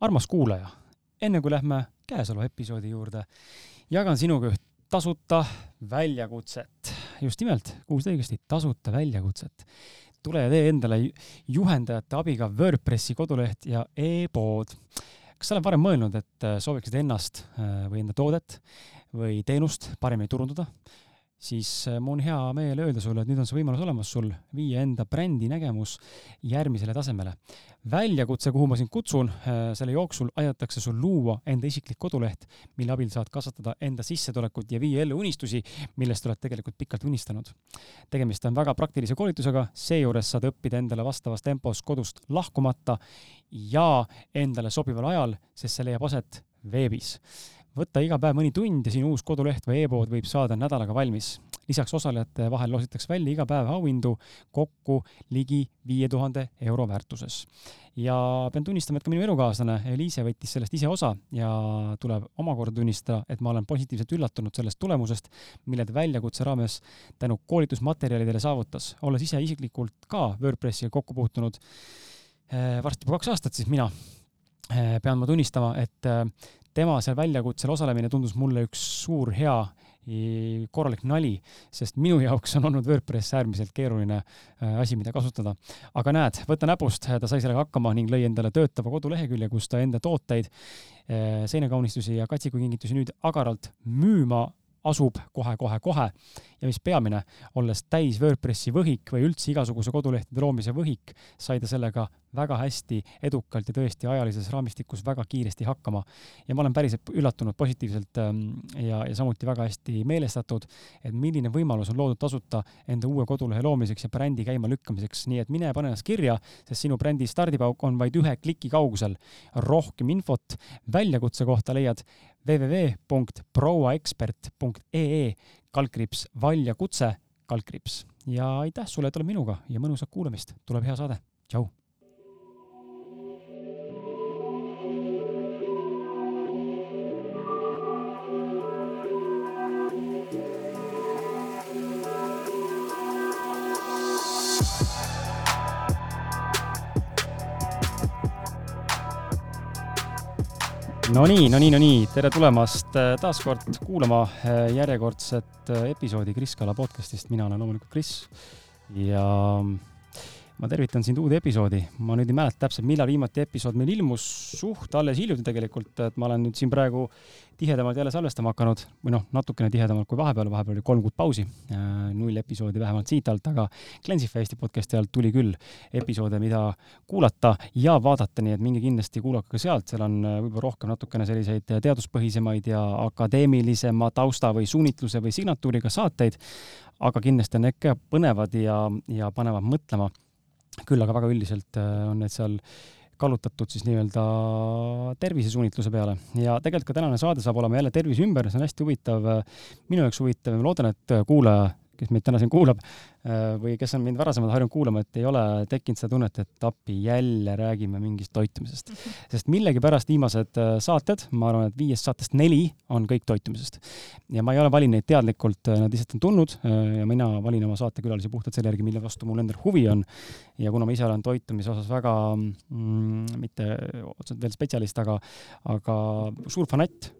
armas kuulaja, enne kui lähme käesoleva episoodi juurde, jagan sinuga üht tasuta väljakutset. just nimelt, kuulsid õigesti, tasuta väljakutset. tule ja tee endale juhendajate abiga WordPressi koduleht ja e-pood. kas sa oled varem mõelnud, et sooviksid ennast või enda toodet või teenust paremini turundada? Siis äh, mul on hea meel öelda sulle, et nüüd on see võimalus olemas sul viia enda brändi nägemus järgmisele tasemele. väljakutse, kuhu ma sind kutsun, äh, selle jooksul aidatakse sul luua enda isiklik koduleht, mille abil saad kasvatada enda sissetulekut ja viia ellu unistusi, millest oled tegelikult pikalt unistanud. tegemist on väga praktilise koolitusega, seejuures saad õppida endale vastavas tempos kodust lahkumata ja endale sobival ajal, sest see leiab aset veebis võtta iga päev mõni tund ja sinu uus koduleht või e-pood võib saada nädalaga valmis. lisaks osalejate vahel loositakse välja iga päev auhindu kokku ligi viie tuhande euro väärtuses. ja pean tunnistama, et ka minu elukaaslane Eliise võttis sellest ise osa ja tuleb omakorda tunnistada, et ma olen positiivselt üllatunud sellest tulemusest, mille ta väljakutse raames tänu koolitusmaterjalidele saavutas. olles ise isiklikult ka WordPressiga kokku puutunud eh, varsti juba kaks aastat, siis mina eh, pean ma tunnistama, et eh, tema seal väljakutsel osalemine tundus mulle üks suur hea korralik nali, sest minu jaoks on olnud WordPress äärmiselt keeruline äh, asi, mida kasutada. aga näed, võta näpust, ta sai sellega hakkama ning lõi endale töötava kodulehekülje, kus ta enda tooteid, äh, seinakaunistusi ja katsikukingitusi nüüd agaralt müüma asub kohe-kohe-kohe ja mis peamine, olles täis WordPressi võhik või üldse igasuguse kodulehtede loomise võhik, sai ta sellega väga hästi, edukalt ja tõesti ajalises raamistikus väga kiiresti hakkama. ja ma olen päris üllatunud positiivselt ähm, ja, ja samuti väga hästi meelestatud, et milline võimalus on loodud tasuta enda uue kodulehe loomiseks ja brändi käima lükkamiseks, nii et mine pane ennast kirja, sest sinu brändi stardipauk on vaid ühe kliki kaugusel. rohkem infot väljakutse kohta leiad www.prouaekspert.ee kaldkriips valjakutse kaldkriips ja aitäh sulle, et oled minuga ja mõnusat kuulamist, tuleb hea saade, tšau Nonii, nonii, nonii, tere tulemast äh, taas kord kuulama äh, järjekordset äh, episoodi Kris Kala podcastist, mina olen loomulikult Kris. Ja ma tervitan sind uude episoodi. ma nüüd ei mäleta täpselt, millal viimati episood meil ilmus, suht alles hiljuti tegelikult, et ma olen nüüd siin praegu tihedamalt jälle salvestama hakanud. Või noh, natukene tihedamalt kui vahepeal, vahepeal oli kolm kuud pausi, äh, null episoodi vähemalt siit alt, aga Glensify Eesti podcasti alt tuli küll episoode, mida kuulata ja vaadata, nii et minge kindlasti kuulake ka sealt, seal on äh, võib-olla rohkem natukene selliseid teaduspõhisemaid ja akadeemilisema tausta või suunitluse või signatuuriga saateid, aga kindlasti on need ka põnevad ja, ja panevad mõtlema küll aga väga üldiselt äh, on need seal kallutatud siis nii-öelda tervisesuunitluse peale. Ja tegelikult ka tänane saade saab olema jälle tervise ümber, see on hästi huvitav, äh, minu jaoks huvitav ja ma loodan, et kuulaja kes meid täna siin kuulab äh, või kes on mind varasemalt harjunud kuulama, et ei ole tekkinud seda tunnet, et appi jälle räägime mingist toitumisest. sest millegipärast viimased äh, saated, ma arvan, et viiest saatest neli on kõik toitumisest. ja ma ei ole valinud neid teadlikult, äh, nad lihtsalt on tulnud ja mina valin oma saatekülalisi puhtalt selle järgi, mille vastu mul endal huvi on. ja kuna ma ise olen toitumise osas väga mm,, mitte otseselt veel spetsialist, aga, aga suur fanatt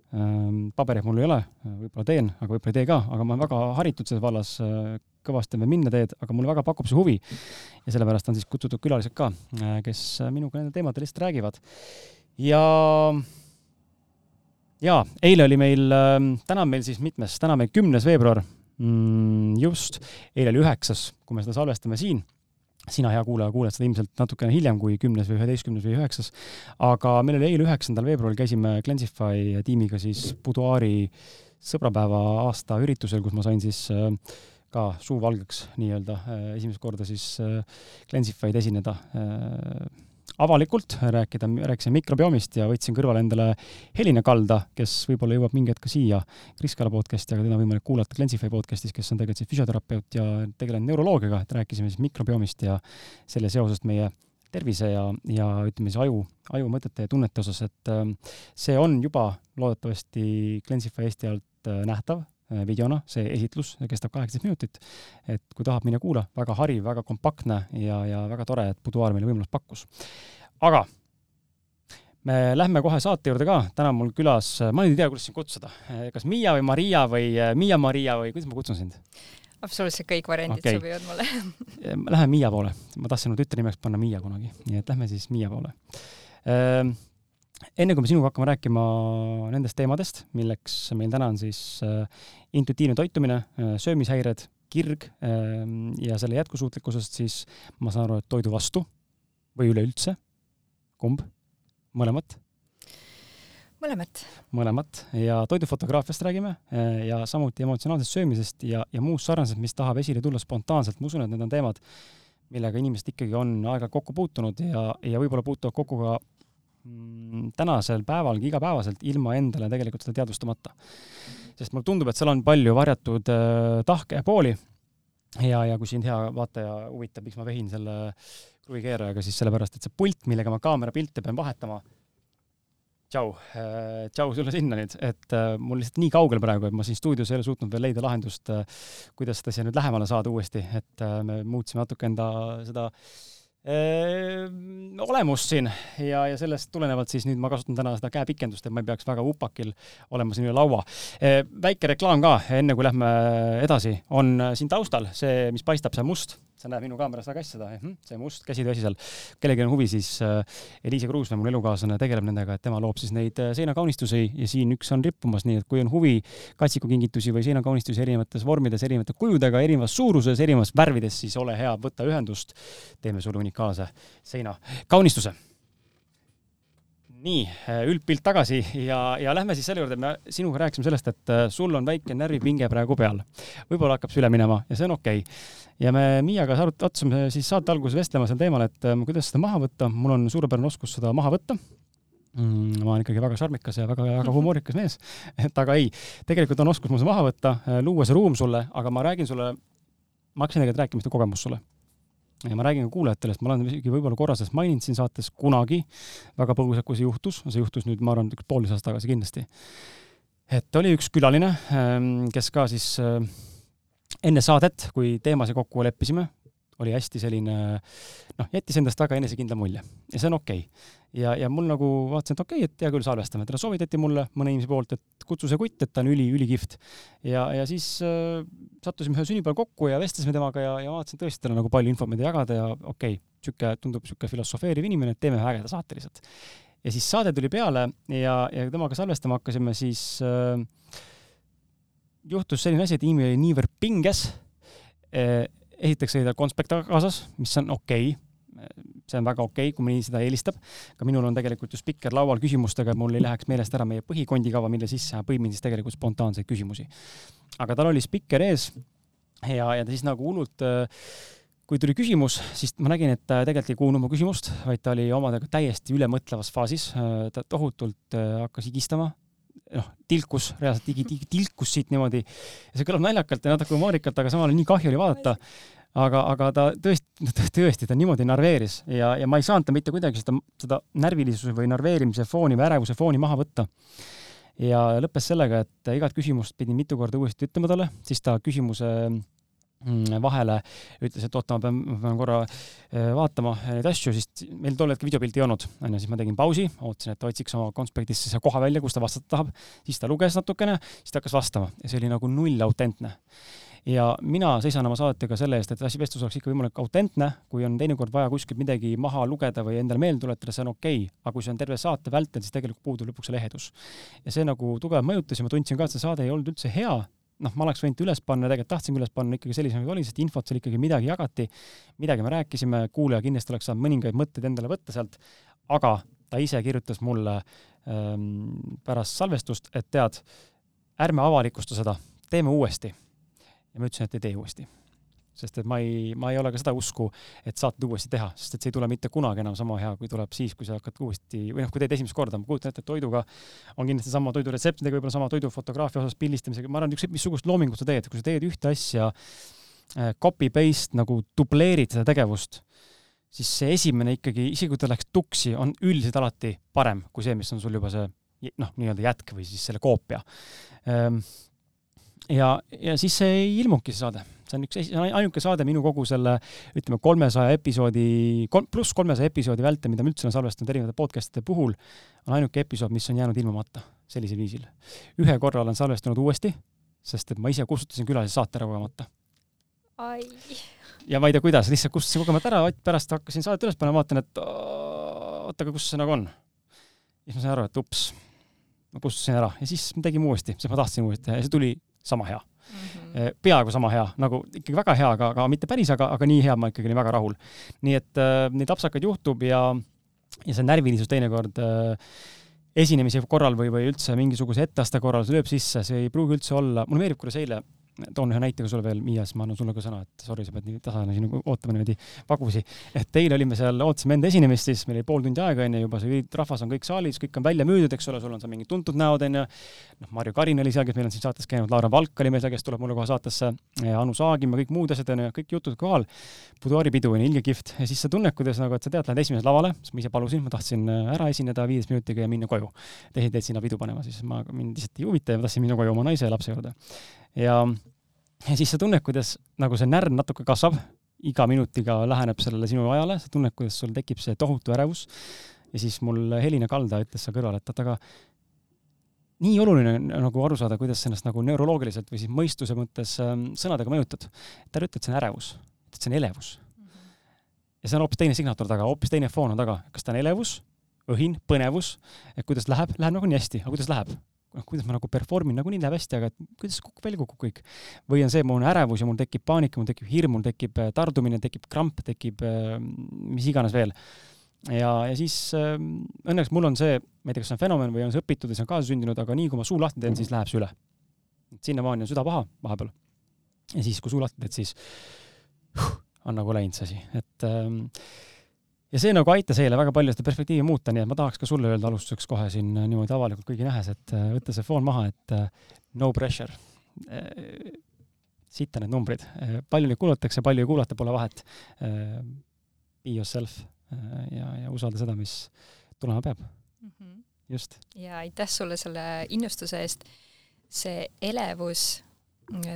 pabereid mul ei ole, võib-olla teen, aga võib-olla ei tee ka, aga ma olen väga haritud selles vallas, äh, kõvasti veel minna teed, aga mulle väga pakub see huvi. ja sellepärast on siis kutsutud külalised ka, äh, kes minuga nendel teemadel lihtsalt räägivad. ja, ja eile oli meil, ähm, täna on meil siis mitmes, täna on meil kümnes veebruar, mm, just, eile oli üheksas, kui me seda salvestame siin sina, hea kuulaja, kuuled seda ilmselt natukene hiljem kui kümnes või üheteistkümnes või üheksas. aga meil oli eile, üheksandal veebruaril käisime Glensify tiimiga siis Buduaari sõbrapäeva aasta üritusel, kus ma sain siis äh, ka suu valgeks nii-öelda äh, esimest korda siis äh, Glensify'd esineda avalikult rääkida, rääkisin mikrobiomist ja võtsin kõrvale endale Helina Kalda, kes võib-olla jõuab mingi hetk ka siia Kris Kala podcasti, aga teda on võimalik kuulata Glensify podcastis, kes on tegelikult siis füsioterapeut ja tegelenud neuroloogiaga, et rääkisime siis mikrobiomist ja selle seosest meie tervise ja, ja ütleme siis aju, ajumõtete ja tunnete osas, et äh, see on juba loodetavasti Glensify Eesti alt äh, nähtav. Äh, videona, see esitlus kestab kaheksateist minutit. et kui tahab, mine kuula, väga hariv, väga kompaktne ja, ja väga tore, et Buduaar meile võimalust pakkus. aga me lähme kohe saate juurde ka, täna mul külas, ma nüüd ei tea, kuidas sind kutsuda, kas Miia või Maria või äh, Miia-Maria või kuidas ma kutsun sind? absoluutselt kõik variandid okay. sobivad mulle Lähme Miia poole, ma tahtsin oma tütre nimeks panna Miia kunagi, nii et lähme siis Miia poole. Ehm, enne kui me sinuga hakkame rääkima nendest teemadest, milleks meil täna on siis äh, intuitiivne toitumine, äh, söömishäired, kirg ehm, ja selle jätkusuutlikkusest, siis ma saan aru, et toidu vastu või üleüldse, kumb? mõlemat? mõlemat. mõlemat ja toidufotograafiast räägime eh, ja samuti emotsionaalsest söömisest ja, ja muust sarnasest, mis tahab esile tulla spontaanselt, ma usun, et need on teemad, millega inimesed ikkagi on aeg-ajalt kokku puutunud ja, ja võib-olla puutuvad kokku ka tänasel päevalgi igapäevaselt ilma endale tegelikult seda teadvustamata. sest mulle tundub, et seal on palju varjatud äh, tahke ja pooli. Ja, ja kui sind hea vaataja huvitab, miks ma vehin selle kruvikeerajaga, siis sellepärast, et see pult, millega ma kaamera pilte pean vahetama, tšau, äh, tšau sulle sinna nüüd, et äh, mul lihtsalt nii kaugel praegu, et ma siin stuudios ei ole suutnud veel leida lahendust, äh, kuidas seda siia nüüd lähemale saada uuesti, et me muutsime natuke enda seda öö, olemust siin ja, ja sellest tulenevalt siis nüüd ma kasutan täna seda käepikendust, et ma ei peaks väga upakil olema siin üle laua. väike reklaam ka, enne kui lähme edasi, on siin taustal see, mis paistab, see must sa näed minu kaameras väga hästi seda, see must käsitööasi seal. kellelgi on huvi, siis äh, Eliise Kruusmäe, mu elukaaslane, tegeleb nendega, et tema loob siis neid äh, seinakaunistusi ja siin üks on rippumas, nii et kui on huvi katsikukingitusi või seinakaunistusi erinevates vormides, erinevate kujudega, erinevas suuruses, erinevas värvides, siis ole hea, võta ühendust. teeme sulle unikaalse seinakaunistuse nii, äh, üldpilt tagasi ja, ja lähme siis selle juurde, me sinuga rääkisime sellest, et äh, sul on väike närvipinge praegu peal. võib-olla hakkab see üle minema ja see on okei okay. ja me Miiaga arutasime siis saate alguses vestlema sel teemal, et äh, kuidas seda maha võtta, mul on suurepärane oskus seda maha võtta mm,. ma olen ikkagi väga šarmikas ja väga, väga humoorikas mees, et aga ei, tegelikult on oskus mul see maha võtta, luua see ruum sulle, aga ma räägin sulle, ma hakkasin tegelikult rääkima ühte kogemust sulle ja ma räägin ka kuulajatele, sest ma olen isegi võib-olla korra sellest maininud siin saates kunagi väga põgusalt, kui see juhtus, see juhtus nüüd, ma arvan, poolteist aastat tagasi kindlasti. et oli üks külaline, ähm, kes ka siis äh, enne saadet, kui teemasid kokku leppisime, oli hästi selline noh, jättis endast väga enesekindla mulje ja see on okei okay. ja, ja mul nagu vaatasin, et okei okay,, et hea küll, salvestame, teda soovitati mulle mõne inimese poolt, et kutsu see kutt, et ta on üli, ülikihvt. ja, ja siis äh, sattusime ühe sünnipäeval kokku ja vestlesime temaga ja, ja vaatasin tõesti, tal on nagu palju infot, mida jagada ja okei okay,, sihuke, tundub sihuke filosofeeriv inimene, et teeme ühe ägeda saate lihtsalt. ja siis saade tuli peale ja, ja temaga salvestama hakkasime, siis äh, juhtus selline asi, et inimene oli niivõrd pinges äh, esiteks oli tal konspekt kaasas, mis on okei okay., see on väga okei okay,, kui mõni seda eelistab. ka minul on tegelikult ju spikker laual küsimustega, et mul ei läheks meelest ära meie põhikondikava, mille sisse põimin siis tegelikult spontaanseid küsimusi. aga tal oli spikker ees ja, ja ta siis nagu hullult kui tuli küsimus, siis ma nägin, et ta tegelikult ei kuulnud mu küsimust, vaid ta oli omadega täiesti ülemõtlevas faasis. ta tohutult hakkas higistama, noh, tilkus, reaalselt digi, digi, tilkus siit niimoodi. see kõlab naljakalt ja natuke humoorikalt, aga samal ajal nii kahju oli vaadata. aga, aga ta tõesti, tõesti, ta niimoodi narveeris ja, ja ma ei saanud ta mitte kuidagi seda, seda närvilisuse või narveerimise fooni või ärevuse fooni maha võtta. ja lõppes sellega, et igat küsimust pidin mitu korda uuesti ütlema talle, siis ta küsimuse vahele, ütles, et oota, ma pean, ma pean korra äh, vaatama neid asju, siis meil tol hetkel videopilti ei olnud, onju, siis ma tegin pausi, ootasin, et ta otsiks oma konspektist selle koha välja, kus ta vastata tahab, siis ta luges natukene, siis ta hakkas vastama ja see oli nagu null autentne. ja mina seisan oma saatega selle eest, et asi vestlus oleks ikka võimalik autentne, kui on teinekord vaja kuskilt midagi maha lugeda või endale meelde tuletada, see on okei okay., aga kui see on terve saate vältel, siis tegelikult puudub lõpuks see lehedus. ja see nagu tugevalt mõjutas ja ma tundsin ka, et see saade ei olnud üldse hea, noh, ma oleks võinud üles panna, tegelikult tahtsingi üles panna ikkagi sellisena, nagu oli, sest infot seal ikkagi midagi jagati, midagi me rääkisime, kuulaja kindlasti oleks saanud mõningaid mõtteid endale võtta sealt, aga ta ise kirjutas mulle ähm, pärast salvestust, et tead, ärme avalikusta seda, teeme uuesti. ja ma ütlesin, et ei tee uuesti sest et ma ei, ma ei ole ka seda usku, et saateid uuesti teha, sest et see ei tule mitte kunagi enam sama hea, kui tuleb siis, kui sa hakkad uuesti või noh, kui teed esimest korda, ma kujutan ette, et toiduga on kindlasti sama toiduretseptidega, võib-olla sama toidufotograafia osas pildistamisega, ma arvan, ükskõik missugust loomingut sa teed, kui sa teed ühte asja äh, copy-paste nagu dubleerid seda tegevust, siis see esimene ikkagi, isegi kui ta läks tuksi, on üldiselt alati parem kui see, mis on sul juba see noh, nii-öelda jätk või siis selle koopia. Ehm, ja, ja siis see ei ilmunudki, see saade see on üks, see on ainuke saade minu kogu selle ütleme, kolmesaja episoodi, pluss kolmesaja episoodi vältel, mida ma üldse olen salvestanud erinevate podcast'ide puhul, on ainuke episood, mis on jäänud ilmumata sellisel viisil. ühe korra olen salvestanud uuesti, sest et ma ise kustutasin külalise saate ära kogemata. ja ma ei tea, kuidas, lihtsalt kustutasin kogemata ära, pärast hakkasin saadet üles panema, vaatan, et oota, aga kus see nagu on. siis ma sain aru, et ups, ma kustutasin ära ja siis me tegime uuesti, sest ma tahtsin uuesti teha ja see tuli sama hea mm. -hmm. peaaegu sama hea, nagu ikkagi väga hea, aga, aga mitte päris, aga, aga nii hea, ma ikkagi olin väga rahul. nii et äh, neid apsakaid juhtub ja, ja see närvilisus teinekord äh, esinemise korral või, või üldse mingisuguse etteaste korral lööb sisse, see ei pruugi üldse olla, mulle meeldib, kuidas eile toon ühe näite ka sulle veel, Miia, siis ma annan sulle ka sõna, et sorry, sa pead nii tasane siin ootama niimoodi pagusi. et eile olime seal, ootasime enda esinemist, siis meil oli pool tundi aega, onju, juba see rahvas on kõik saalis, kõik on välja müüdud, eks ole, sul on seal mingid tuntud näod, onju. noh, Marju Karin oli seal, kes meil on siin saates käinud, Laura Valk oli meil seal, kes tuleb mulle kohe saatesse, Anu Saagim ja kõik muud asjad, onju, kõik jutud kohal. Buduaaripidu on ilge kihvt ja siis sa tunned, kuidas nagu, et sa tead, lähed esimesele lavale, siis ma ise palusin, ma tahtsin äh, ära esineda viieteist minutiga ja minna koju. teised jäid sinna pidu panema, siis ma, mind lihtsalt ei huvita ja ma tahtsin minna koju oma naise ja lapse juurde. Ja ja siis sa tunned, kuidas nagu see närv natuke kasvab, iga minutiga läheneb sellele sinu ajale, sa tunned, kuidas sul tekib see tohutu ärevus. ja siis mul Helina Kalda ütles seal kõrval, et oot, aga nii oluline nagu aru saada, kuidas ennast nagu neuroloogiliselt või siis mõistuse mõttes ähm, sõnadega mõjutad. ta ei ütle, et see on ärevus, et see on elevus mm. -hmm. ja see on hoopis teine signaator taga, hoopis teine foon on taga, kas ta on elevus, õhin, põnevus, et kuidas läheb, läheb nagunii hästi, aga kuidas läheb? Noh, kuidas ma nagu perform in, nagunii läheb hästi, aga kuidas kukub välja, kukub kõik. või on see, mul on ärevus ja mul tekib paanika, mul tekib hirm, mul tekib äh, tardumine, tekib kramp, tekib äh, mis iganes veel. ja, ja siis äh, õnneks mul on see, ma ei tea, kas see on fenomen või on see õpitud või see on kaasasündinud, aga nii kui ma suu lahti teen, siis läheb see üle. sinnamaani on süda paha vahepeal. ja siis, kui suu lahti teed, siis huh, on nagu läinud see asi, et ähm, ja see nagu aitas eile väga palju seda perspektiivi muuta, nii et ma tahaks ka sulle öelda alustuseks kohe siin niimoodi avalikult kõigi nähes, et äh, võta see foon maha, et äh, no pressure. Äh, sitta need numbrid, palju neid kuulatakse, palju ei kuulata, pole vahet. Be yourself ja, ja usalda seda, mis tulema peab mm. -hmm. just. ja aitäh sulle selle innustuse eest. see elevus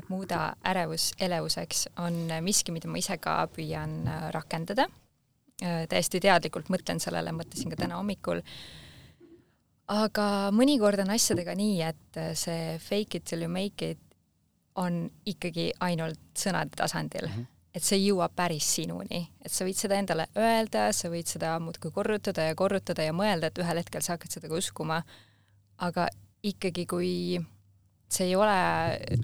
muuda ärevus elevuseks on miski, mida ma ise ka püüan rakendada Äh, täiesti teadlikult mõtlen sellele, mõtlesin ka täna hommikul. aga mõnikord on asjadega nii, et äh, see fake it till you make it on ikkagi ainult sõnade tasandil mm. -hmm et see ei jõua päris sinuni, et sa võid seda endale öelda, sa võid seda muudkui korrutada ja korrutada ja mõelda, et ühel hetkel sa hakkad seda ka uskuma, aga ikkagi, kui see ei ole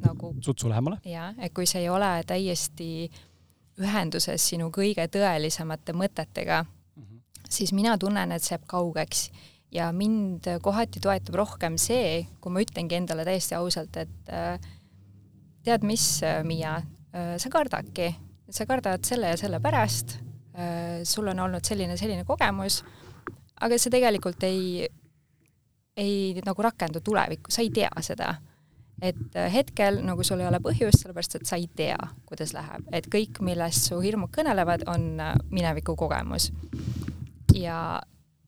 nagu sutsu lähemale? jah, et kui see ei ole täiesti äh, ühenduses sinu kõige tõelisemate mõtetega mm, -hmm. siis mina tunnen, et see jääb kaugeks. Ja mind kohati toetab rohkem see, kui ma ütlengi endale täiesti ausalt, et äh, tead mis, Miia, äh, sa kardadki, sa kardad selle ja selle pärast, äh, sul on olnud selline, selline kogemus, aga see tegelikult ei, ei nagu rakendu tulevikku, sa ei tea seda et äh, hetkel nagu sul ei ole põhjust, sellepärast et sa ei tea, kuidas läheb, et kõik, millest su hirmud kõnelevad, on äh, mineviku kogemus. ja,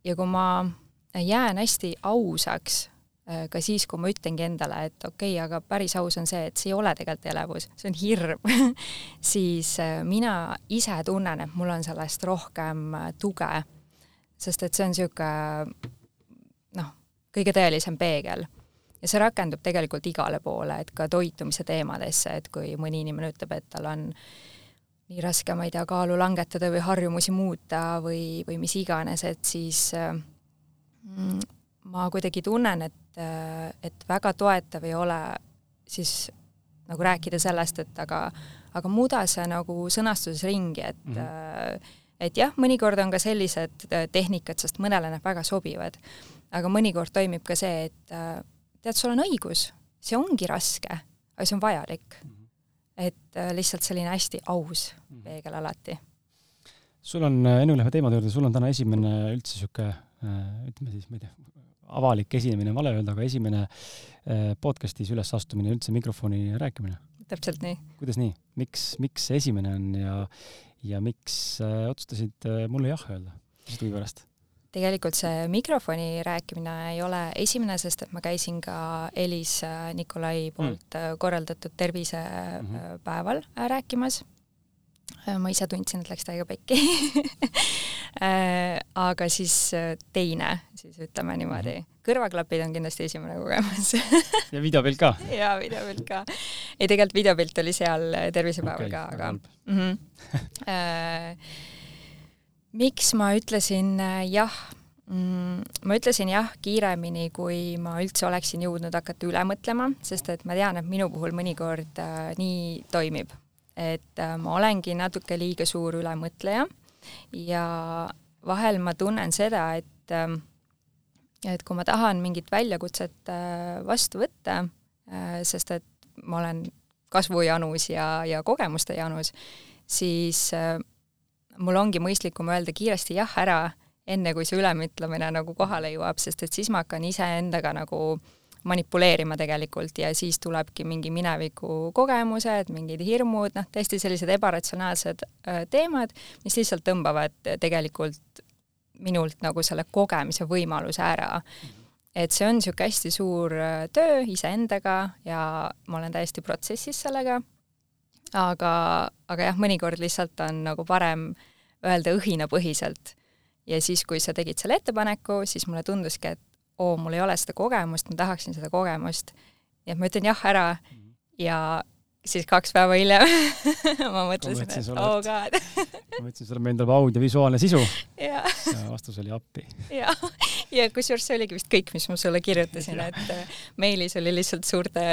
ja kui ma jään hästi ausaks äh, ka siis, kui ma ütlengi endale, et okei okay,, aga päris aus on see, et see ei ole tegelikult elevus, see on hirm siis mina ise tunnen, et mul on sellest rohkem tuge. sest et see on niisugune noh, kõige tõelisem peegel ja see rakendub tegelikult igale poole, et ka toitumise teemadesse, et kui mõni inimene ütleb, et tal on nii raske, ma ei tea, kaalu langetada või harjumusi muuta või, või mis iganes, et siis mm, ma kuidagi tunnen, et, et väga toetav ei ole siis nagu rääkida sellest, et aga, aga muuda see nagu sõnastuses ringi, et mm -hmm. et jah, mõnikord on ka sellised tehnikad, sest mõnele need väga sobivad. aga mõnikord toimib ka see, et tead, sul on õigus, see ongi raske, aga see on vajalik. -hmm. et äh, lihtsalt selline hästi aus mhm. peegel alati. sul on, äh, enne kui lähme teemade juurde, sul on täna esimene üldse niisugune äh, ütleme siis, ma ei tea, avalik esinemine, vale öelda, aga esimene podcastis ülesastumine, üldse mikrofoni rääkimine. täpselt nii. kuidas nii, miks, miks see esimene on ja, ja miks otsustasid mulle jah öelda, lihtsalt huvi pärast? Tegelikult see mikrofoni rääkimine ei ole esimene, sest et ma käisin ka Elis äh, Nikolai poolt mm. korraldatud tervisepäeval mm -hmm. rääkimas. ma ise tundsin, et läks täiega pekki aga siis teine, siis ütleme niimoodi mm. -hmm kõrvaklapid on kindlasti esimene kogemus ja videopilt ka? jaa, videopilt ka. ei, tegelikult videopilt oli seal tervisepäeval okay, ka, aga mm -hmm. miks ma ütlesin äh, jah mm,? ma ütlesin jah kiiremini, kui ma üldse oleksin jõudnud hakata üle mõtlema, sest et ma tean, et minu puhul mõnikord äh, nii toimib. et äh, ma olengi natuke liiga suur ülemõtleja ja vahel ma tunnen seda, et et kui ma tahan mingit väljakutset vastu võtta sest et ma olen kasvujanus ja, ja kogemuste janus, siis mul ongi mõistlikum öelda kiiresti jah ära, enne kui see ülemütlemine nagu kohale jõuab, sest et siis ma hakkan iseendaga nagu manipuleerima tegelikult ja siis tulebki mingi mineviku kogemused, mingid hirmud, noh, täiesti sellised ebaratsionaalsed äh, teemad, mis lihtsalt tõmbavad tegelikult minult nagu selle kogemise võimaluse ära. et see on niisugune hästi suur äh, töö iseendaga ja ma olen täiesti protsessis sellega aga, aga jah, mõnikord lihtsalt on nagu parem öelda õhinapõhiselt. ja siis, kui sa tegid selle ettepaneku, siis mulle tunduski, et oo, mul ei ole seda kogemust, ma tahaksin seda kogemust. nii et ma ütlen jah ära ja siis kaks päeva hiljem ma mõtlesin, et oh god ma mõtlesin, sulle meeldib audiovisuaalne sisu. ja vastus oli appi. ja, ja kusjuures see oligi vist kõik, mis ma sulle kirjutasin, et äh, meilis oli lihtsalt suurte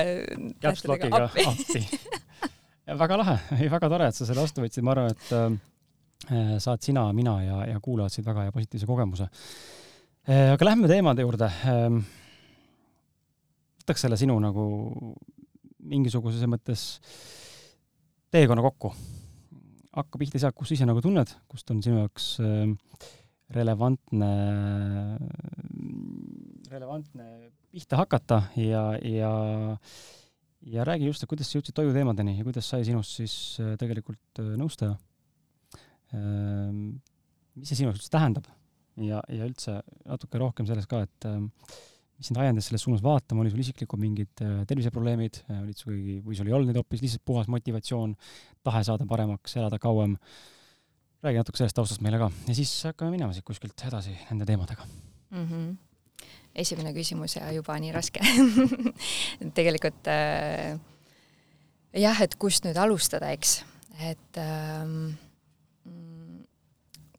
tähtedega appi, appi väga lahe, väga tore, et sa selle vastu võtsid, ma arvan, et äh, saad sina, mina ja, ja kuulajad siit väga hea positiivse kogemuse äh,. aga lähme teemade juurde ähm,. võtaks selle sinu nagu mingisuguses mõttes teekonna kokku. hakka pihta sealt, kus ise nagu tunned, kust on sinu jaoks äh, relevantne, relevantne pihta hakata ja, ja ja räägi just, et kuidas sa jõudsid toiduteemadeni ja kuidas sai sinust siis äh, tegelikult äh, nõustaja? Ähm, mis see sinu jaoks üldse tähendab? ja, ja üldse natuke rohkem sellest ka, et ähm, mis sind ajendas selles suunas vaatama, oli sul isiklikud mingid äh, terviseprobleemid, olid sul keegi, või sul ei olnud neid hoopis lihtsalt puhas motivatsioon, tahe saada paremaks, elada kauem? räägi natuke sellest taustast meile ka ja siis hakkame minema siit kuskilt edasi nende teemadega mm. -hmm esimene küsimus ja juba nii raske. Tegelikult äh, jah, et kust nüüd alustada, eks, et ähm,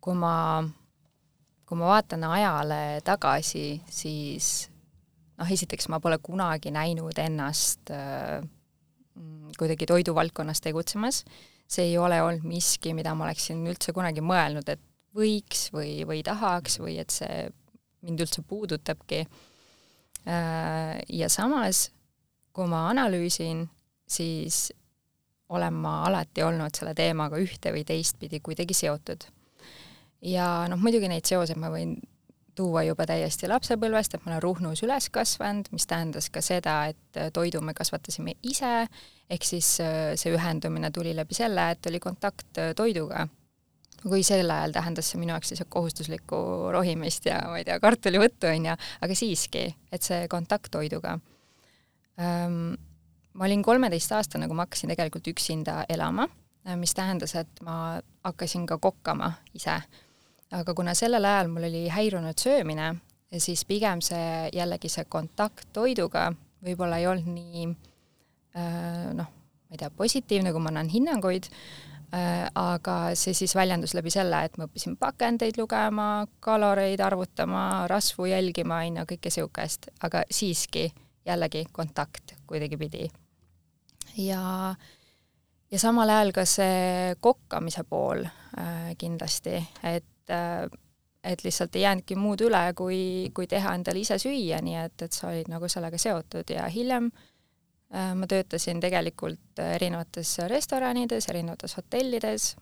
kui ma, kui ma vaatan ajale tagasi, siis noh, esiteks ma pole kunagi näinud ennast äh, kuidagi toiduvaldkonnas tegutsemas, see ei ole olnud miski, mida ma oleksin üldse kunagi mõelnud, et võiks või, või tahaks või et see mind üldse puudutabki. Äh, ja samas, kui ma analüüsin, siis olen ma alati olnud selle teemaga ühte või teistpidi kuidagi seotud. ja noh, muidugi neid seoseid ma võin tuua juba täiesti lapsepõlvest, et ma olen Ruhnus üles kasvanud, mis tähendas ka seda, et toidu me kasvatasime ise, ehk siis äh, see ühendumine tuli läbi selle, et oli kontakt toiduga kui sel ajal tähendas see minu jaoks lihtsalt kohustuslikku rohimist ja ma ei tea, kartulivõttu, on ju, aga siiski, et see kontakt toiduga ähm,. ma olin kolmeteistaastane, kui ma hakkasin tegelikult üksinda elama, mis tähendas, et ma hakkasin ka kokkama ise. aga kuna sellel ajal mul oli häirunud söömine, siis pigem see jällegi see kontakt toiduga võib-olla ei olnud nii äh, noh, ma ei tea, positiivne, kui ma annan hinnanguid Äh, aga see siis väljendus läbi selle, et ma õppisin pakendeid lugema, kaloreid arvutama, rasvu jälgima, on ju, kõike niisugust, aga siiski jällegi kontakt kuidagipidi. ja, ja samal ajal ka see kokkamise pool äh, kindlasti, et äh, et lihtsalt ei jäänudki muud üle, kui, kui teha endale ise süüa, nii et, et sa olid nagu sellega seotud ja hiljem äh, Äh, ma töötasin tegelikult äh, erinevates restoranides, erinevates hotellides,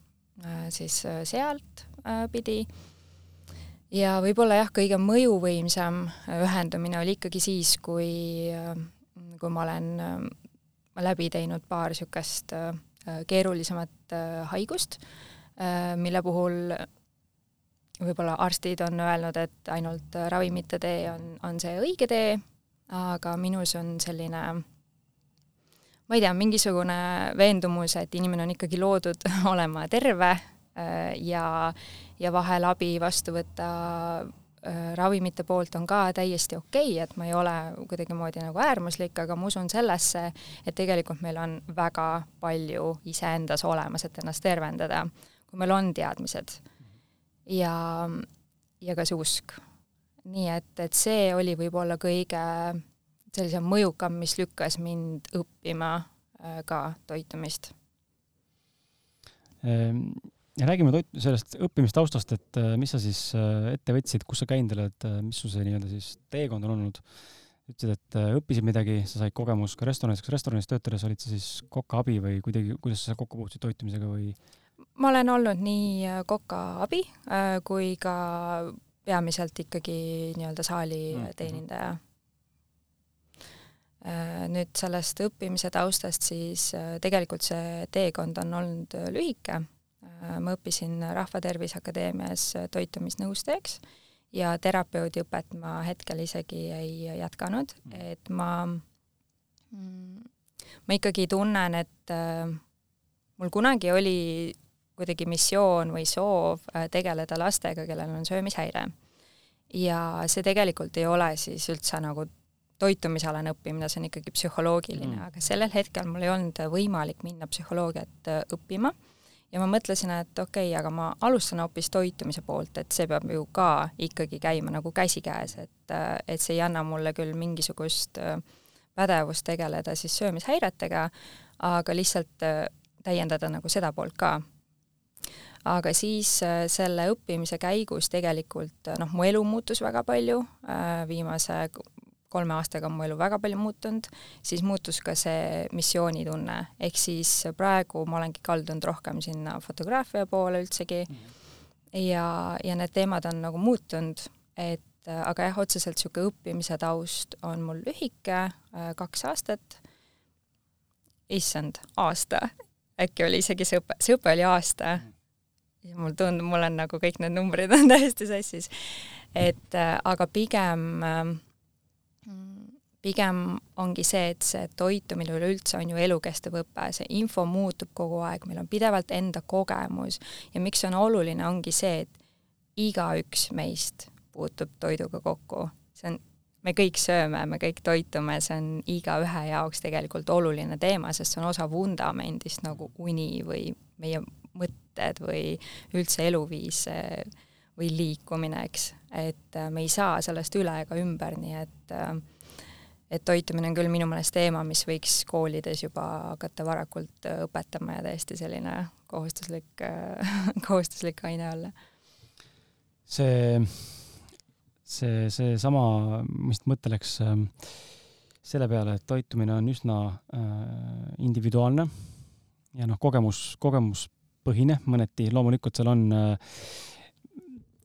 äh, siis sealt pidi. ja võib-olla jah, kõige mõjuvõimsam ühendumine oli ikkagi siis, kui, kui ma olen läbi teinud paar niisugust keerulisemat haigust, mille puhul võib-olla arstid on öelnud, et ainult ravimite tee on, on see õige tee, aga minus on selline ma ei tea, mingisugune veendumus, et inimene on ikkagi loodud olema terve äh, ja, ja vahel abi vastu võtta äh, ravimite poolt on ka täiesti okei okay,, et ma ei ole kuidagimoodi nagu äärmuslik, aga ma usun sellesse, et tegelikult meil on väga palju iseendas olemas, et ennast tervendada, kui meil on teadmised ja, ja ka see usk. nii et, et see oli võib-olla kõige sellisem mõjukam, mis lükkas mind õppima äh, ka toitumist. Ehm, ja räägime toit-, sellest õppimistaustast, et äh, mis sa siis äh, ette võtsid, kus sa käinud oled, mis su see nii-öelda siis teekond on olnud? ütlesid, et õppisid midagi, sa said kogemus ka restoranis, kas restoranis töötades olid sa siis koka abi või kuidagi, kuidas sa kokku puutusid toitumisega või? ma olen olnud nii koka abi kui ka peamiselt ikkagi nii-öelda saali mm -hmm. teenindaja. Äh, nüüd sellest õppimise taustast, siis tegelikult see teekond on olnud lühike. ma õppisin Rahvatervise Akadeemias toitumisnõustajaks ja terapeudiõpet ma hetkel isegi ei jätkanud, mm. et ma, mm, ma ikkagi tunnen, et mul kunagi oli kuidagi missioon või soov äh, tegeleda lastega, kellel on söömishäire. ja see tegelikult ei ole siis üldse nagu toitumisalane õppimine, see on ikkagi psühholoogiline mm., aga sellel hetkel mul ei olnud võimalik minna psühholoogiat äh, õppima ja ma mõtlesin, et okei okay,, aga ma alustan hoopis toitumise poolt, et see peab ju ka ikkagi käima nagu käsikäes, et, äh, et see ei anna mulle küll mingisugust pädevust tegeleda siis söömishäiretega, aga lihtsalt täiendada nagu seda poolt ka aga siis äh, selle õppimise käigus tegelikult äh, noh, mu elu muutus väga palju, äh, viimase kolme aastaga on mu elu väga palju muutunud, siis muutus ka see missioonitunne, ehk siis praegu ma olengi kaldunud rohkem sinna fotograafia poole üldsegi. Ja, ja need teemad on nagu muutunud, et aga jah, otseselt niisugune õppimise taust on mul lühike, kaks aastat, issand, aasta, äkki oli isegi see õpe, see õpe oli aasta. Ja mul tundub, mul on nagu kõik need numbrid on täiesti sassis. et äh, aga pigem äh, pigem ongi see, et see toitumine üleüldse on ju elukestev õpe, see info muutub kogu aeg, meil on pidevalt enda kogemus. Ja miks see on oluline, ongi see, et igaüks meist puutub toiduga kokku, see on, me kõik sööme, me kõik toitume, see on igaühe jaoks tegelikult oluline teema, sest see on osa vundamendist nagu uni või meie mõtted või üldse eluviis või liikumine, eks, et äh, me ei saa sellest üle ega ümber, nii et äh, et toitumine on küll minu meelest teema, mis võiks koolides juba hakata varakult äh, õpetama ja täiesti selline kohustuslik, kohustuslik aine olla. see, see, seesama, ma just mõtleks selle peale, et toitumine on üsna individuaalne ja noh, kogemus, kogemus põhine mõneti, loomulikult seal on äh,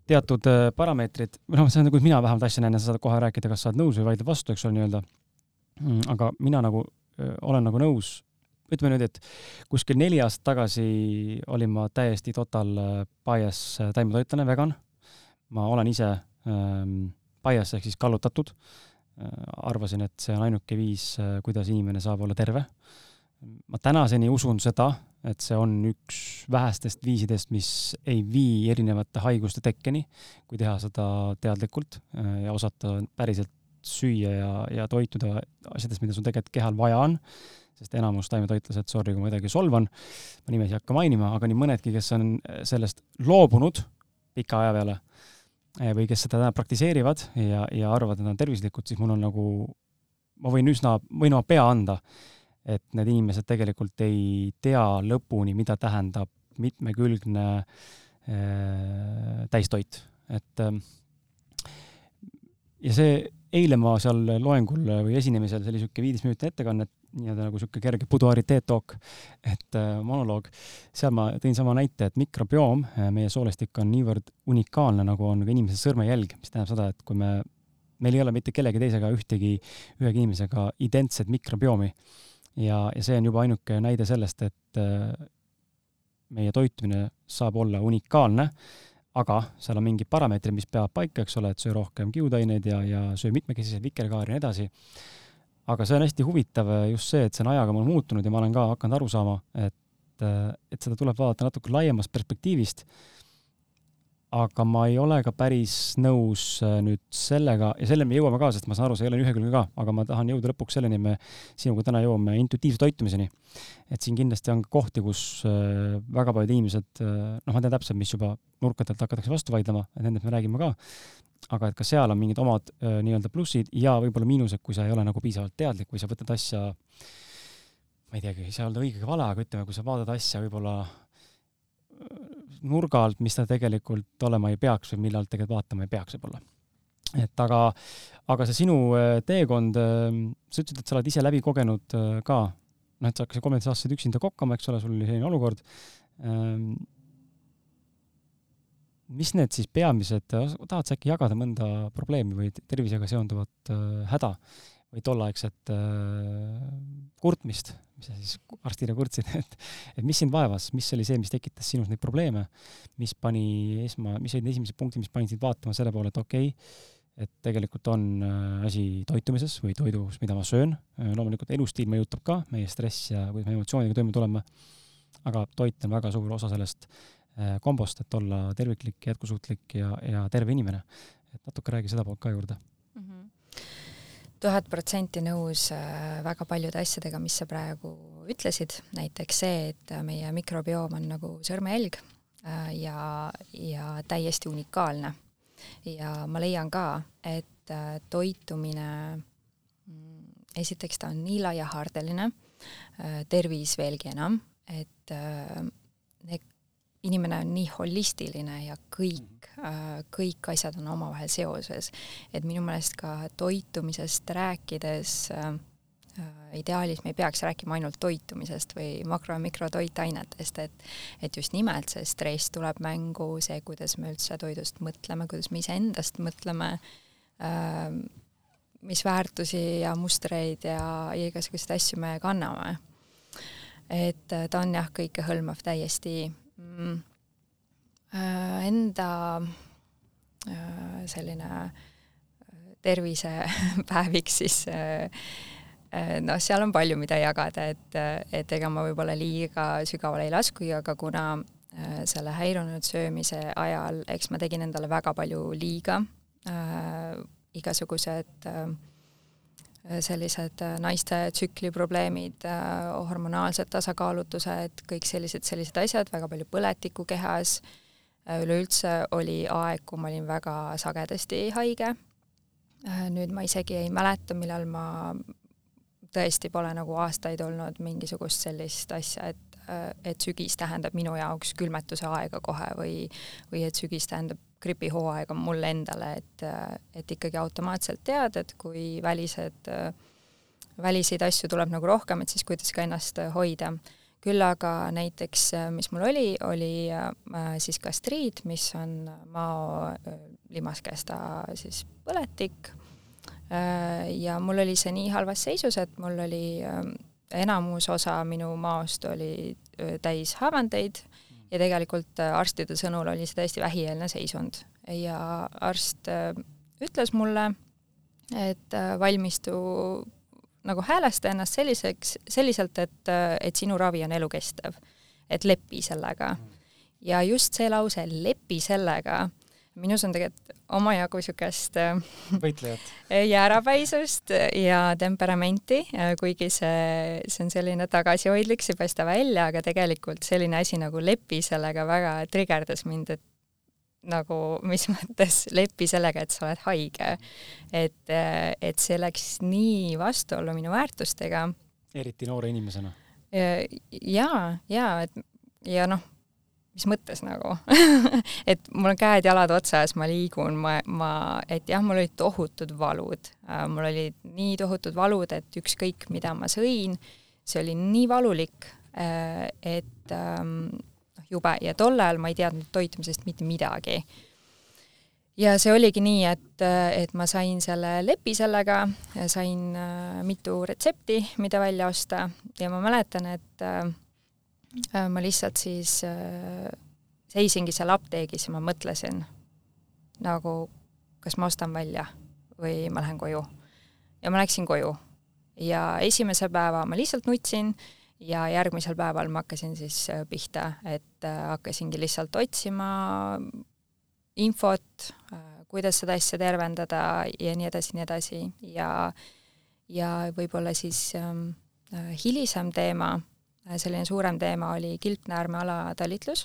teatud äh, parameetrid, või noh, see on, kuidas mina vähemalt asja näen ja sa saad kohe rääkida, kas sa oled nõus või vaidled vastu, eks ole, nii-öelda. Mm, aga mina nagu äh, olen nagu nõus, ütleme nüüd, et kuskil neli aastat tagasi olin ma täiesti total bias taimetoitlane, vegan. ma olen ise ähm, bias ehk siis kallutatud. arvasin, et see on ainuke viis, kuidas inimene saab olla terve. Ma tänaseni usun seda, et see on üks vähestest viisidest, mis ei vii erinevate haiguste tekkeni, kui teha seda teadlikult äh, ja osata päriselt süüa ja, ja toituda asjadest, mida sul tegelikult kehal vaja on, sest enamus taimetoitlased, sorry, kui ma midagi solvan, ma nimesi ei hakka mainima, aga nii mõnedki, kes on sellest loobunud pika aja peale äh, või kes seda praktiseerivad ja, ja arvavad, et nad on tervislikud, siis mul on nagu, ma võin üsna, võin oma pea anda et need inimesed tegelikult ei tea lõpuni, mida tähendab mitmekülgne äh, täistoit, et äh, ja see, eile ma seal loengul või esinemisel, see oli niisugune viieteistminutine ettekanne, nii-öelda nagu niisugune kerge buduaari teetalk, et äh, monoloog, seal ma tõin sama näite, et mikrobioom, äh, meie soolestik on niivõrd unikaalne, nagu on ka inimese sõrmejälg, mis tähendab seda, et kui me, meil ei ole mitte kellegi teisega ühtegi, ühegi inimesega identset mikrobiomi ja, ja see on juba ainuke näide sellest, et äh, meie toitumine saab olla unikaalne, aga seal on mingid parameetrid, mis peavad paika, eks ole, et söö rohkem kiudaineid ja, ja söö mitmekesiseid vikerkaari ja nii edasi. aga see on hästi huvitav just see, et see on ajaga mul muutunud ja ma olen ka hakanud aru saama, et, et seda tuleb vaadata natuke laiemast perspektiivist aga ma ei ole ka päris nõus äh, nüüd sellega ja selleni me jõuame ka, sest ma saan aru, sa ei ole ühekülgne ka, aga ma tahan jõuda lõpuks selleni, me sinuga täna jõuame intuitiivse toitumiseni. et siin kindlasti on kohti, kus äh, väga paljud inimesed, äh, noh, ma tean täpselt, mis juba nurkadelt hakatakse vastu vaidlema, et nendest me räägime ka, aga et ka seal on mingid omad nii-öelda plussid ja võib-olla miinused, kui sa ei ole nagu piisavalt teadlik või sa võtad asja, ma ei teagi, ei saa öelda õige või vale, aga ütleme, kui sa vaatad asja võib-olla nurga alt, mis ta tegelikult olema ei peaks või mille alt tegelikult vaatama ei peaks võib-olla. et aga, aga see sinu äh, teekond, äh, sa ütlesid, et sa oled ise läbi kogenud äh, ka, noh, et sa hakkasid kolmeteistaastaselt üksinda kokkama, eks ole, sul oli selline olukord. Ähm, mis need siis peamised, tahad sa äkki jagada mõnda probleemi või tervisega seonduvat häda või tolleaegset kurtmist, mis sa siis arstile kurtsid, et, et mis sind vaevas, mis oli see, mis tekitas sinus neid probleeme, mis pani esma, mis olid esimesed punktid, mis panid sind vaatama selle poole, et okei okay,, et tegelikult on äh, asi toitumises või toidus, mida ma söön, äh, loomulikult elustiil mõjutab ka, meie stress ja kuidas me emotsioonidega toime tuleme, aga toit on väga suur osa sellest äh, kombost, et olla terviklik, jätkusuutlik ja, ja terve inimene. et natuke räägi seda poolt ka juurde tuhat protsenti nõus äh, väga paljude asjadega, mis sa praegu ütlesid, näiteks see, et meie mikrobioom on nagu sõrmejälg äh, ja, ja täiesti unikaalne. ja ma leian ka, et äh, toitumine, mm, esiteks ta on nii laiahaardeline, tervis veelgi enam, et inimene on nii holistiline ja kõik, äh, kõik asjad on omavahel seoses. et minu meelest ka toitumisest rääkides äh, äh, ideaalis me ei peaks rääkima ainult toitumisest või makro- ja mikrotoitainetest, et et just nimelt see stress tuleb mängu, see, kuidas me üldse toidust mõtleme, kuidas me iseendast mõtleme äh,, mis väärtusi ja mustreid ja, ja igasuguseid asju me kanname. et ta on jah, kõikehõlmav täiesti mm, äh, enda äh, selline äh, tervisepäeviks siis noh, seal on palju, mida jagada, et, et ega ma võib-olla liiga sügavale ei laskugi, aga kuna selle häirunud söömise ajal, eks ma tegin endale väga palju liiga äh,, igasugused äh, Äh, sellised äh, naiste tsükliprobleemid, äh, hormonaalsed tasakaalutused, kõik sellised, sellised asjad, väga palju põletikku kehas, üleüldse oli aeg, kui ma olin väga sagedasti haige, nüüd ma isegi ei mäleta, millal ma tõesti pole nagu aastaid olnud mingisugust sellist asja, et et sügis tähendab minu jaoks külmetuse aega kohe või, või et sügis tähendab gripihooaeg on mulle endale, et, et ikkagi automaatselt tead, et kui välised, väliseid asju tuleb nagu rohkem, et siis kuidas ka ennast hoida. Küll aga näiteks, mis mul oli, oli äh, siis gastriit, mis on mao äh, limaskesta siis põletik äh,. ja mul oli see nii halvas seisus, et mul oli äh, enamus osa minu maost oli äh, täis haavandeid ja tegelikult äh, arstide sõnul oli see täiesti vähieelne seisund ja arst äh, ütles mulle, et äh, valmistu nagu häälesta ennast selliseks, selliselt, et, et sinu ravi on elukestev. et lepi sellega. ja just see lause, lepi sellega, minus on tegelikult omajagu niisugust äh, võitlejat. jäärapäisust ja temperamenti, kuigi see, see on selline tagasihoidlik, see ei paista välja, aga tegelikult selline asi nagu lepi sellega väga trigerdas mind, et nagu mis mõttes lepi sellega, et sa oled haige. et, et see läks nii vastuollu minu väärtustega. eriti noore inimesena. jaa, jaa, et ja noh, mis mõttes nagu et mul on käed-jalad otsas, ma liigun, ma, ma, et jah, mul olid tohutud valud, äh, mul olid nii tohutud valud, et ükskõik, mida ma sõin, see oli nii valulik, äh, et ähm, jube ja tol ajal ma ei teadnud toitumisest mitte midagi. ja see oligi nii, et, et ma sain selle lepi sellega, sain äh, mitu retsepti, mida välja osta ja ma mäletan, et äh, Äh, ma lihtsalt siis äh, seisingi seal apteegis ja ma mõtlesin nagu, kas ma ostan välja või ma lähen koju. ja ma läksin koju ja esimese päeva ma lihtsalt nutsin ja järgmisel päeval ma hakkasin siis äh, pihta, et äh, hakkasingi lihtsalt otsima infot, äh, kuidas seda asja tervendada ja nii edasi, nii edasi. Ja ja võib-olla siis ähm, hilisem teema, selline suurem teema oli kilpnäärme alatalitlus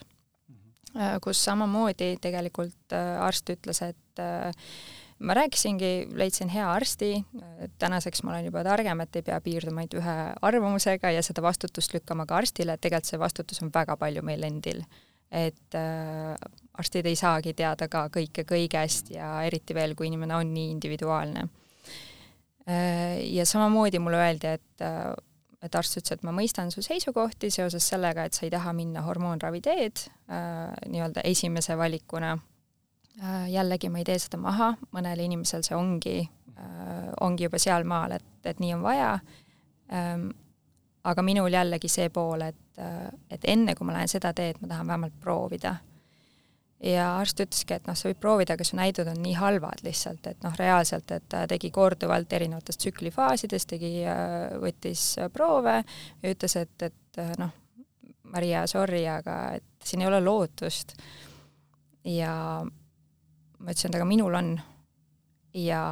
Äh, kus samamoodi tegelikult arst ütles, et äh, ma rääkisingi, leidsin hea arsti, tänaseks ma olen juba targem, et ei pea piirduma ainult ühe arvamusega ja seda vastutust lükkama ka arstile, et tegelikult see vastutus on väga palju meil endil. et äh, arstid ei saagi teada ka kõike kõigest ja eriti veel, kui inimene on nii individuaalne äh,. Ja samamoodi mulle öeldi, et äh, et arst ütles, et ma mõistan su seisukohti seoses sellega, et sa ei taha minna hormoonravi teed äh, nii-öelda esimese valikuna. Jällegi ma ei tee seda maha, mõnel inimesel see ongi äh,, ongi juba sealmaal, et, et nii on vaja ähm,. aga minul jällegi see pool, et, äh, et enne kui ma lähen seda teed, ma tahan vähemalt proovida ja arst ütleski, et noh, sa võid proovida, aga su näidud on nii halvad lihtsalt, et noh, reaalselt, et ta tegi korduvalt erinevates tsüklifaasides, tegi, äh, võttis äh, proove ja ütles, et, et äh, noh, Maria, sorry, aga et siin ei ole lootust. ja ma ütlesin, et aga minul on. ja,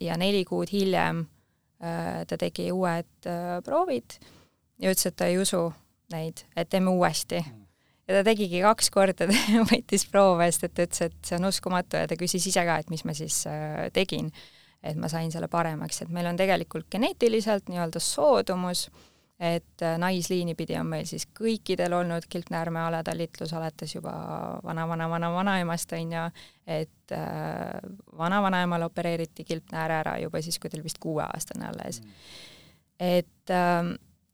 ja neli kuud hiljem ta tegi uued proovid ja ütles, et ta ei usu neid, et teeme uuesti ja ta tegigi kaks korda, võttis proove, sest et ta ütles, et see on uskumatu ja ta küsis ise ka, et mis ma siis äh, tegin. et ma sain selle paremaks, et meil on tegelikult geneetiliselt nii-öelda soodumus, et äh, naisliini pidi on meil siis kõikidel olnud kilpnäärme alatalitlus alates juba vana-vana-vana-vanaemast, on ju, et äh, vanavanaemal opereeriti kilpnääre ära juba siis, kui ta oli vist kuueaastane alles mm.. et äh,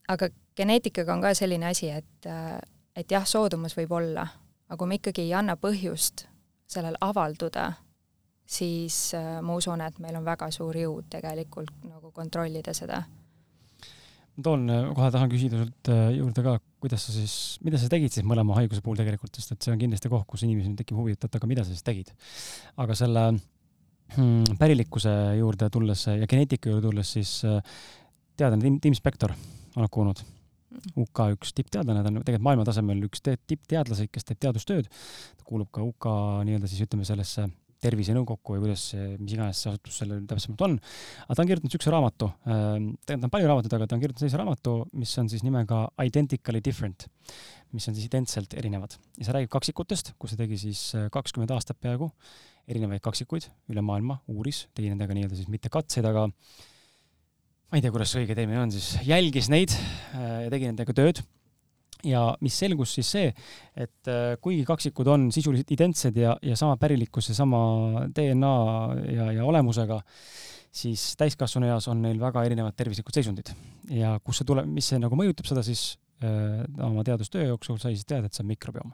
aga geneetikaga on ka selline asi, et äh, et jah, soodumus võib olla, aga kui me ikkagi ei anna põhjust sellel avalduda, siis äh, ma usun, et meil on väga suur jõud tegelikult nagu kontrollida seda. Ma toon, äh, kohe tahan küsida sult äh, juurde ka, kuidas sa siis, mida sa tegid siis mõlema haiguse puhul tegelikult, sest et see on kindlasti koht, kus inimesel tekib huvi, et oot, aga mida sa siis tegid. aga selle hmm, pärilikkuse juurde tulles ja geneetika juurde tulles, siis teadlane Tim, Tim Spektor, oled kuulnud? UK üks tippteadlane, ta on tegelikult maailmatasemel üks tippteadlasi, kes teeb teadustööd. ta kuulub ka UK nii-öelda siis ütleme sellesse tervisenõukokku või kuidas mis iganes see asutus sellel täpsemalt on. aga ta on kirjutanud niisuguse raamatu, ähm, tegelikult on palju raamatuid, aga ta on kirjutanud sellise raamatu, mis on siis nimega Identically Different, mis on siis identselt erinevad. ja see räägib kaksikutest, kus ta tegi siis äh, kakskümmend aastat peaaegu erinevaid kaksikuid üle maailma, uuris, tegi nendega nii-öelda siis mitte katseid, aga ma ei tea, kuidas see õige termin on siis, jälgis neid äh, ja tegi nendega tööd. Ja mis selgus siis see, et äh, kuigi kaksikud on sisuliselt identsed ja, ja sama pärilikkuse, sama DNA ja, ja olemusega, siis täiskasvanu eas on neil väga erinevad tervislikud seisundid. ja kus see tuleb, mis see nagu mõjutab seda, siis äh, oma teadustöö jooksul sai siis teada, et see on mikrobiom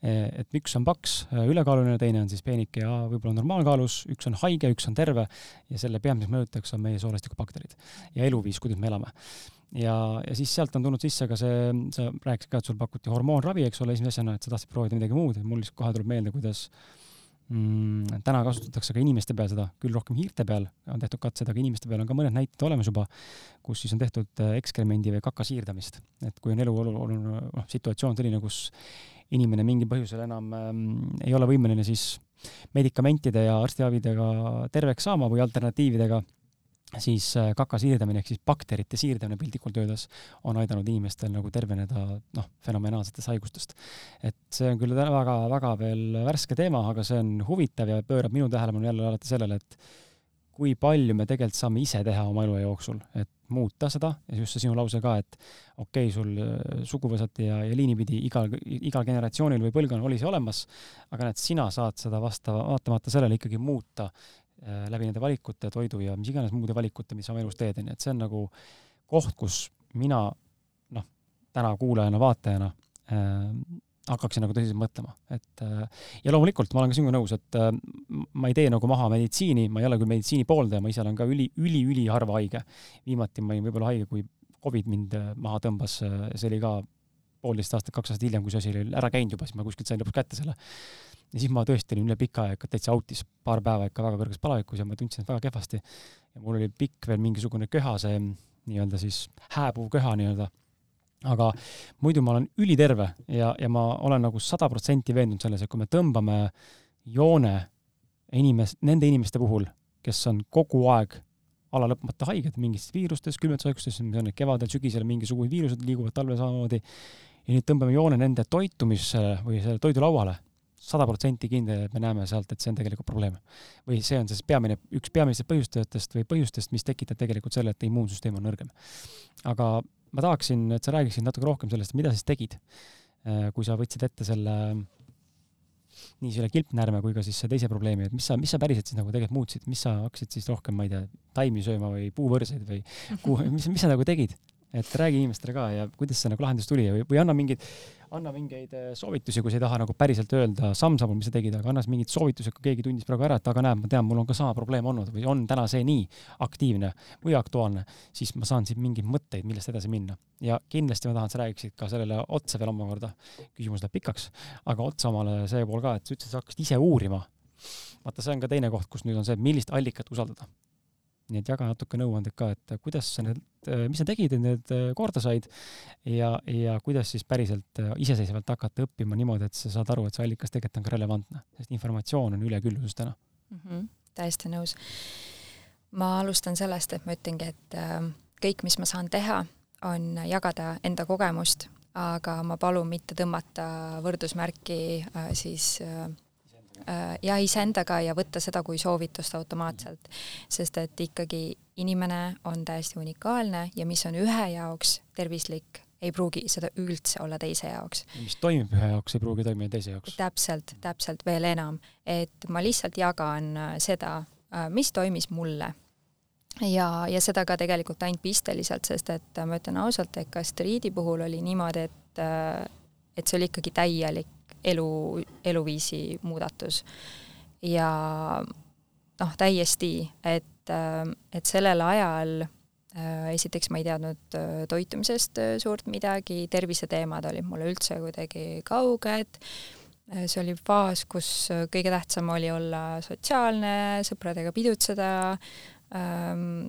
et üks on paks, ülekaaluline, teine on siis peenike ja võib-olla normaalkaalus, üks on haige, üks on terve ja selle peamiseks mõjutajaks on meie soorestikubakterid ja eluviis, kuidas me elame. Ja, ja siis sealt on tulnud sisse ka see, sa rääkisid ka, et sul pakuti hormoonravi, eks ole, esimese asjana, et sa tahtsid proovida midagi muud, mul lihtsalt kohe tuleb meelde, kuidas mm, täna kasutatakse ka inimeste peal seda, küll rohkem hiirte peal on tehtud katsed, aga inimeste peal on ka mõned näited olemas juba, kus siis on tehtud äh, ekskremendi või kaka siirdamist. et kui on eluolu, noh, situatsioon selline, kus inimene mingil põhjusel enam ähm, ei ole võimeline siis medikamentide ja arstiabidega terveks saama või alternatiividega, siis äh, kaka siirdamine ehk siis bakterite siirdamine piltlikult öeldes on aidanud inimestel nagu terveneda noh, fenomenaalsetest haigustest. et see on küll väga-väga veel värske teema, aga see on huvitav ja pöörab minu tähelepanu jälle alati sellele, et kui palju me tegelikult saame ise teha oma elu jooksul, et muuta seda ja just see sinu lause ka, et okei okay,, sul äh, suguvõsati ja, ja liinipidi igal, igal generatsioonil või põlvkonnal oli see olemas, aga näed, sina saad seda vastava, vaatamata sellele ikkagi muuta läbi nende valikute, toidu ja mis iganes muude valikute, mis sa oma elus teed, onju, et see on nagu koht, kus mina noh, täna kuulajana, vaatajana äh, hakkaksin nagu tõsiselt mõtlema, et äh, ja loomulikult ma olen ka sinuga nõus, et äh, ma ei tee nagu maha meditsiini, ma ei ole küll meditsiini pooldaja, ma ise olen ka üli, üli-üliharva haige. viimati ma olin võib-olla haige, kui Covid mind äh, maha tõmbas, see oli ka poolteist aastat, kaks aastat hiljem, kui see asi oli ära käinud juba, siis ma kuskilt sain lõpuks kätte selle. Ja siis ma tõesti olin üle pika aja ikka täitsa out'is, paar päeva ikka väga kõrges palavikus ja ma tundsin väga kehvasti. ja mul oli pikk veel mingisugune köha, see nii-öelda siis hääbuv köha nii-öelda. aga muidu ma olen üliterve ja, ja ma olen nagu sada protsenti veendunud selles, et kui me tõmbame joone inimes-, nende inimeste puhul, kes on kogu aeg ala lõpmata haiged mingitest viirustest, külmetushaigustest, mis on kevadel, sügisel mingisugused viirused liiguvad talvel samamoodi. ja nüüd tõmbame joone nende toitumisele või selle toidulauale, sada protsenti kindel, et me näeme sealt, et see on tegelikult probleem. või see on siis peamine, üks peamistest põhjustajatest või põhjustest, mis tekitab tegelikult selle, et immuunsüsteem on nõrgem. aga ma tahaksin, et sa räägiksid natuke rohkem sellest, mida siis tegid, äh, kui sa võtsid ette selle nii selle kilpnärme kui ka siis teise probleemi, et mis sa, mis sa päriselt siis nagu tegelikult muutsid, mis sa hakkasid siis rohkem, ma ei tea, taimi sööma või puuvõrseid või kuhu, mis, mis sa nagu tegid? et räägi inimestele ka ja kuidas see nagu lahendus tuli või, või anna mingeid, anna mingeid äh, soovitusi, kui sa ei taha nagu päriselt öelda samm-sammult, mis sa tegid, aga anna mingeid soovitusi, kui keegi tundis praegu ära, et aga näed, ma tean, mul on ka sama probleem olnud või on täna see nii aktiivne või aktuaalne, siis ma saan siit mingeid mõtteid, millest edasi minna. ja kindlasti ma tahan, et sa räägiksid ka sellele otsa veel omakorda, küsimus läheb pikaks, aga otsa omale see pool ka, et sa ütlesid, sa hakkasid ise uurima. vaata, see on ka teine koht, kus nüüd on see, millist allikat usaldada nii et jaga natuke nõuandeid ka, et kuidas sa need, mis sa tegid, et need äh, korda said ja, ja kuidas siis päriselt äh, iseseisvalt hakata õppima niimoodi, et sa saad aru, et see allikas tegelikult on ka relevantne, sest informatsioon on ülekülluses täna mm. -hmm, täiesti nõus. ma alustan sellest, et ma ütlengi, et äh, kõik, mis ma saan teha, on jagada enda kogemust, aga ma palun mitte tõmmata võrdusmärki siis Äh, ja iseendaga ja võtta seda kui soovitust automaatselt. sest et ikkagi inimene on täiesti unikaalne ja mis on ühe jaoks tervislik, ei pruugi seda üldse olla teise jaoks. mis toimib ühe jaoks, ei pruugi toimida teise jaoks. täpselt, täpselt veel enam, et ma lihtsalt jagan äh, seda, äh, mis toimis mulle ja, ja seda ka tegelikult ainult pisteliselt, sest et ma ütlen ausalt, et ka striidi puhul oli niimoodi, et, et see oli ikkagi täielik elu, eluviisi muudatus. ja noh, täiesti, et, et sellel ajal äh, esiteks ma ei teadnud äh, toitumisest äh, suurt midagi, terviseteemad olid mulle üldse kuidagi kauged, see oli faas, kus kõige tähtsam oli olla sotsiaalne, sõpradega pidutseda, ähm,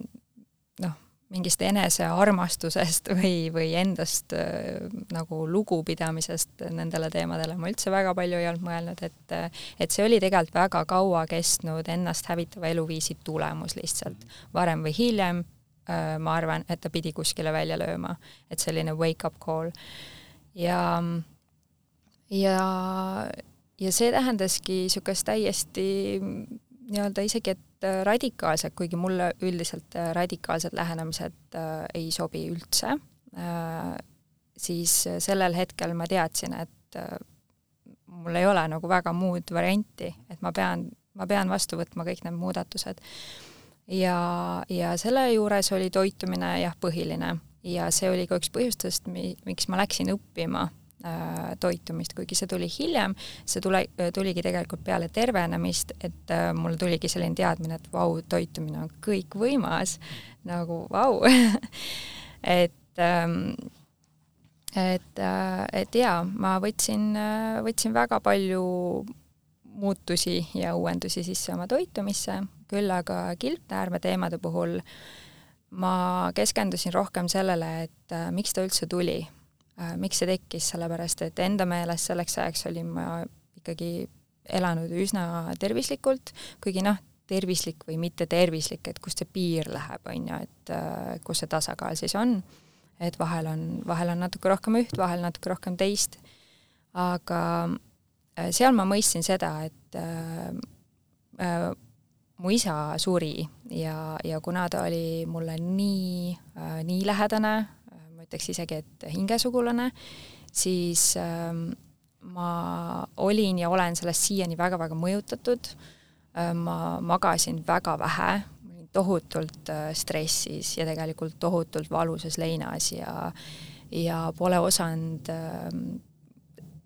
mingist enesearmastusest või, või endast äh, nagu lugupidamisest nendele teemadele ma üldse väga palju ei olnud mõelnud, et et see oli tegelikult väga kaua kestnud ennast hävitava eluviisi tulemus lihtsalt. varem või hiljem äh, ma arvan, et ta pidi kuskile välja lööma, et selline wake-up call. ja, ja, ja see tähendaski niisugust täiesti nii-öelda isegi, et Äh, radikaalsed, kuigi mulle üldiselt äh, radikaalsed lähenemised äh, ei sobi üldse, siis sellel hetkel ma teadsin, et mul ei ole nagu väga muud varianti, et ma pean, ma pean vastu võtma kõik need muudatused. ja, ja selle juures oli toitumine jah, põhiline ja see oli ka üks põhjustest, miks ma läksin õppima toitumist, kuigi see tuli hiljem, see tule, tuligi tegelikult peale tervenemist, et äh, mul tuligi selline teadmine, et vau, toitumine on kõikvõimas, nagu vau. Et ähm, et, äh, et jaa, ma võtsin, võtsin väga palju muutusi ja uuendusi sisse oma toitumisse, küll aga kilpnäärmeteemade puhul ma keskendusin rohkem sellele, et miks ta üldse tuli. Äh, miks see tekkis, sellepärast et enda meelest selleks ajaks olin ma ikkagi elanud üsna tervislikult, kuigi noh, tervislik või mitte tervislik, et kust see piir läheb, on ju, et äh, kus see tasakaal siis on. et vahel on, vahel on natuke rohkem üht, vahel natuke rohkem teist. aga äh, seal ma mõistsin seda, et äh, äh, mu isa suri ja, ja kuna ta oli mulle nii äh,, nii lähedane, ütleks isegi, et hingesugulane, siis ähm, ma olin ja olen sellest siiani väga-väga mõjutatud. Äh,, ma magasin väga vähe, olin tohutult äh, stressis ja tegelikult tohutult valusas leinas ja ja pole osanud äh,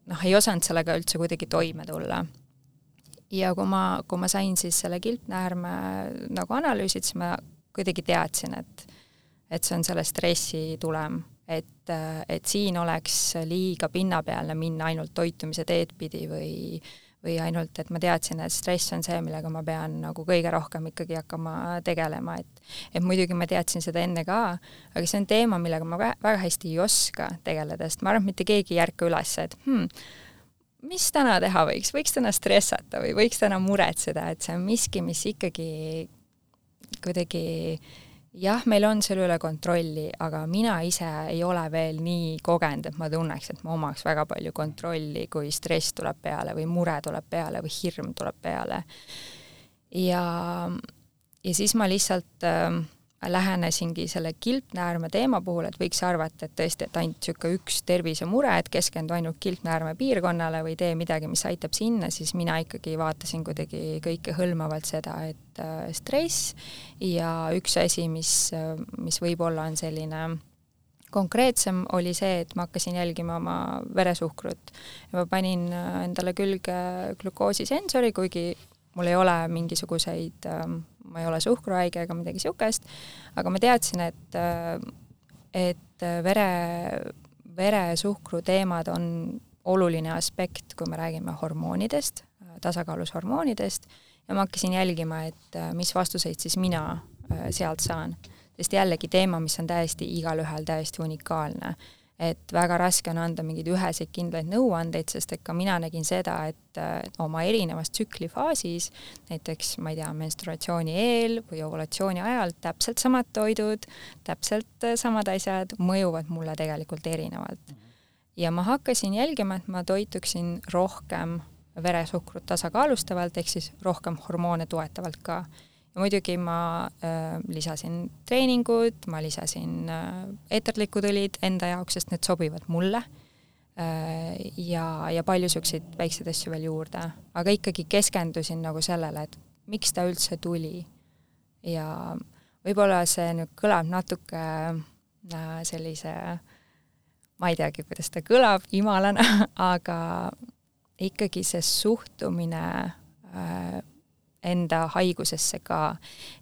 noh, ei osanud sellega üldse kuidagi toime tulla. ja kui ma, kui ma sain siis selle kilpnäärme nagu analüüsid, siis ma kuidagi teadsin, et et see on selle stressi tulem et, et siin oleks liiga pinnapealne minna ainult toitumise teed pidi või või ainult, et ma teadsin, et stress on see, millega ma pean nagu kõige rohkem ikkagi hakkama tegelema, et et muidugi ma teadsin seda enne ka, aga see on teema, millega ma väga hästi ei oska tegeleda, sest ma arvan, et mitte keegi ei ärka üles, et hmm, mis täna teha võiks, võiks täna stressata või võiks täna muretseda, et see on miski, mis ikkagi kuidagi jah, meil on selle üle kontrolli, aga mina ise ei ole veel nii kogenud, et ma tunneks, et ma omaks väga palju kontrolli, kui stress tuleb peale või mure tuleb peale või hirm tuleb peale. ja, ja siis ma lihtsalt äh, lähenesingi selle kilpnäärme teema puhul, et võiks arvata, et tõesti, et ainult niisugune üks tervisemure, et keskendu ainult kilpnäärme piirkonnale või tee midagi, mis aitab sinna, siis mina ikkagi vaatasin kuidagi kõikehõlmavalt seda, et äh, stress ja üks asi, mis, mis võib-olla on selline konkreetsem, oli see, et ma hakkasin jälgima oma veresuhkrut. Ma panin äh, endale külge glukoosisensori, kuigi mul ei ole mingisuguseid ähm, ma ei ole suhkruhaige ega midagi niisugust, aga ma teadsin, et, et vere, veresuhkru teemad on oluline aspekt, kui me räägime hormoonidest, tasakaalus hormoonidest, ja ma hakkasin jälgima, et mis vastuseid siis mina äh, sealt saan. sest jällegi teema, mis on täiesti igalühel täiesti unikaalne et väga raske on anda mingeid üheseid kindlaid nõuandeid, sest et ka mina nägin seda, et oma erinevas tsüklifaasis, näiteks ma ei tea, menstruatsiooni eel või ovulatsiooni ajal täpselt samad toidud, täpselt samad asjad mõjuvad mulle tegelikult erinevalt. ja ma hakkasin jälgima, et ma toituksin rohkem veresuhkrut tasakaalustavalt, ehk siis rohkem hormoone toetavalt ka muidugi ma äh, lisasin treeningud, ma lisasin äh, eeterlikud õlid enda jaoks, sest need sobivad mulle äh,. ja, ja palju niisuguseid väikseid asju veel juurde, aga ikkagi keskendusin nagu sellele, et miks ta üldse tuli. ja võib-olla see nüüd kõlab natuke äh, sellise, ma ei teagi, kuidas ta kõlab, imalana, aga ikkagi see suhtumine äh, enda haigusesse ka,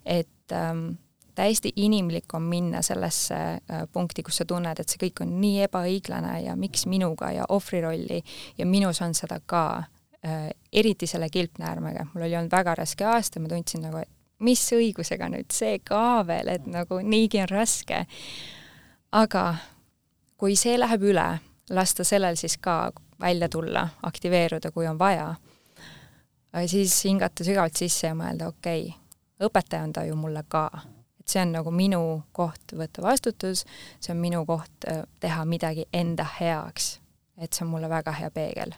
et ähm, täiesti inimlik on minna sellesse äh, punkti, kus sa tunned, et see kõik on nii ebaõiglane ja miks minuga ja ohvrirolli ja minus on seda ka äh,, eriti selle kilpnäärmega, mul oli olnud väga raske aasta, ma tundsin nagu, et mis õigusega nüüd see ka veel, et nagu niigi on raske. aga kui see läheb üle, lasta sellel siis ka välja tulla, aktiveeruda, kui on vaja siis hingata sügavalt sisse ja mõelda, okei okay,, õpetaja on ta ju mulle ka. et see on nagu minu koht võtta vastutus, see on minu koht äh, teha midagi enda heaks. et see on mulle väga hea peegel.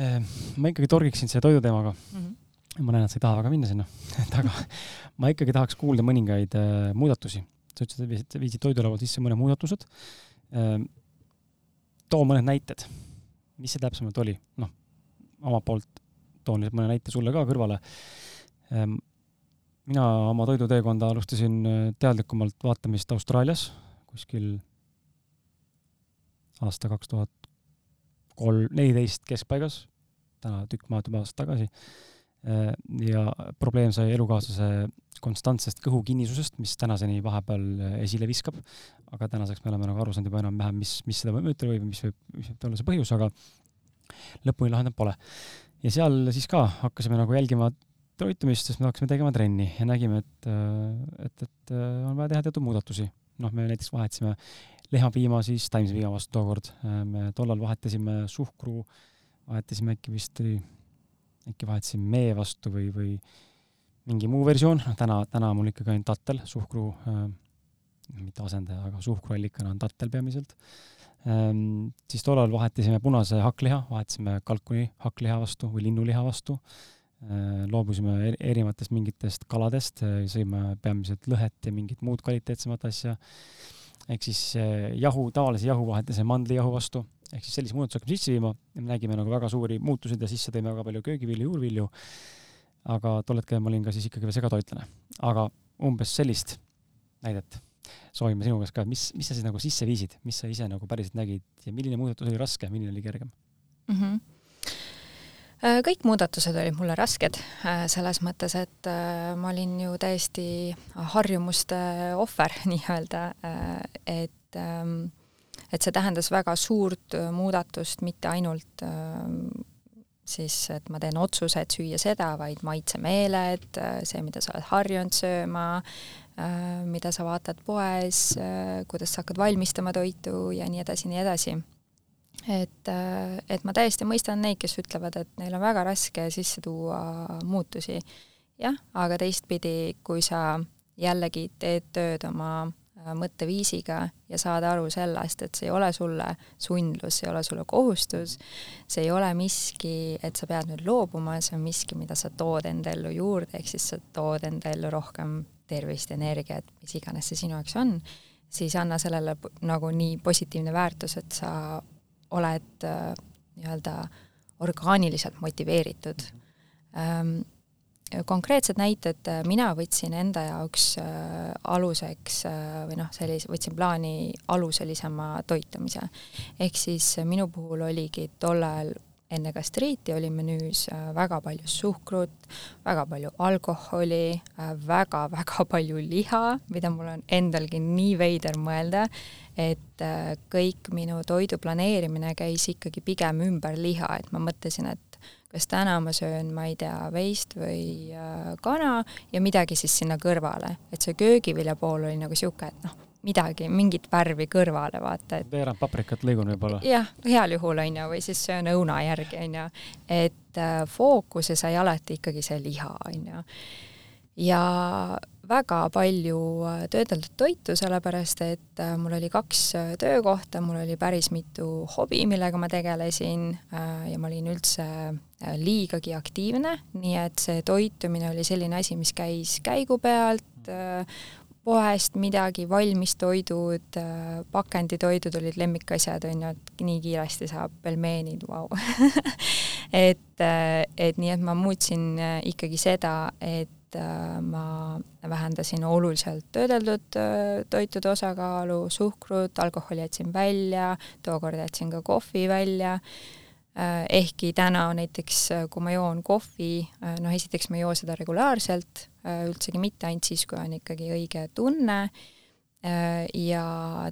Ehm, ma ikkagi torgiksin selle toiduteemaga mm. -hmm. ma näen, et sa ei taha väga minna sinna aga ma ikkagi tahaks kuulda mõningaid äh, muudatusi. sa ütlesid, et viisid, viisid toidulaual sisse mõned muudatused äh,. too mõned näited, mis see täpsemalt oli, noh omalt poolt toon nüüd mõne näite sulle ka kõrvale. Ehm, mina oma toiduteekonda alustasin äh, teadlikumalt vaatamist Austraalias kuskil aasta kaks tuhat kolm, neliteist keskpaigas, täna tükk maad juba aasta tagasi. Ehm, ja probleem sai elukaaslase konstantsest kõhukinnisusest, mis tänaseni vahepeal äh, esile viskab. aga tänaseks me oleme nagu aru saanud juba enam-vähem, mis, mis seda mõjutada võib ja mis võib, mis võib olla see põhjus, aga lõpuni lahendanud pole. ja seal siis ka hakkasime nagu jälgima toitumist, sest me hakkasime tegema trenni ja nägime, et, et, et on vaja teha teatud muudatusi. noh, me näiteks vahetasime lehmapiima siis taimsepiima vastu tookord, me tollal vahetasime suhkru, vahetasime äkki vist oli, äkki vahetasime mee vastu või, või mingi muu versioon, noh täna, täna mul ikkagi ainult tattel, suhkru äh,, mitte asendaja, aga suhkruallikana on tattel peamiselt äh, siis tollal vahetasime punase hakkliha, vahetasime kalkuni hakkliha vastu või linnuliha vastu. Ehm, loobusime erinevatest mingitest kaladest, sõime peamiselt lõhet ja mingit muud kvaliteetsemat asja. ehk siis eh, jahu, tavalise jahu vahetasime mandlijahu vastu, ehk siis sellise muudatuse hakkame sisse viima ja me nägime nagu väga suuri muutuseid ja sisse tõime väga palju köögivilju, juurvilju. aga tol hetkel ma olin ka siis ikkagi veel segatoitlane, aga umbes sellist näidet soovime sinu käest ka, mis, mis sa siis nagu sisse viisid, mis sa ise nagu päriselt nägid ja milline muudatus oli raske, milline oli kergem mm? -hmm. Kõik muudatused olid mulle rasked, äh, selles mõttes, et äh, ma olin ju täiesti harjumuste ohver nii-öelda, et ähm, et see tähendas väga suurt muudatust, mitte ainult siis, et ma teen otsuse, et süüa seda, vaid maitsemeeled, see, mida sa oled harjunud sööma, mida sa vaatad poes, kuidas sa hakkad valmistama toitu ja nii edasi, nii edasi et, äh, et ma täiesti mõistan neid, kes ütlevad, et neil on väga raske sisse tuua muutusi. jah, aga teistpidi, kui sa jällegi teed tööd oma äh, mõtteviisiga ja saad aru sellest, et see ei ole sulle sundlus, see ei ole sulle kohustus, see ei ole miski, et sa pead nüüd loobuma, see on miski, mida sa tood enda ellu juurde, ehk siis sa tood enda ellu rohkem tervist, energiat, mis iganes see sinu jaoks on, siis anna sellele nagu nii positiivne väärtus, et sa oled äh, nii-öelda orgaaniliselt motiveeritud ähm,. konkreetsed näited, äh, mina võtsin enda jaoks äh, aluseks või noh, sellise, võtsin plaani aluselisema toitumise. ehk siis minu puhul oligi tollal enne gastriiti oli menüüs äh, väga palju suhkrut, väga palju alkoholi väga,, väga-väga palju liha, mida mul on endalgi nii veider mõelda, et äh, kõik minu toidu planeerimine käis ikkagi pigem ümber liha, et ma mõtlesin, et kas täna ma söön, ma ei tea, veist või äh, kana ja midagi siis sinna kõrvale, et see köögivilja pool oli nagu sihuke, et noh, midagi, mingit värvi kõrvale, vaata, et veerand paprikat lõigun võib-olla. jah, heal juhul, on ju, või siis söön õuna järgi, on ju. et äh, fookuse sai alati ikkagi see liha, on ju. ja väga palju äh, töödeldud toitu, sellepärast et äh, mul oli kaks äh, töökohta, mul oli päris mitu hobi, millega ma tegelesin äh, ja ma olin üldse äh, liigagi aktiivne, nii et see toitumine oli selline asi, mis käis käigu pealt poest midagi, valmistoidud, pakenditoidud olid lemmikasjad, on ju, et nii kiiresti saab pelmeenid, vau. et, et nii, et ma muutsin äh, ikkagi seda, et äh, ma vähendasin oluliselt töödeldud äh, toitude osakaalu, suhkrut, alkoholi jätsin välja, tookord jätsin ka kohvi välja ehkki täna näiteks, kui ma joon kohvi, noh esiteks ma ei joo seda regulaarselt, üldsegi mitte ainult siis, kui on ikkagi õige tunne äh, ja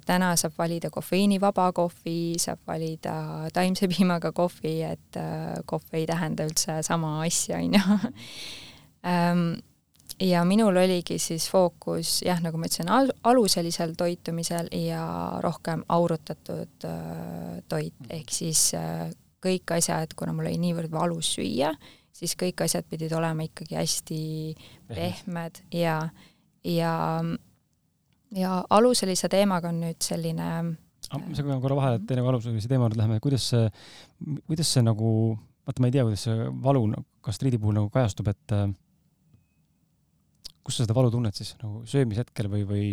täna saab valida kofeiinivaba kohvi, saab valida taimse piimaga kohvi, et äh, kohv ei tähenda üldse sama asja, on ju. Ähm, ja minul oligi siis fookus jah, nagu ma ütlesin al, aluselisel toitumisel ja rohkem aurutatud äh, toit, ehk siis äh, kõik asjad, kuna mul oli niivõrd valus süüa, siis kõik asjad pidid olema ikkagi hästi pehmed. ja, ja, ja aluselise teemaga on nüüd selline ma segan korra vahele, et enne kui aluselise teema juurde läheme, kuidas see, kuidas see nagu, vaata, ma ei tea, kuidas see valu gastriidi puhul nagu kajastub, et kus sa seda valu tunned siis nagu söömishetkel või, või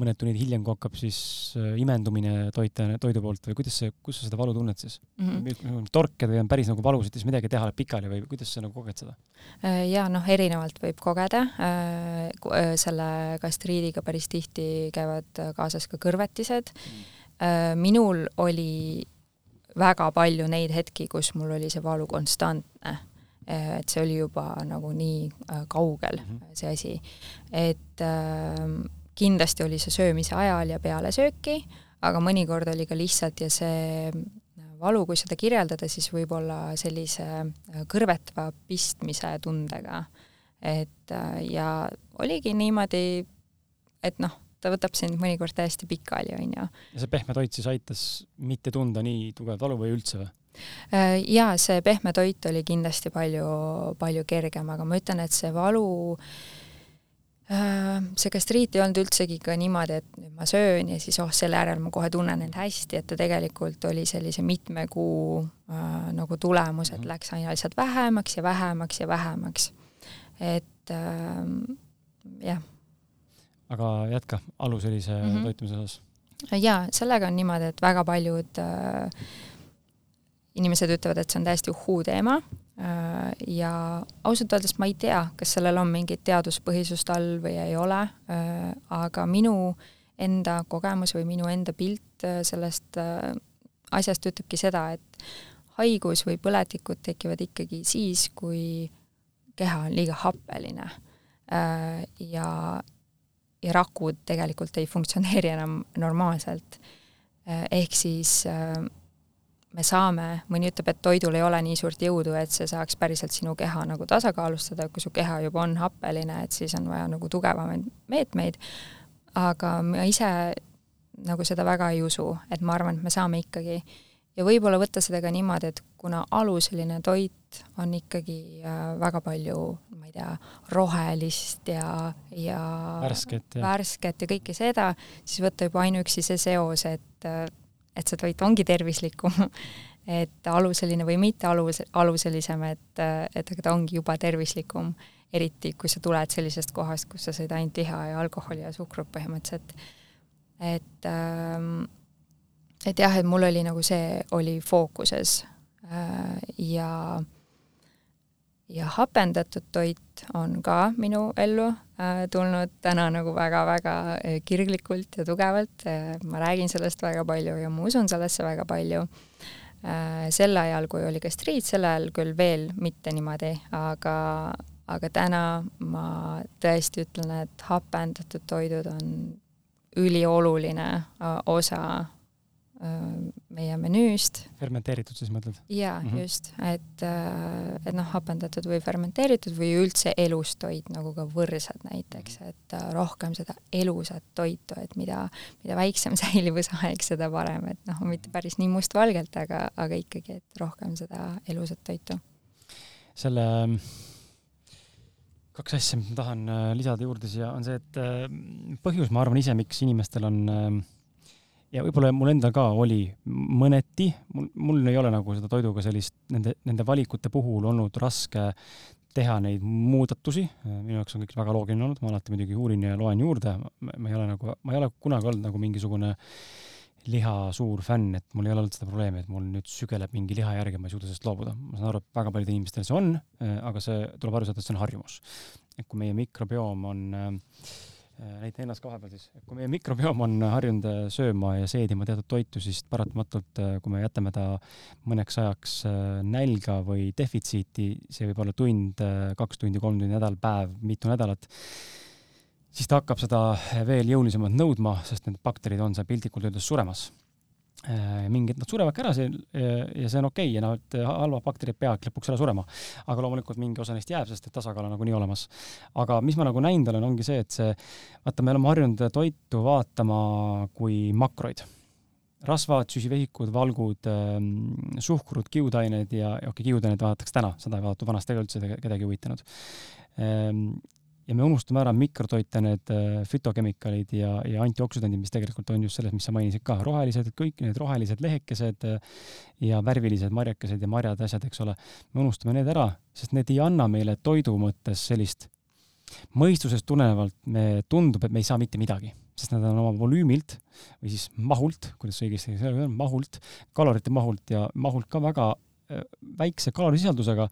mõned tunnid hiljem, kui hakkab siis äh, imendumine toite, toidu poolt või kuidas see, kus sa seda valu tunned siis mm? -hmm. torked või on päris nagu valus, et siis midagi teha läheb pikali või kuidas sa nagu koged seda? Äh, ja noh, erinevalt võib kogeda. Äh, selle gastriidiga päris tihti käivad kaasas ka kõrvetised. minul oli väga palju neid hetki, kus mul oli see valu konstantne et see oli juba nagu nii äh, kaugel mm, -hmm. see asi. et äh, kindlasti oli see söömise ajal ja peale sööki, aga mõnikord oli ka lihtsalt ja see valu, kui seda kirjeldada, siis võib-olla sellise kõrvetava pistmise tundega. et ja oligi niimoodi, et noh, ta võtab sind mõnikord täiesti pikali, on ju. ja see pehme toit siis aitas mitte tunda nii tugevat valu või üldse või? Äh, jaa, see pehme toit oli kindlasti palju, palju kergem, aga ma ütlen, et see valu, äh, see gastriit ei olnud üldsegi ka niimoodi, et nüüd ma söön ja siis oh, selle järel ma kohe tunnen end hästi, et ta tegelikult oli sellise mitme kuu äh, nagu tulemus, et mhm. läks aina lihtsalt vähemaks ja vähemaks ja vähemaks. et äh, jah. aga jätka aluselise mm -hmm. toitumise osas. jaa, sellega on niimoodi, et väga paljud äh, inimesed ütlevad, et see on täiesti uhuu teema äh, ja ausalt öeldes ma ei tea, kas sellel on mingit teaduspõhisust all või ei ole, äh, aga minu enda kogemus või minu enda pilt äh, sellest asjast ütlebki seda, et haigus või põletikud tekivad ikkagi siis, kui keha on liiga happeline ja, ja rakud tegelikult ei funktsioneeri enam normaalselt. Ehk siis äh, me saame, mõni ütleb, et toidul ei ole nii suurt jõudu, et see saaks päriselt sinu keha nagu tasakaalustada, kui su keha juba on happeline, et siis on vaja nagu tugevamaid meetmeid, aga ma ise nagu seda väga ei usu, et ma arvan, et me saame ikkagi. Ja võib-olla võtta seda ka niimoodi, et kuna aluseline toit on ikkagi äh, väga palju, ma ei tea, rohelist ja, ja värsket ja, värsket ja kõike seda, siis võtta juba ainuüksi see seos, et äh, et see toit ongi tervislikum et aluseline või mitte alus, aluselisem, et, et aga ta ongi juba tervislikum, eriti kui sa tuled sellisest kohast, kus sa sõid ainult liha ja alkoholi ja suhkrut põhimõtteliselt. et ähm, et jah, et mul oli nagu see, oli fookuses äh, ja ja hapendatud toit on ka minu ellu tulnud täna nagu väga-väga äh, kirglikult ja tugevalt äh,, ma räägin sellest väga palju ja ma usun sellesse väga palju äh,. sel ajal, kui oli gastriit, sel ajal küll veel mitte niimoodi, aga, aga täna ma tõesti ütlen, et hapendatud toidud on ülioluline äh, osa meie menüüst. fermenteeritud siis mõtled? jaa mm, -hmm. just, et, et noh, hapendatud või fermenteeritud või üldse elus toit, nagu ka võrsad näiteks, mhm. et rohkem seda elusat toitu, et mida, mida väiksem säilivusaeg, seda parem, et noh, mitte päris nii mustvalgelt, aga, aga ikkagi, et rohkem seda elusat toitu. selle kaks asja, mis ma tahan lisada juurde siia, on see, et põhjus, ma arvan ise, miks inimestel on äh, ja võib-olla mul endal ka oli mõneti, mul, mul ei ole nagu seda toiduga sellist, nende, nende valikute puhul olnud raske teha neid muudatusi, minu jaoks on kõik väga loogiline olnud, ma alati muidugi uurin ja loen juurde, ma ei ole nagu, ma ei ole kunagi olnud nagu mingisugune liha suur fänn, et mul ei ole olnud seda probleemi, et mul nüüd sügeleb mingi liha järgi, ma ei suuda sellest loobuda. ma saan aru, et väga paljudel inimestel see on, aga see, tuleb aru saada, et see on harjumus. et kui meie mikrobioom on äh, Äh, näita ennast ka vahepeal siis, kui meie mikrobioom on harjunud äh, sööma ja seedima teatud toitu, siis paratamatult, äh, kui me jätame ta mõneks ajaks nälga või defitsiiti, see võib olla tund, kaks tundi, kolm tundi, nädal, päev, mitu nädalat, siis ta hakkab seda veel jõulisemalt nõudma, sest need bakterid on seal piltlikult öeldes suremas. Äh, mingid, nad surevadki ära see ja see on okei okay, ja noh, et halvad bakterid peavadki lõpuks ära surema. aga loomulikult mingi osa neist jääb, sest et tasakaal on nagunii olemas. aga mis ma nagu näinud olen, ongi see, et see, vaata, me oleme harjunud toitu vaatama kui makroid. rasvad, süsivesikud, valgud, ähm, suhkrud, kiudained ja, okei okay,, kiudaineid vaadatakse täna, seda ei vaadatud vanasti üldse kedagi huvitanud ähm, ja me unustame ära mikrotoite, need äh, fütokemikaalid ja, ja antioksüdandid, mis tegelikult on just selles, mis sa mainisid ka, rohelised, kõik need rohelised lehekesed äh, ja värvilised marjakesed ja marjad, asjad, eks ole, me unustame need ära, sest need ei anna meile toidu mõttes sellist mõistusest tulenevalt me, tundub, et me ei saa mitte midagi, sest nad on oma volüümilt või siis mahult, kuidas õigesti öelda, mahult, kalorite mahult ja mahult ka väga äh, väikse kalorisisaldusega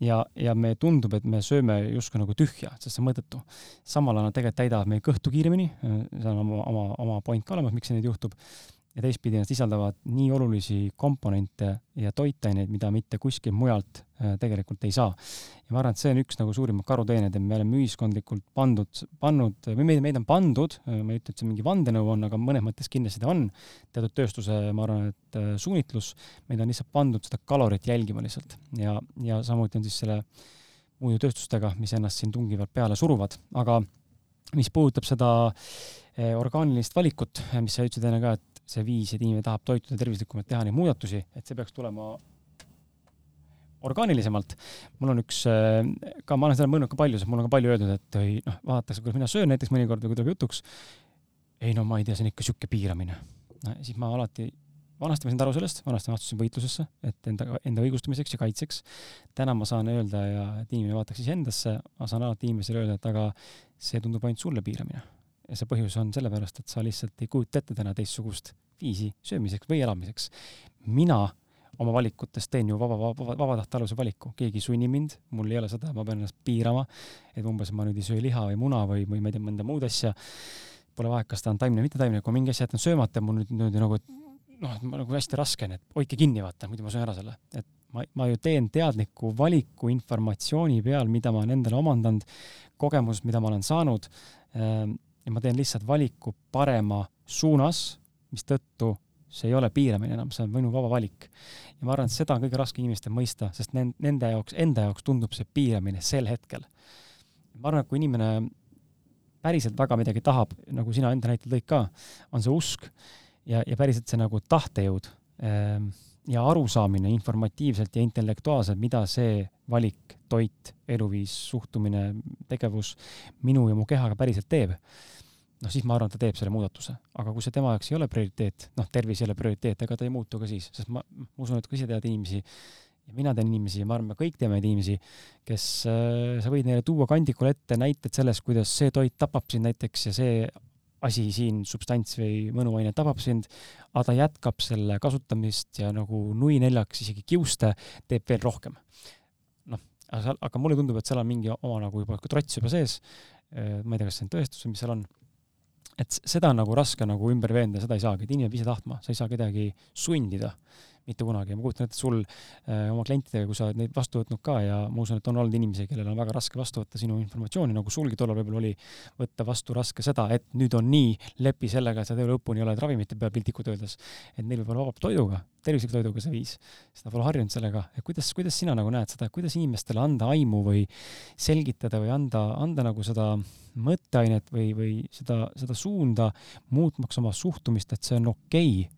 ja, ja me tundub, et me sööme justkui nagu tühja, sest see on mõttetu. samal ajal nad tegelikult täidavad meie kõhtu kiiremini, see on oma, oma, oma point ka olemas, miks see nüüd juhtub, ja teistpidi nad sisaldavad nii olulisi komponente ja toitaineid, mida mitte kuskilt mujalt äh, tegelikult ei saa. ja ma arvan, et see on üks nagu suurimaid karuteeneid, et me oleme ühiskondlikult pandud, pannud või meid, meid on pandud, äh, ma ei ütle, et see mingi vandenõu on, aga mõnes mõttes kindlasti ta on, teatud tööstuse, ma arvan, et äh, suunitlus, meid on lihtsalt pandud seda kalorit jälgima lihtsalt. Ja, ja samuti on siis selle muidutööstustega, mis ennast siin tungivalt peale suruvad, aga mis puudutab seda orgaanilist valikut, mis sa ütlesid enne ka, et see viis, et inimene tahab toituda tervislikumalt, teha neid muudatusi, et see peaks tulema orgaanilisemalt. mul on üks, äh, ka ma olen seda mõelnud ka palju, sest mul on ka palju öeldud, et ei noh, vaadatakse, kuidas mina söön näiteks mõnikord või kui tuleb jutuks. ei no ma ei tea, see on ikka sihuke piiramine no,. siis ma alati, vanasti ma sain aru sellest, vanasti ma astusin võitlusesse, et enda, enda õigustamiseks ja kaitseks. täna ma saan öelda ja et inimene vaataks iseendasse, ma saan alati inimesele öelda, et aga see tundub ainult sulle piiramine ja see põhjus on sellepärast, et sa lihtsalt ei kujuta ette täna teistsugust viisi söömiseks või elamiseks. mina oma valikutes teen ju vaba, vaba, vabatahtealuse valiku, keegi ei sunni mind, mul ei ole seda, ma pean ennast piirama, et umbes ma nüüd ei söö liha või muna või, või ma ei tea, mõnda muud asja. Pole vahet, kas ta on taimne või mitte taimne, kui mingi asja jätan söömata, mul nüüd niimoodi nagu noh, nagu hästi raske on, et hoidke kinni, vaata, muidu ma söön ära selle, et ma, ma ju teen teadliku valiku informatsiooni peal, mida ma olen endale omandanud, kogemus, mida ma olen saanud ähm, ja ma teen lihtsalt valiku parema suunas, mistõttu see ei ole piiramine enam, see on minu vaba valik. ja ma arvan, et seda on kõige raskem inimestel mõista, sest nende jaoks, enda jaoks tundub see piiramine sel hetkel. ma arvan, et kui inimene päriselt väga midagi tahab, nagu sina enda näitel tõid ka, on see usk ja, ja päriselt see nagu tahtejõud ähm, ja arusaamine informatiivselt ja intellektuaalselt, mida see valik, toit, eluviis, suhtumine, tegevus minu ja mu kehaga päriselt teeb noh, siis ma arvan, et ta teeb selle muudatuse. aga kui see tema jaoks ei ole prioriteet, noh, tervis ei ole prioriteet, ega ta ei muutu ka siis, sest ma, ma usun, et kui sa tead inimesi ja mina tean inimesi ja ma arvan, me kõik teame inimesi, kes äh,, sa võid neile tuua kandikul ette näited sellest, kuidas see toit tapab sind näiteks ja see asi siin, substants või mõnuaine tabab sind, aga ta jätkab selle kasutamist ja nagu nui neljaks isegi kiuste teeb veel rohkem. noh, aga, aga mulle tundub, et seal on mingi oma nagu juba trots juba sees. Äh, ma ei tea, kas see on tõestus või mis seal on et seda on nagu raske nagu ümber veenda, seda ei saagi, et inimene peab ise tahtma, sa ei saa kedagi sundida mitte kunagi. Ja ma kujutan ette sul äh, oma klientidega, kui sa oled neid vastu võtnud ka ja ma usun, et on olnud inimesi, kellel on väga raske vastu võtta sinu informatsiooni, nagu sulgi tollal võib-olla oli, võtta vastu raske seda, et nüüd on nii, lepi sellega, et sa töö lõpuni oled ravimite peal piltlikult öeldes. et neil võib olla vabalt toiduga, tervisliku toiduga see viis, sest nad pole harjunud sellega, et kuidas, kuidas sina nagu näed seda, kuidas inimestele anda aimu või selgitada või anda, anda nagu seda mõtteainet või, või seda, seda suunda, muutmaks oma suhtumist, et see on okei okay,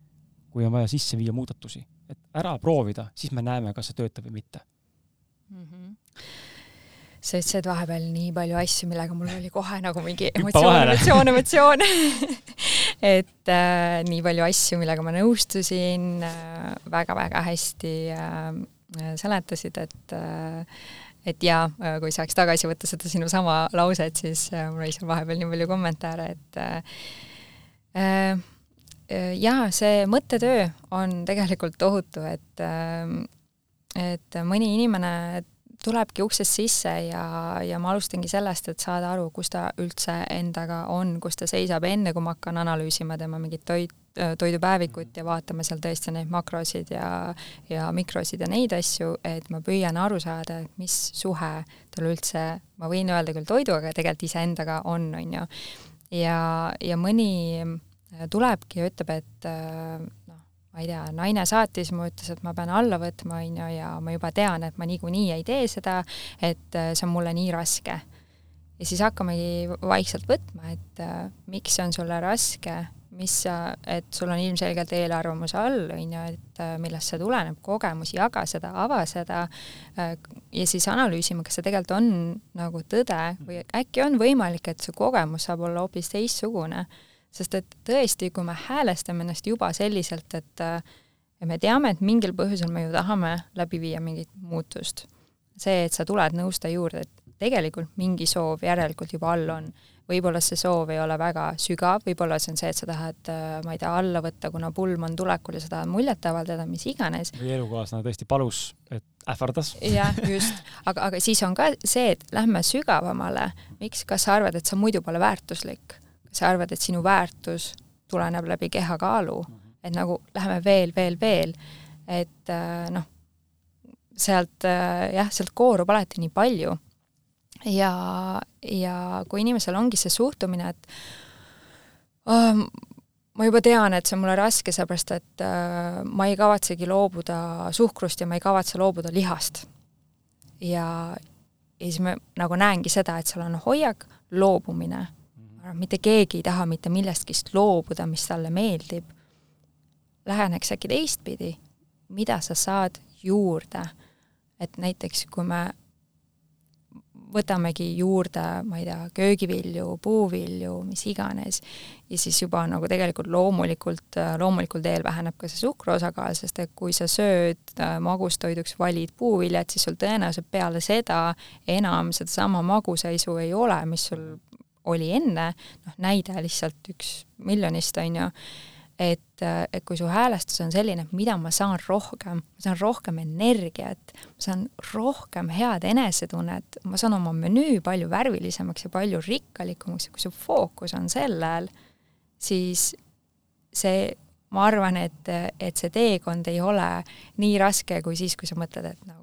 kui on vaja sisse viia muudatusi et ära proovida, siis me näeme, kas see töötab või mitte. Mm. -hmm sa ütlesid vahepeal nii palju asju, millega mul oli kohe nagu mingi emotsioon, emotsioon, emotsioon. Et äh, nii palju asju, millega ma nõustusin äh,, väga-väga hästi äh, seletasid, et äh, et jaa, äh, kui saaks tagasi võtta seda sinu sama lauset, siis äh, mul oli seal vahepeal nii palju kommentaare, et äh, äh Äh, jaa, see mõttetöö on tegelikult tohutu, et ähm, et mõni inimene tulebki uksest sisse ja, ja ma alustangi sellest, et saada aru, kus ta üldse endaga on, kus ta seisab, enne kui ma hakkan analüüsima tema mingit toit, toidupäevikut ja vaatama seal tõesti neid makrosid ja, ja mikrosid ja neid asju, et ma püüan aru saada, et mis suhe tal üldse, ma võin öelda küll toidu, aga tegelikult iseendaga on, on ju. ja, ja mõni tulebki ja ütleb, et äh, noh, ma ei tea, naine saatis, mu ütles, et ma pean alla võtma, on ju, ja ma juba tean, et ma niikuinii ei tee seda, et äh, see on mulle nii raske. ja siis hakkamegi vaikselt võtma, et äh, miks see on sulle raske, mis sa, et sul on ilmselgelt eelarvamus all, on ju, et millest see tuleneb, kogemus, jaga seda, ava seda ja siis analüüsima, kas see tegelikult on nagu tõde või äkki on võimalik, et see kogemus saab olla hoopis teistsugune sest et tõesti, kui me häälestame ennast juba selliselt, et ja me teame, et mingil põhjusel me ju tahame läbi viia mingit muutust. see, et sa tuled nõustaja juurde, et tegelikult mingi soov järelikult juba all on. võib-olla see soov ei ole väga sügav, võib-olla see on see, et sa tahad, ma ei tea, alla võtta, kuna pulm on tulekul ja sa tahad muljet avaldada, mis iganes. või elukaaslane tõesti palus, et ähvardas. jah, just. aga, aga siis on ka see, et lähme sügavamale. miks, kas sa arvad, et sa muidu pole väärtuslik? Sa arvad, et sinu väärtus tuleneb läbi kehakaalu, et nagu läheme veel, veel, veel, et äh, noh, sealt äh, jah, sealt koorub alati nii palju. ja, ja kui inimesel ongi see suhtumine, et oh, ma juba tean, et see on mulle raske, sellepärast et äh, ma ei kavatsegi loobuda suhkrust ja ma ei kavatse loobuda lihast. ja, ja siis ma nagu näengi seda, et seal on hoiak, loobumine arvan, mitte keegi ei taha mitte millestki loobuda, mis talle meeldib. Läheneks äkki teistpidi, mida sa saad juurde, et näiteks kui me võtamegi juurde, ma ei tea, köögivilju, puuvilju, mis iganes, ja siis juba nagu tegelikult loomulikult, loomulikul teel väheneb ka see suhkru osakaal, sest et kui sa sööd äh, magustoiduks, valid puuviljad, siis sul tõenäoliselt peale seda enam sedasama magusaisu ei ole, mis sul oli enne, noh näide lihtsalt üks miljonist, on ju, et, et kui su häälestus on selline, et mida ma saan rohkem, ma saan rohkem energiat, ma saan rohkem head enesetunnet, ma saan oma menüü palju värvilisemaks ja palju rikkalikumaks ja kui su fookus on sellel, siis see ma arvan, et, et see teekond ei ole nii raske kui siis, kui sa mõtled, et nagu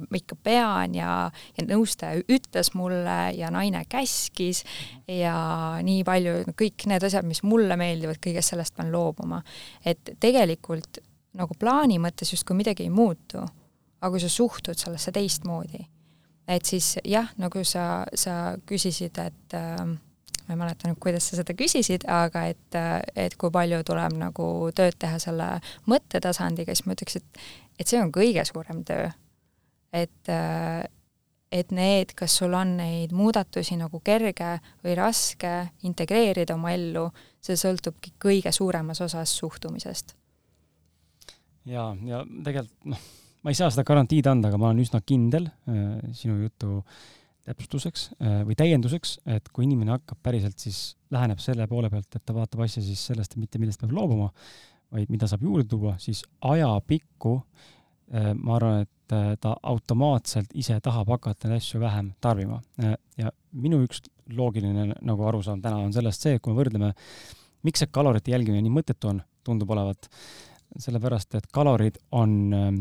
ma ikka pean ja, ja nõustaja ütles mulle ja naine käskis ja nii palju, kõik need asjad, mis mulle meeldivad, kõigest sellest pean loobuma. et tegelikult nagu plaani mõttes justkui midagi ei muutu, aga kui sa suhtud sellesse teistmoodi, et siis jah, nagu sa, sa küsisid, et äh, ma ei mäleta nüüd, kuidas sa seda küsisid, aga et, et kui palju tuleb nagu tööd teha selle mõttetasandiga, siis ma ütleks, et, et see on kõige suurem töö. Et, et need, kas sul on neid muudatusi nagu kerge või raske integreerida oma ellu, see sõltubki kõige suuremas osas suhtumisest. ja, ja tegelikult noh, ma ei saa seda garantiid anda, aga ma olen üsna kindel äh, sinu jutu äh, täpsustuseks äh, või täienduseks, et kui inimene hakkab päriselt, siis läheneb selle poole pealt, et ta vaatab asja siis sellest, mitte millest peab loobuma, vaid mida saab juurde tuua, siis ajapikku äh, ma arvan, et äh, ta automaatselt ise tahab hakata neid asju vähem tarbima. ja minu üks loogiline nagu arusaam täna on sellest see, et kui me võrdleme, miks see kalorite jälgimine nii mõttetu on, tundub olevat, sellepärast et kalorid on, ähm,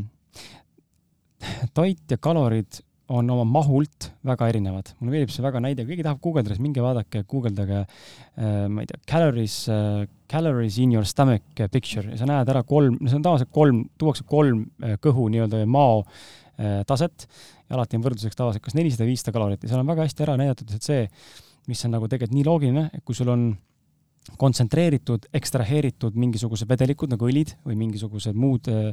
toit ja kalorid on oma mahult väga erinevad. mulle meeldib see väga näide, keegi tahab guugeldada, siis minge vaadake, guugeldage äh,, ma ei tea, calories äh,, calories in your stomach picture. Ja sa näed ära kolm, no see on tavaliselt kolm, tuuakse kolm äh, kõhu nii-öelda mao äh, taset. Ja alati on võrdluseks tavaliselt kas nelisada, viissada kalorit. Ja seal on väga hästi ära näidatud, et see, mis on nagu tegelikult nii loogiline, et kui sul on kontsentreeritud, ekstraheeritud mingisugused vedelikud nagu õlid või mingisugused muud, äh,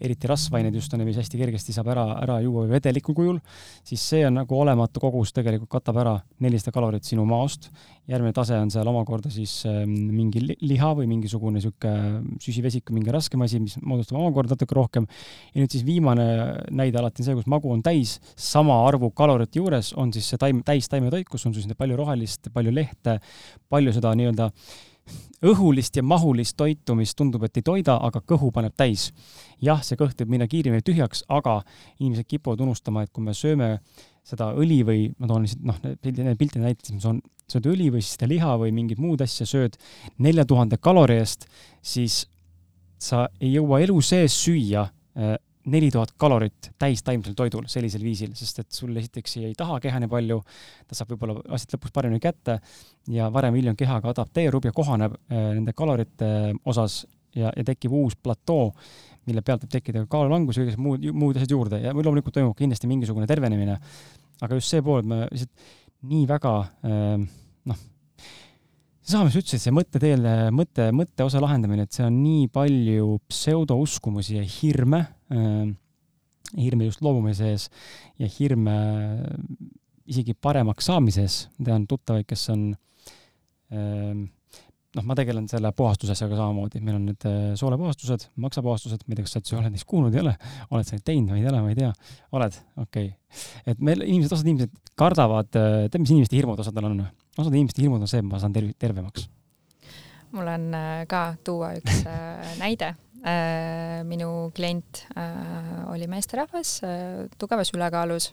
eriti rasvained just on, mis hästi kergesti saab ära, ära juua vedeliku kujul, siis see on nagu olematu kogus, tegelikult katab ära nelisada kalorit sinu maost. Järgmine tase on seal omakorda siis ähm, mingi liha või mingisugune niisugune süsivesik või mingi raskem asi, mis moodustab omakorda natuke rohkem. ja nüüd siis viimane näide alati on see, kus magu on täis, sama arvu kalorite juures on siis see taim, täis taimetoit, kus on siis palju rohelist, palju lehte, palju seda nii-öelda õhulist ja mahulist toitu, mis tundub, et ei toida, aga kõhu paneb täis. jah, see kõht võib minna kiiremini tühjaks, aga inimesed kipuvad unustama, et kui me sööme seda õli või ma toon lihtsalt noh, need pilti näites, ma toon, sööd õli või siis seda liha või mingit muud asja sööd nelja tuhande kalori eest, siis sa ei jõua elu sees süüa äh, neli tuhat kalorit täistaimsel toidul sellisel viisil, sest et sul esiteks ei taha keha nii palju, ta saab võib-olla asjad lõpuks paremini kätte ja varem või hiljem kehaga adapteerub ja kohaneb äh, nende kalorite osas ja, ja tekib uus platoo, mille pealt võib tekkida ka kaalulangus ja muud, muud asjad juurde ja loomulikult toimub kindlasti mingisugune tervenemine. aga just see pool, et me lihtsalt nii väga äh, noh, seesama, mis sa ütlesid, see mõtteteel, mõtte, mõtteosa lahendamine, et see on nii palju pseudouskumusi ja hirme äh,, hirme just loobumise ees ja hirme isegi paremaks saamises. tean tuttavaid, kes on äh, noh, ma tegelen selle puhastusasjaga samamoodi, meil on need äh, soolepuhastused, maksapuhastused, ma ei tea, kas sa üldse oled neist kuulnud, ei ole? oled sa neid teinud või ei ole, ma ei tea. oled? okei okay.. et meil inimesed, osad inimesed kardavad, äh, tead, mis inimeste hirmud osadel on? osad inimeste hirmud on see, et ma saan terv-, tervemaks. mul on äh, ka tuua üks näide. minu klient oli meesterahvas, tugevas ülekaalus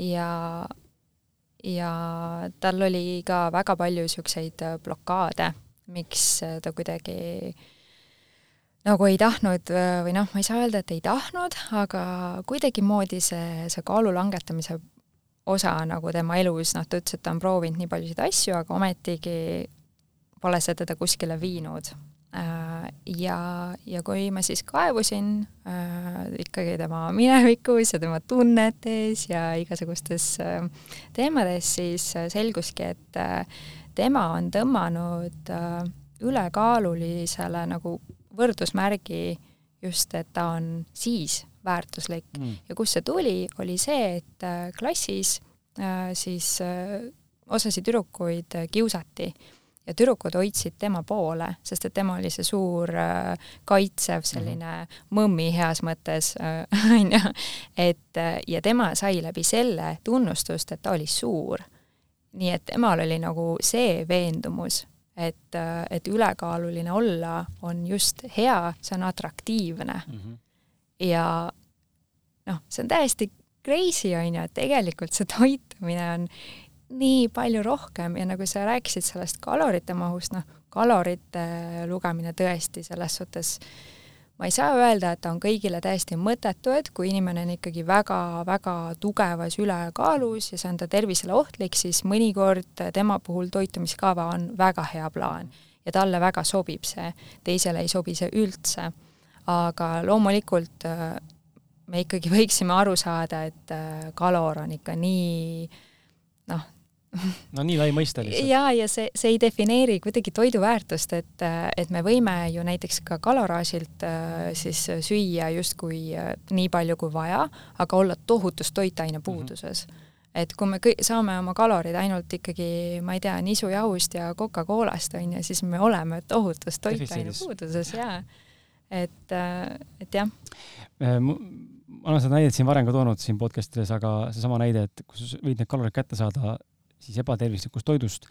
ja ja tal oli ka väga palju niisuguseid blokaade miks ta kuidagi nagu ei tahtnud või noh, ma ei saa öelda, et ei tahtnud, aga kuidagimoodi see, see kaalu langetamise osa nagu tema elus, noh, ta ütles, et ta on proovinud nii paljusid asju, aga ometigi pole see teda kuskile viinud. Äh, ja, ja kui ma siis kaevusin äh, ikkagi tema minevikus ja tema tunnetes ja igasugustes äh, teemades, siis äh, selguski, et äh, tema on tõmmanud äh, ülekaalulisele nagu võrdusmärgi just, et ta on siis väärtuslik mm. ja kust see tuli, oli see, et äh, klassis äh, siis osasid tüdrukuid kiusati ja tüdrukud hoidsid tema poole, sest et tema oli see suur äh, kaitsev selline mm -hmm. mõmmi heas mõttes onju äh,, et ja tema sai läbi selle tunnustust, et ta oli suur nii et temal oli nagu see veendumus, et, et ülekaaluline olla on just hea, see on atraktiivne mm. -hmm. ja noh, see on täiesti crazy, on ju, et tegelikult see toitumine on nii palju rohkem ja nagu sa rääkisid sellest kalorite mahust, noh, kalorite lugemine tõesti selles suhtes ma ei saa öelda, et ta on kõigile täiesti mõttetu, et kui inimene on ikkagi väga-väga tugevas ülekaalus ja see on ta tervisele ohtlik, siis mõnikord tema puhul toitumiskava on väga hea plaan ja talle väga sobib see, teisele ei sobi see üldse. aga loomulikult me ikkagi võiksime aru saada, et äh, kalor on ikka nii noh, no nii lai mõiste lihtsalt. ja, ja see, see ei defineeri kuidagi toidu väärtust, et, äh, et me võime ju näiteks ka kaloraažilt äh, siis süüa justkui nii palju kui vaja, aga olla tohutus toitainepuuduses mm. -hmm et kui me kõik saame oma kalorid ainult ikkagi, ma ei tea, nisujahust ja Coca-Colast on ju, siis me oleme tohutus toitainepuuduses ja et, et jah ma olen seda näidet siin varem ka toonud siin podcast ides, aga seesama näide, et kui sa võid need kalorid kätte saada siis ebatervislikust toidust,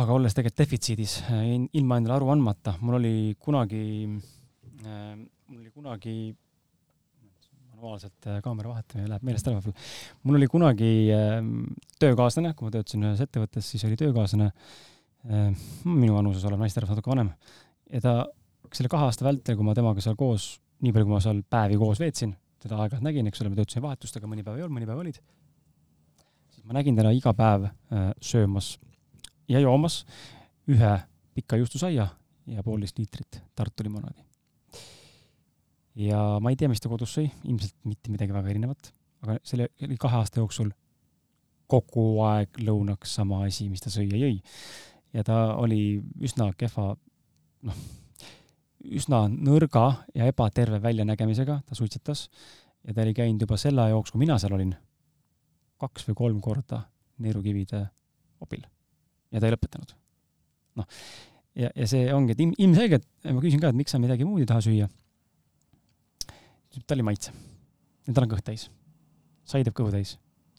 aga olles tegelikult defitsiidis, ilma endale aru andmata, mul oli kunagi äh,, mul oli kunagi manuaalselt äh, kaamera vahetamine läheb meelest ära võib-olla. mul oli kunagi äh, töökaaslane, kui ma töötasin ühes ettevõttes, siis oli töökaaslane äh,, minu vanuses olev naisterahvas, natuke vanem, ja ta selle kahe aasta vältel, kui ma temaga seal koos nii palju, kui ma seal päevi koos veetsin, teda aeg-ajalt nägin, eks ole, me töötasime vahetustega, mõni päev ei olnud, mõni päev olid, ma nägin teda iga päev äh, söömas ja joomas ühe pika juustusaia ja poolteist liitrit Tartu limonaadi. ja ma ei tea, mis ta kodus sõi, ilmselt mitte midagi väga erinevat, aga selle kahe aasta jooksul kogu aeg lõunaks sama asi, mis ta sõi ja jõi. ja ta oli üsna kehva, noh üsna nõrga ja ebaterve väljanägemisega, ta suitsetas ja ta oli käinud juba selle aja jooksul, kui mina seal olin, kaks või kolm korda neerukivide obil ja ta ei lõpetanud. noh, ja, ja see ongi, et ilm, ilmselgelt ma küsin ka, et miks sa midagi muud ei taha süüa. tal ei maitse ja tal on kõht täis. sai teeb kõhu täis.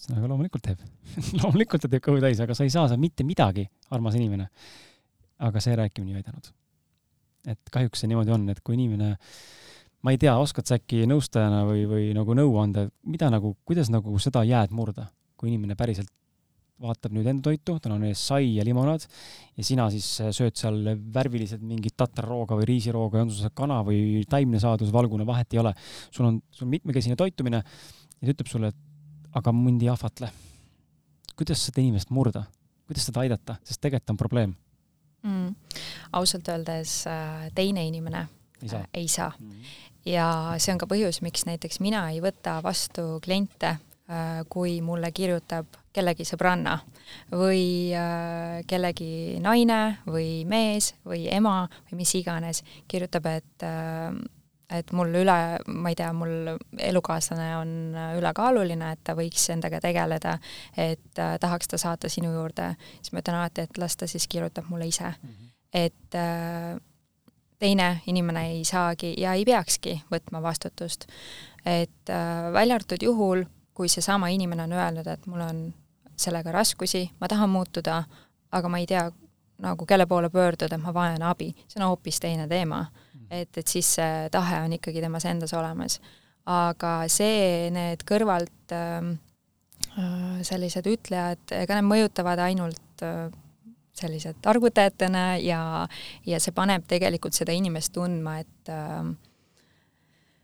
aga loomulikult teeb loomulikult ta teeb kõhu täis, aga sa ei saa seal mitte midagi, armas inimene. aga see rääkimine ei aidanud et kahjuks see niimoodi on, et kui inimene, ma ei tea, oskad sa äkki nõustajana või, või nagu nõu anda, mida nagu, kuidas nagu seda jääd murda, kui inimene päriselt vaatab nüüd enda toitu, tal on ees sai ja limonaad ja sina siis sööd seal värviliselt mingit tatarrooga või riisirooga, on sul see kana või taimne saadus, valgune, vahet ei ole. sul on, sul on mitmekesine toitumine ja ta ütleb sulle, et aga mind ei ahvatle. kuidas seda inimest murda, kuidas seda aidata, sest tegelikult on probleem mm.? ausalt öeldes äh, teine inimene ei saa, äh, ei saa. Mm. Ja see on ka põhjus, miks näiteks mina ei võta vastu kliente, äh, kui mulle kirjutab kellegi sõbranna või kellegi naine või mees või ema või mis iganes kirjutab, et et mul üle, ma ei tea, mul elukaaslane on ülekaaluline, et ta võiks endaga tegeleda, et äh, tahaks ta saata sinu juurde, siis ma ütlen alati, et las ta siis kirjutab mulle ise mm. -hmm. et äh, teine inimene ei saagi ja ei peakski võtma vastutust. et äh, välja arvatud juhul, kui seesama inimene on öelnud, et mul on sellega raskusi, ma tahan muutuda, aga ma ei tea nagu kelle poole pöörduda, et ma vajan abi, see on hoopis teine teema et, et siis see tahe on ikkagi temas endas olemas. aga see, need kõrvalt ähm, äh, sellised ütlejad, ega need mõjutavad ainult äh, sellised targutajatena ja, ja see paneb tegelikult seda inimest tundma, et äh,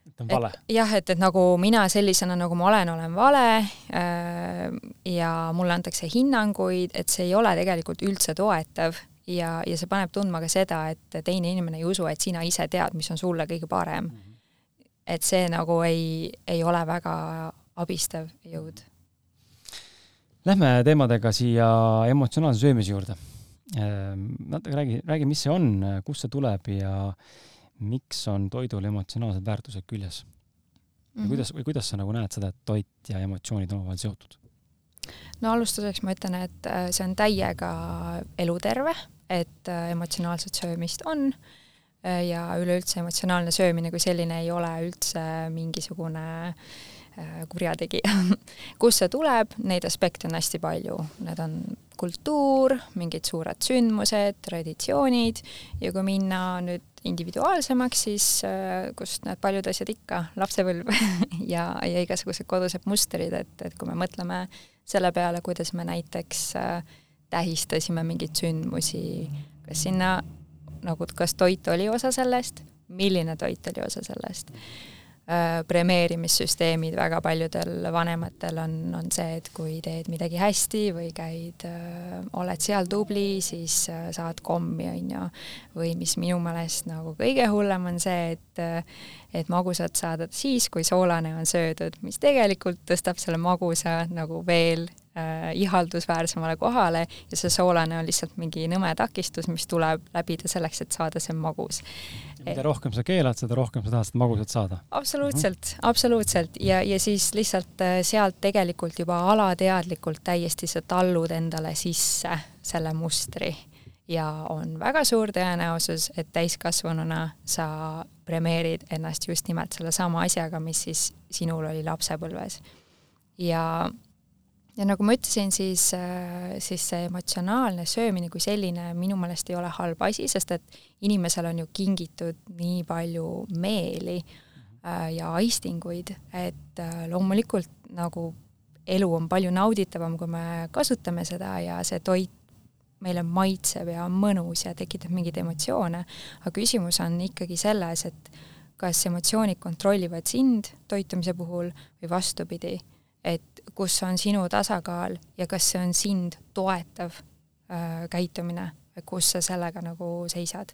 et on vale. jah, et, et nagu mina sellisena, nagu ma olen, olen vale äh, ja mulle antakse hinnanguid, et see ei ole tegelikult üldse toetav ja, ja see paneb tundma ka seda, et teine inimene ei usu, et sina ise tead, mis on sulle kõige parem mm. -hmm. et see nagu ei, ei ole väga abistav jõud. Lähme teemadega siia emotsionaalse söömise juurde. Ehm, natuke räägi, räägi, mis see on, kust see tuleb ja miks on toidul emotsionaalsed väärtused küljes? ja mm -hmm. kuidas, või kuidas sa nagu näed seda, et toit ja emotsioonid on omavahel seotud? no alustuseks ma ütlen, et äh, see on täiega eluterve et äh, emotsionaalset söömist on äh, ja üleüldse emotsionaalne söömine kui selline ei ole üldse mingisugune kurjategija. kust see tuleb, neid aspekte on hästi palju, need on kultuur, mingid suured sündmused, traditsioonid ja kui minna nüüd individuaalsemaks, siis kust need paljud asjad ikka, lapsepõlv ja, ja igasugused kodused mustrid, et, et kui me mõtleme selle peale, kuidas me näiteks äh, tähistasime mingeid sündmusi, kas sinna nagu, kas toit oli osa sellest, milline toit oli osa sellest. Äh, premeerimissüsteemid väga paljudel vanematel on, on see, et kui teed midagi hästi või käid, äh, oled seal tubli, siis äh, saad kommi, on ju. või mis minu meelest nagu kõige hullem on see, et et magusat saadad siis, kui soolane on söödud, mis tegelikult tõstab selle magusa nagu veel äh, ihaldusväärsemale kohale ja see soolane on lihtsalt mingi nõme takistus, mis tuleb läbida selleks, et saada see magus mida rohkem sa keelad, seda rohkem sa tahad seda magusat saada. absoluutselt mm, -hmm. absoluutselt ja, ja siis lihtsalt äh, sealt tegelikult juba alateadlikult täiesti sa tallud endale sisse selle mustri ja on väga suur tõenäosus, et täiskasvanuna sa premeerid ennast just nimelt sellesama asjaga, mis siis sinul oli lapsepõlves. ja ja nagu ma ütlesin, siis, äh, siis see emotsionaalne söömine kui selline minu meelest ei ole halb asi, sest et inimesele on ju kingitud nii palju meeli äh, ja aistinguid, et äh, loomulikult nagu elu on palju nauditavam, kui me kasutame seda ja see toit meile maitseb ja on mõnus ja tekitab mingeid emotsioone, aga küsimus on ikkagi selles, et kas emotsioonid kontrollivad sind toitumise puhul või vastupidi et kus on sinu tasakaal ja kas see on sind toetav äh, käitumine, kus sa sellega nagu seisad.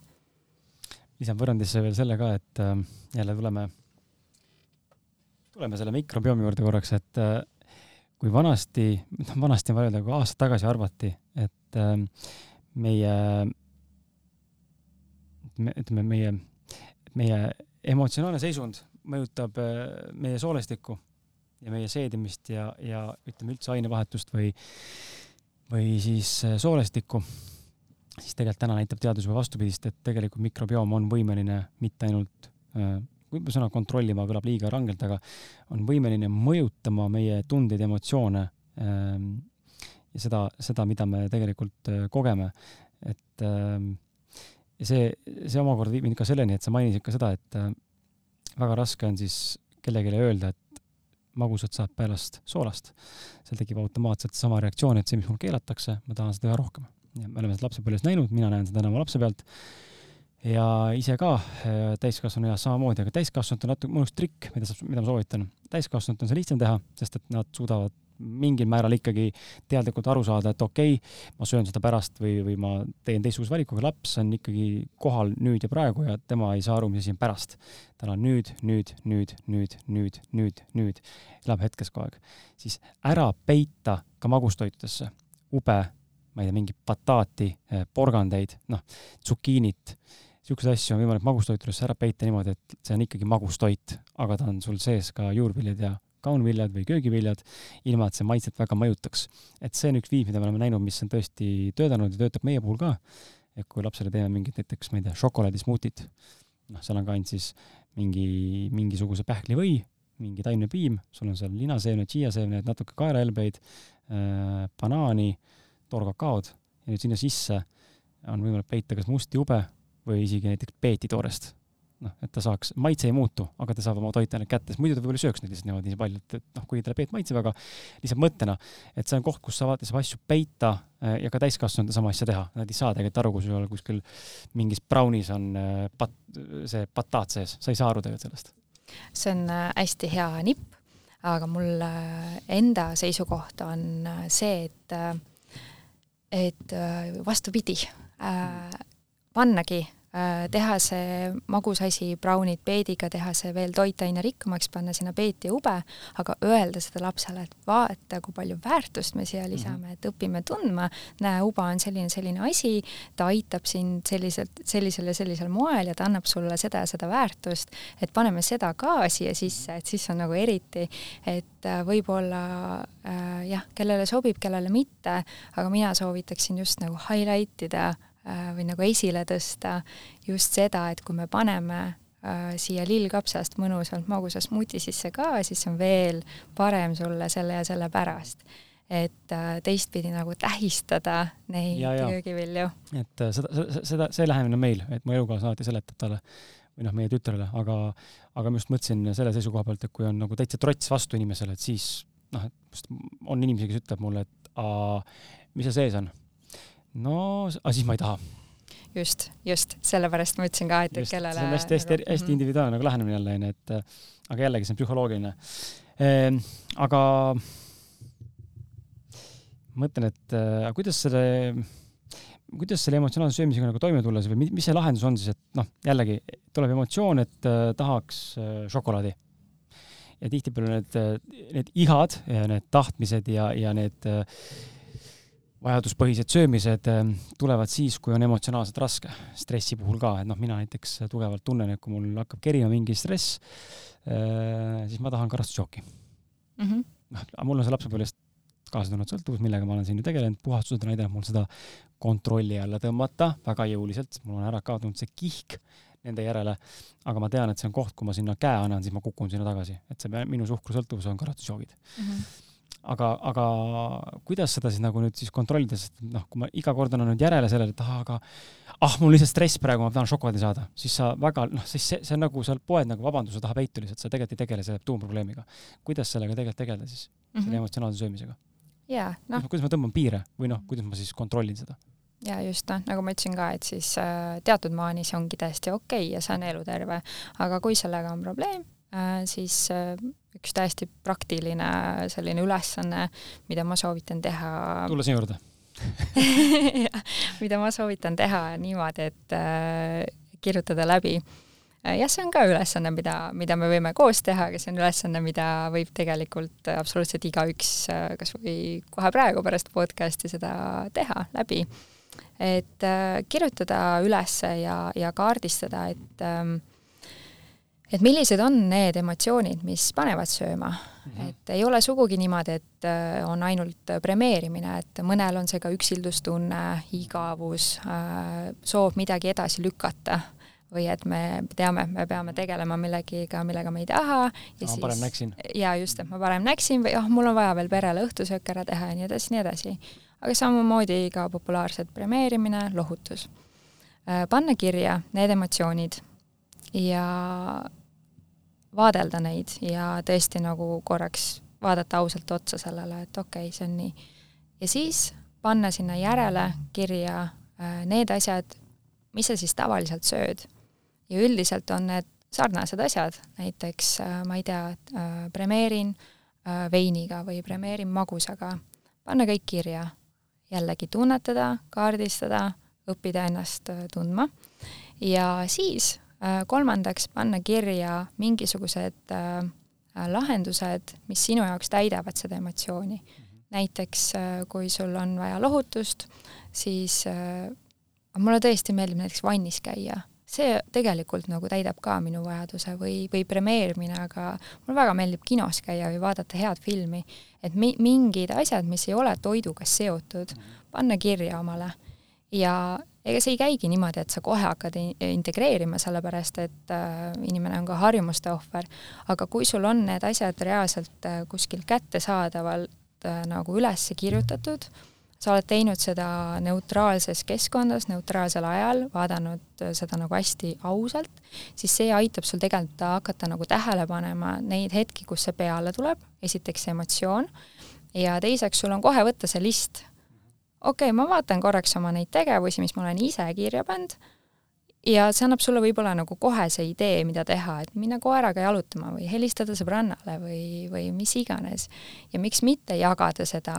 lisan võrrandisse veel selle ka, et äh, jälle tuleme, tuleme selle mikrobiomi juurde korraks, et äh, kui vanasti, noh vanasti on vaja öelda, kui aastaid tagasi arvati, et äh, meie, ütleme meie, meie emotsionaalne seisund mõjutab äh, meie soolestikku ja meie seedimist ja, ja ütleme üldse ainevahetust või, või siis äh, soolestikku, siis tegelikult täna näitab teadus juba vastupidist, et tegelikult mikrobioom on võimeline mitte ainult äh, võib-olla sõna kontrollima kõlab liiga rangelt, aga on võimeline mõjutama meie tundeid, emotsioone ähm, ja seda, seda, mida me tegelikult äh, kogeme. et ähm, see, see omakorda viib mind ka selleni, et sa mainisid ka seda, et väga raske on siis kellelegi öelda, et magusat saab pärast soolast. seal tekib automaatselt sama reaktsioon, et see, mis mul keelatakse, ma tahan seda üha rohkem. ja me oleme seda lapsepõlves näinud, mina näen seda oma lapse pealt ja ise ka äh, täiskasvanu eas samamoodi, aga täiskasvanutel on natuke mõnus trikk, mida saab, mida ma soovitan. täiskasvanutel on see lihtsam teha, sest et nad suudavad mingil määral ikkagi teadlikult aru saada, et okei okay,, ma söön seda pärast või, või ma teen teistsuguse valiku, aga laps on ikkagi kohal nüüd ja praegu ja tema ei saa aru, mis asi on pärast. tal on nüüd, nüüd, nüüd, nüüd, nüüd, nüüd, nüüd, elab hetkes kogu aeg. siis ära peita ka magustoitudesse ube, ma ei tea, mingit bataati, eh, porgandeid, noh, tsukiinit, niisuguseid asju on võimalik magustoitudesse ära peita niimoodi, et see on ikkagi magustoit, aga ta on sul sees ka juurviljad ja kaunviljad või köögiviljad, ilma et see maitset väga mõjutaks. et see on üks viis, mida me oleme näinud, mis on tõesti töötanud ja töötab meie puhul ka. et kui lapsele teeme mingit näiteks, ma ei tea, šokolaadismuutit, noh, seal on ka ainult siis mingi, mingisuguse pähklivõi, mingi taimepiim, sul on seal linaseemned, tšiiaseemned, natuke kaerahelbeid äh,, banaani, toorkakaod ja nüüd sinna sisse on võimalik peita kas musti jube või isegi näiteks peetitoorest noh, et ta saaks, maitse ei muutu, aga ta saab oma toitained kätte, sest muidu ta võib-olla ei sööks neid lihtsalt niimoodi nii palju, et, et noh, kuigi talle peet maitseb, aga lihtsalt mõttena, et see on koht, kus saab, saab asju peita äh, ja ka täiskasvanud sama asja teha. Nad ei saa tegelikult aru, kui sul kuskil mingis brownis on äh, pat-, see bataat sees, sa ei saa aru tegelikult sellest. see on äh, hästi hea nipp, aga mul enda seisukoht on see, et, et vastupidi, pannagi teha see magus asi brownid peediga, teha see veel toitaine rikkamaks, panna sinna peeti ube, aga öelda seda lapsele, et vaata, kui palju väärtust me siia lisame mm, -hmm. et õpime tundma, näe, uba on selline, selline asi, ta aitab sind selliselt, sellisel ja sellisel moel ja ta annab sulle seda ja seda väärtust, et paneme seda ka siia sisse, et siis on nagu eriti, et äh, võib-olla äh, jah, kellele sobib, kellele mitte, aga mina soovitaksin just nagu highlight ida Äh, või nagu esile tõsta just seda, et kui me paneme äh, siia lillkapsast mõnusalt magusa smuuti sisse ka, siis on veel parem sulle selle ja selle pärast. et äh, teistpidi nagu tähistada neid köögivilju. et seda, seda, seda, see lähenemine on meil, et mu elukaaslane alati seletab talle või noh, meie tütrele, aga, aga ma just mõtlesin selle seisukoha pealt, et kui on nagu täitsa trots vastu inimesele, et siis noh, et on inimesi, kes ütleb mulle, et aa, mis seal sees on. No, aga siis ma ei taha just, just, sellepärast ma ütlesin ka, et, et kellele see on hästi, hästi, hästi mhm. individuaalne nagu lähenemine jälle, onju, et aga jällegi, see on psühholoogiline ehm,. aga mõtlen, et äh, kuidas selle, kuidas selle emotsionaalse söömisega nagu toime tulla või mis see lahendus on siis, et noh, jällegi tuleb emotsioon, et äh, tahaks äh, šokolaadi. ja tihtipeale need, need ihad ja need tahtmised ja, ja need äh, vajaduspõhised söömised äh, tulevad siis, kui on emotsionaalselt raske, stressi puhul ka, et noh, mina näiteks tugevalt tunnen, et kui mul hakkab kerima mingi stress, äh, siis ma tahan karastusjooki mm. -hmm. noh, mul on see lapsepõlvest kaasa tulnud sõltuvus, millega ma olen siin ju tegelenud, puhastused on aidanud mul seda kontrolli alla tõmmata väga jõuliselt, mul on ära kaotunud see kihk nende järele, aga ma tean, et see on koht, kui ma sinna käe annan, siis ma kukun sinna tagasi, et see minu suhkrusõltuvus on karastusjoogid mm. -hmm aga, aga kuidas seda siis nagu nüüd siis kontrollida, sest noh, kui ma iga kord annan nüüd järele sellele, et ah, aga ah, mul lihtsalt stress praegu, ma tahan šokolaadi saada, siis sa väga, noh, siis see, see on nagu sa poed nagu vabanduse taha peitu lihtsalt, sa tegelikult ei tegele selle tuumprobleemiga. kuidas sellega tegelikult tegeleda siis mm, -hmm. selle emotsionaalse söömisega? jaa, noh. kuidas ma tõmban piire või noh, kuidas ma siis kontrollin seda? ja just noh, nagu ma ütlesin ka, et siis äh, teatud maani see ongi täiesti okei okay ja see on eluterve, aga kui sellega on probleem äh,, siis äh, üks täiesti praktiline selline ülesanne, mida ma soovitan teha. tulla sinu juurde mida ma soovitan teha niimoodi, et äh, kirjutada läbi äh, jah, see on ka ülesanne, mida, mida me võime koos teha, aga see on ülesanne, mida võib tegelikult absoluutselt igaüks äh, kas või kohe praegu pärast podcast'i seda teha läbi. et kirjutada üles ja, ja kaardistada, et ähm, et millised on need emotsioonid, mis panevad sööma mm. -hmm. et ei ole sugugi niimoodi, et äh, on ainult premeerimine, et mõnel on see ka üksildustunne, igavus, äh, soov midagi edasi lükata või et me teame, me peame tegelema millegiga, millega me ei taha ja ma siis parem näksin. jaa, just, et ma parem näksin või oh, mul on vaja veel perele õhtusöök ära teha ja nii edasi, nii edasi. aga samamoodi ka populaarsed premeerimine, lohutus. Äh, panna kirja need emotsioonid ja vaadelda neid ja tõesti nagu korraks vaadata ausalt otsa sellele, et okei okay,, see on nii. ja siis panna sinna järele kirja äh, need asjad, mis sa siis tavaliselt sööd. ja üldiselt on need sarnased asjad, näiteks äh, ma ei tea, äh, premeerin veiniga või premeerin magusaga, panna kõik kirja, jällegi tunnetada, kaardistada, õppida ennast tundma ja siis kolmandaks, panna kirja mingisugused äh, äh, lahendused, mis sinu jaoks täidavad seda emotsiooni. näiteks kui sul on vaja lohutust, siis mulle tõesti meeldib näiteks vannis käia, see tegelikult nagu täidab ka minu vajaduse või, või premeerimine, aga mulle väga meeldib kinos käia või vaadata head filmi, et mi-, mingid asjad, mis ei ole toiduga seotud, panna kirja omale. Ja ega see ei käigi niimoodi, et sa kohe hakkad integreerima, sellepärast et äh, inimene on ka harjumuste ohver, aga kui sul on need asjad reaalselt äh, kuskil kättesaadavalt äh, nagu üles kirjutatud, sa oled teinud seda neutraalses keskkonnas, neutraalsel ajal, vaadanud seda nagu hästi ausalt, siis see aitab sul tegelikult hakata nagu tähele panema neid hetki, kus see peale tuleb, esiteks see emotsioon, ja teiseks sul on kohe võtta see list okei okay,, ma vaatan korraks oma neid tegevusi, mis ma olen ise kirja pannud, ja see annab sulle võib-olla nagu kohe see idee, mida teha, et minna koeraga jalutama või helistada sõbrannale või, või mis iganes. ja miks mitte jagada seda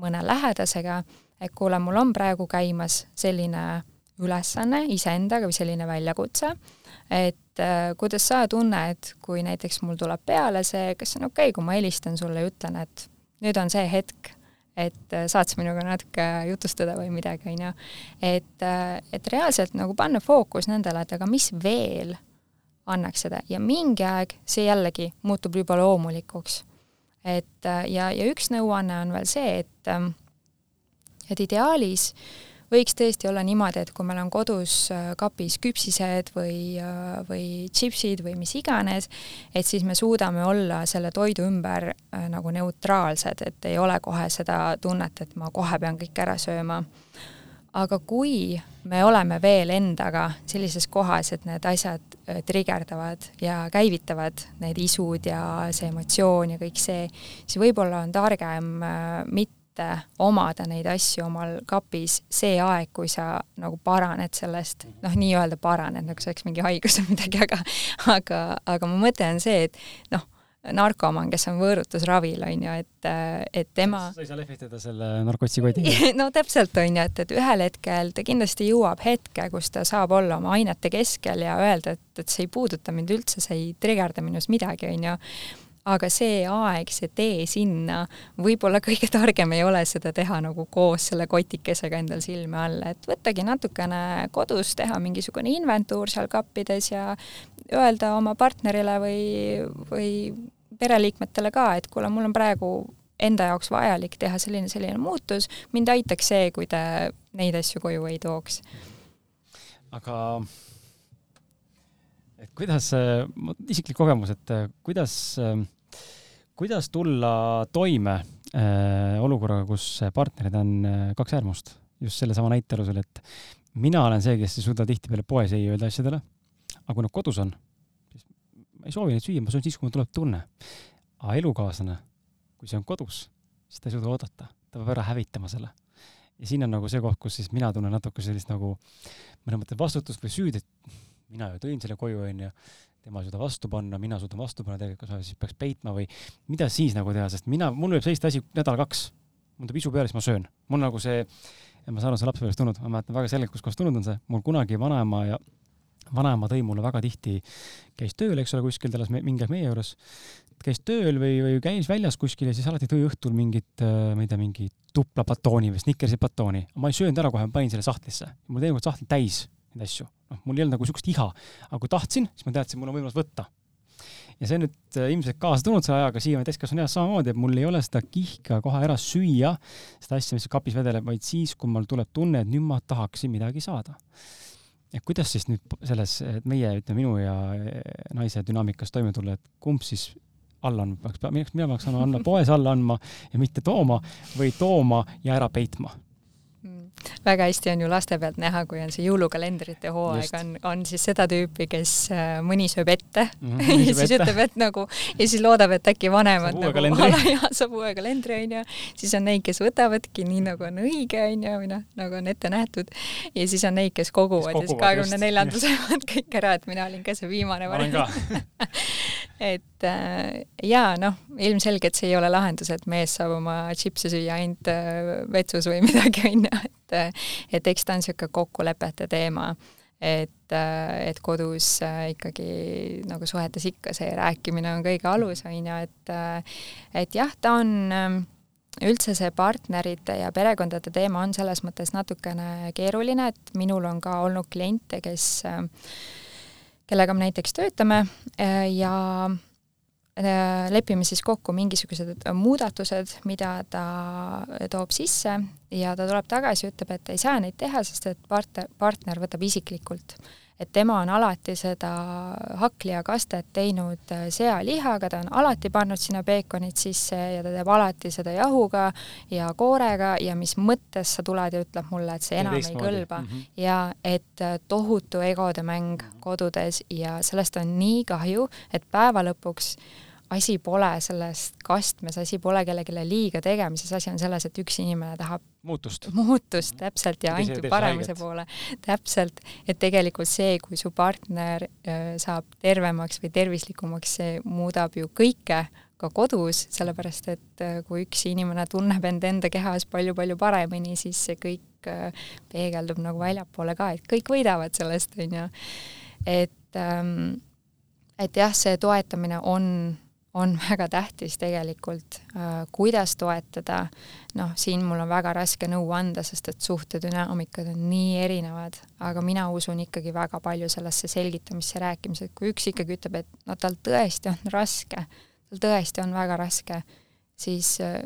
mõne lähedasega, et kuule, mul on praegu käimas selline ülesanne iseendaga või selline väljakutse, et äh, kuidas sa tunned, kui näiteks mul tuleb peale see, kas on okei okay,, kui ma helistan sulle ja ütlen, et nüüd on see hetk, et äh, saad sa minuga natuke jutustada või midagi, on ju. et, äh, et reaalselt nagu panna fookus nendele, et aga mis veel annaks seda ja mingi aeg see jällegi muutub juba loomulikuks. et äh, ja, ja üks nõuanne on veel see, et ähm, et ideaalis võiks tõesti olla niimoodi, et kui meil on kodus äh, kapis küpsised või, äh, või tšipsid või mis iganes, et siis me suudame olla selle toidu ümber äh, nagu neutraalsed, et ei ole kohe seda tunnet, et ma kohe pean kõik ära sööma. aga kui me oleme veel endaga sellises kohas, et need asjad trigerdavad ja käivitavad need isud ja see emotsioon ja kõik see, siis võib-olla on targem äh, mitte omada neid asju omal kapis see aeg, kui sa nagu paraned sellest, noh, nii-öelda paraned, nagu see oleks mingi haigus või midagi, aga aga, aga mu mõte on see, et noh, narkomaan, kes on võõrutusravil, on ju, et, et tema sa ei saa lehvitada selle narkotsikoti no täpselt, on ju, et, et ühel hetkel ta kindlasti jõuab hetke, kus ta saab olla oma ainete keskel ja öelda, et, et see ei puuduta mind üldse, see ei trigerda minus midagi, on ju aga see aeg, see tee sinna, võib-olla kõige targem ei ole seda teha nagu koos selle kotikesega endal silme all, et võttagi natukene kodus, teha mingisugune inventuur seal kappides ja öelda oma partnerile või, või pereliikmetele ka, et kuule, mul on praegu enda jaoks vajalik teha selline, selline muutus, mind aitaks see, kui te neid asju koju ei tooks. aga et kuidas, isiklik kogemus, et kuidas, kuidas tulla toime äh, olukorraga, kus partnerid on äh, kaks äärmust, just sellesama näite alusel, et mina olen see, kes ei suuda tihtipeale poes ei öelda asjadele, aga kui nad kodus on, ma ei soovi neid süüa, ma söön siis, kui mul tuleb tunne. aga elukaaslane, kui see on kodus, siis ta ei suuda oodata, ta peab ära hävitama selle. ja siin on nagu see koht, kus siis mina tunnen natuke sellist nagu mõnes mõttes vastutust või süüd, et mina ju tõin selle koju, onju, tema ei suuda vastu panna, mina suudan vastu panna, tegelikult kas ma siis peaks peitma või mida siis nagu teha, sest mina, mul võib sellist asi nädal-kaks, mul tuleb isu peale, siis ma söön. mul nagu see, ma saan aru, see lapsepõlvest tulnud, ma mäletan väga selgelt, kuskohast tulnud on see, mul kunagi vanaema ja vanaema tõi mulle väga tihti, käis tööl, eks ole, kuskil, ta elas mingi aeg meie juures, käis tööl või, või käis väljas kuskil ja siis alati tõi õhtul mingit, äh, ma ei tea, mingi tupla batooni või Snickersi batooni. ma ei söönud ära kohe, ma panin selle sahtlisse. mul teinekord sahtlid täis neid asju. noh, mul ei olnud nagu niisugust iha, aga kui tahtsin, siis ma teadsin, mul on võimalus võtta. ja see on nüüd äh, ilmselt kaasa tulnud selle ajaga siiamaani täiskasvanu eas samamoodi, et mul ei ole seda kihka kohe ära süüa, seda asja, mis kapis vedeleb, vaid siis, kui mul tuleb tunne, et nüüd ma tahaksin midagi saada et kuidas siis nüüd selles, meie, ütleme minu ja naise dünaamikas toime tulla, et kumb siis alla andma peaks, mina peaks andma poes alla andma ja mitte tooma või tooma ja ära peitma väga hästi on ju laste pealt näha, kui on see jõulukalendrite hooaeg, on, on siis seda tüüpi, kes äh, mõni sööb ette. Mm -hmm, ja siis ette. ütleb, et nagu ja siis loodab, et äkki vanemad saab nagu ja saab uue kalendri onju, siis on neid, kes võtavadki nii nagu on õige onju või noh, nagu on ette nähtud. Ja siis on neid, kes koguvad ja siis kahekümne neljandal söövad kõik ära, et mina olin ka see viimane variant. Et äh, jaa, noh, ilmselgelt see ei ole lahendus, et mees saab oma tšipse süüa ainult äh, vetsus või midagi, onju, et et, et eks ta on niisugune kokkulepete teema, et, et kodus ikkagi nagu suhetes ikka see rääkimine on kõige alus, on ju, et et jah, ta on üldse see partnerite ja perekondade teema on selles mõttes natukene keeruline, et minul on ka olnud kliente, kes kellega me näiteks töötame ja Äh, lepime siis kokku mingisugused muudatused, mida ta toob sisse ja ta tuleb tagasi, ütleb, et ei saa neid teha, sest et partner, partner võtab isiklikult et tema on alati seda hakkliakastet teinud äh, sealihaga, ta on alati pannud sinna peekonit sisse ja ta teeb alati seda jahuga ja koorega ja mis mõttes sa tuled ja ütled mulle, et see enam ei kõlba mm. -hmm. ja et äh, tohutu egode mäng kodudes ja sellest on nii kahju, et päeva lõpuks asi pole selles kastmes, asi pole kellelegi liiga tegemises, asi on selles, et üks inimene tahab muutust, muutust täpselt ja ainult paremuse poole, täpselt, et tegelikult see, kui su partner saab tervemaks või tervislikumaks, see muudab ju kõike ka kodus, sellepärast et kui üks inimene tunneb end enda kehas palju-palju paremini, siis see kõik peegeldub nagu väljapoole ka, et kõik võidavad sellest, on ju. et ähm, et jah, see toetamine on on väga tähtis tegelikult, äh, kuidas toetada, noh, siin mul on väga raske nõu anda, sest et suhtedünaamikad on nii erinevad, aga mina usun ikkagi väga palju sellesse selgitamisse, rääkimisse, et kui üks ikkagi ütleb, et no tal tõesti on raske, tal tõesti on väga raske, siis äh,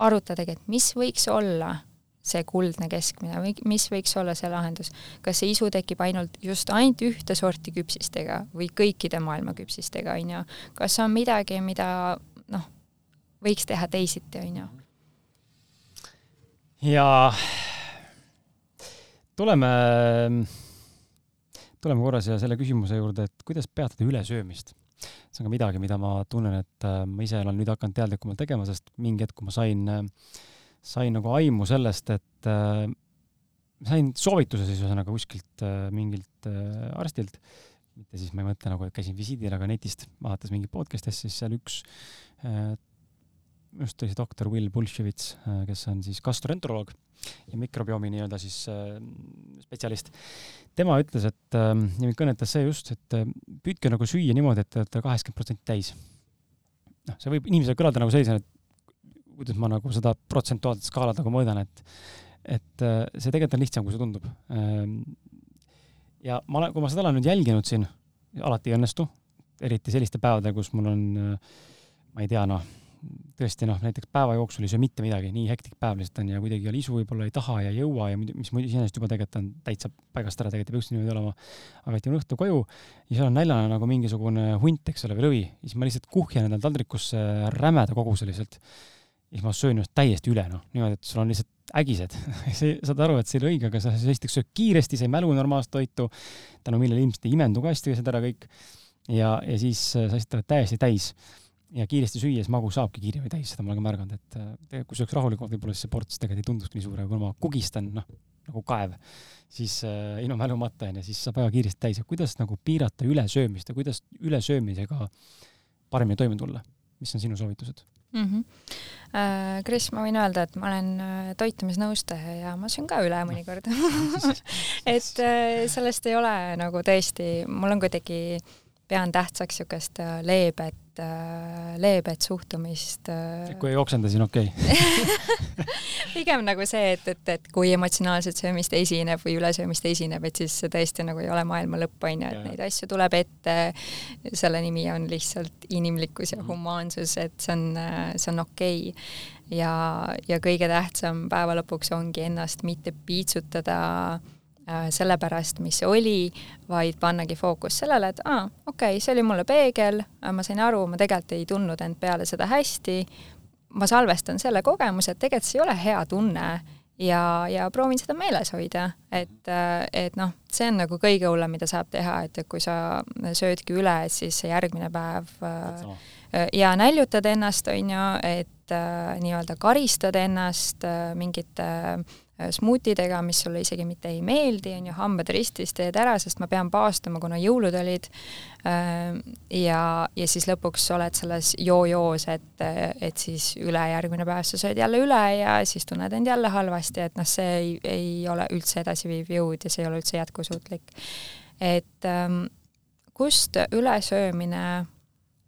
arutadagi, et mis võiks olla see kuldne keskmine või mis võiks olla see lahendus? kas see isu tekib ainult, just ainult ühte sorti küpsistega või kõikide maailma küpsistega, on ju? kas on midagi, mida noh, võiks teha teisiti, on ju? ja tuleme, tuleme korra siia selle küsimuse juurde, et kuidas peatada ülesöömist. see on ka midagi, mida ma tunnen, et äh, ma ise olen nüüd hakanud teadlikumalt tegema, sest mingi hetk, kui ma sain, sain nagu aimu sellest, et äh, sain soovituse siis ühesõnaga kuskilt mingilt arstilt, mitte siis ma ei mõtle nagu, et käisin visiidil, aga netist vaadates mingit podcast'i, siis seal üks just oli see doktor Will Bulševits, kes on siis gastroenteroloog ja mikrobiomi nii-öelda siis äh, spetsialist. tema ütles, et äh, ja mind kõnetas see just, et äh, püüdke nagu süüa niimoodi, et te olete kaheksakümmend protsenti täis. noh, see võib inimesele kõlada nagu sellisena, et kuidas ma nagu seda protsentuaalset skaalat nagu mõõdan, et et äh, see tegelikult on lihtsam, kui see tundub. Ähm, ja ma olen, kui ma seda olen nüüd jälginud siin, alati ei õnnestu, eriti sellistel päevadel, kus mul on, äh, ma ei tea, noh tõesti noh, näiteks päeva jooksul ei söö mitte midagi, nii hektik päev lihtsalt on ja kuidagi ei ole isu, võib-olla ei taha ja ei jõua ja mis muidu iseenesest juba tegelikult on täitsa paigast ära, tegelikult ei peaks niimoodi olema. aga et jõuan õhtul koju ja seal on näljane nagu mingisugune hunt, eks ole, või lõvi, siis ma lihtsalt kuhjan endale taldrikusse rämeda koguse lihtsalt. Siis ma söön ennast täiesti üle, noh, niimoodi, et sul on lihtsalt ägised. Saad aru, et see ei ole õige, aga sa esiteks sööd kiiresti, sa ei mälu normaalset toitu, tänu millele ilmselt ei imendu ka hästi seda ära kõik. ja, ja siis sa lihtsalt oled täiesti täis ja kiiresti süües magu saabki kiiremini täis, seda ma olen ka märganud, et tegelikult kui sööks rahulikumalt, võib-olla siis see ports tegelikult ei tundukski nii suur, aga kui ma kugistan, noh, nagu kaev, siis äh, ilma mälumata onju, siis saab väga kiiresti täis. Ja kuidas nagu piirata ülesöömist ja kuidas ülesöömisega paremini toime tulla, mis on sinu soovitused mm? -hmm. Kris, ma võin öelda, et ma olen äh, toitumisnõustaja ja ma söön ka üle mõnikord et äh, sellest ei ole nagu tõesti, mul on kuidagi, pean tähtsaks niisugust leebet äh, leebet suhtumist äh.... kui ei oksenda, siis on okei okay. pigem nagu see, et, et, et kui emotsionaalset söömist esineb või ülesöömist esineb, et siis see tõesti nagu ei ole maailma lõpp, on ju, et neid asju tuleb ette. selle nimi on lihtsalt inimlikkus ja mhm. humaansus, et see on, see on okei okay. ja, ja kõige tähtsam päeva lõpuks ongi ennast mitte piitsutada Äh, selle pärast, mis oli, vaid pannagi fookus sellele, et aa, okei okay,, see oli mulle peegel, äh, ma sain aru, ma tegelikult ei tundnud end peale seda hästi, ma salvestan selle kogemuse, et tegelikult see ei ole hea tunne ja, ja proovin seda meeles hoida, et, äh, et noh, see on nagu kõige hullem, mida saab teha, et kui sa söödki üle, siis järgmine päev ja näljutad ennast, on ju, et äh, nii-öelda karistad ennast äh, mingite äh, smuutidega, mis sulle isegi mitte ei meeldi, on ju, hambad ristis teed ära, sest ma pean paastuma, kuna jõulud olid. ja, ja siis lõpuks oled selles joo-joos, et, et siis ülejärgmine päev sa sööd jälle üle ja siis tunned end jälle halvasti, et noh, see ei, ei ole üldse edasiviiv jõud ja see ei ole üldse jätkusuutlik. et ähm, kust ülesöömine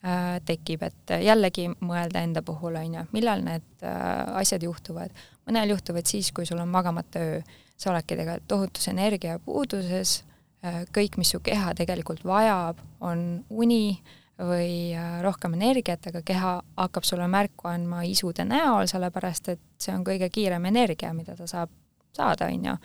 äh, tekib, et jällegi mõelda enda puhul, on ju, millal need äh, asjad juhtuvad. Mõnel juhtuvad siis, kui sul on magamata öö, sa oledki tegelikult tohutus energiapuuduses äh,, kõik, mis su keha tegelikult vajab, on uni või äh, rohkem energiat, aga keha hakkab sulle märku andma isude näol, sellepärast et see on kõige kiirem energia, mida ta saab saada, on ju.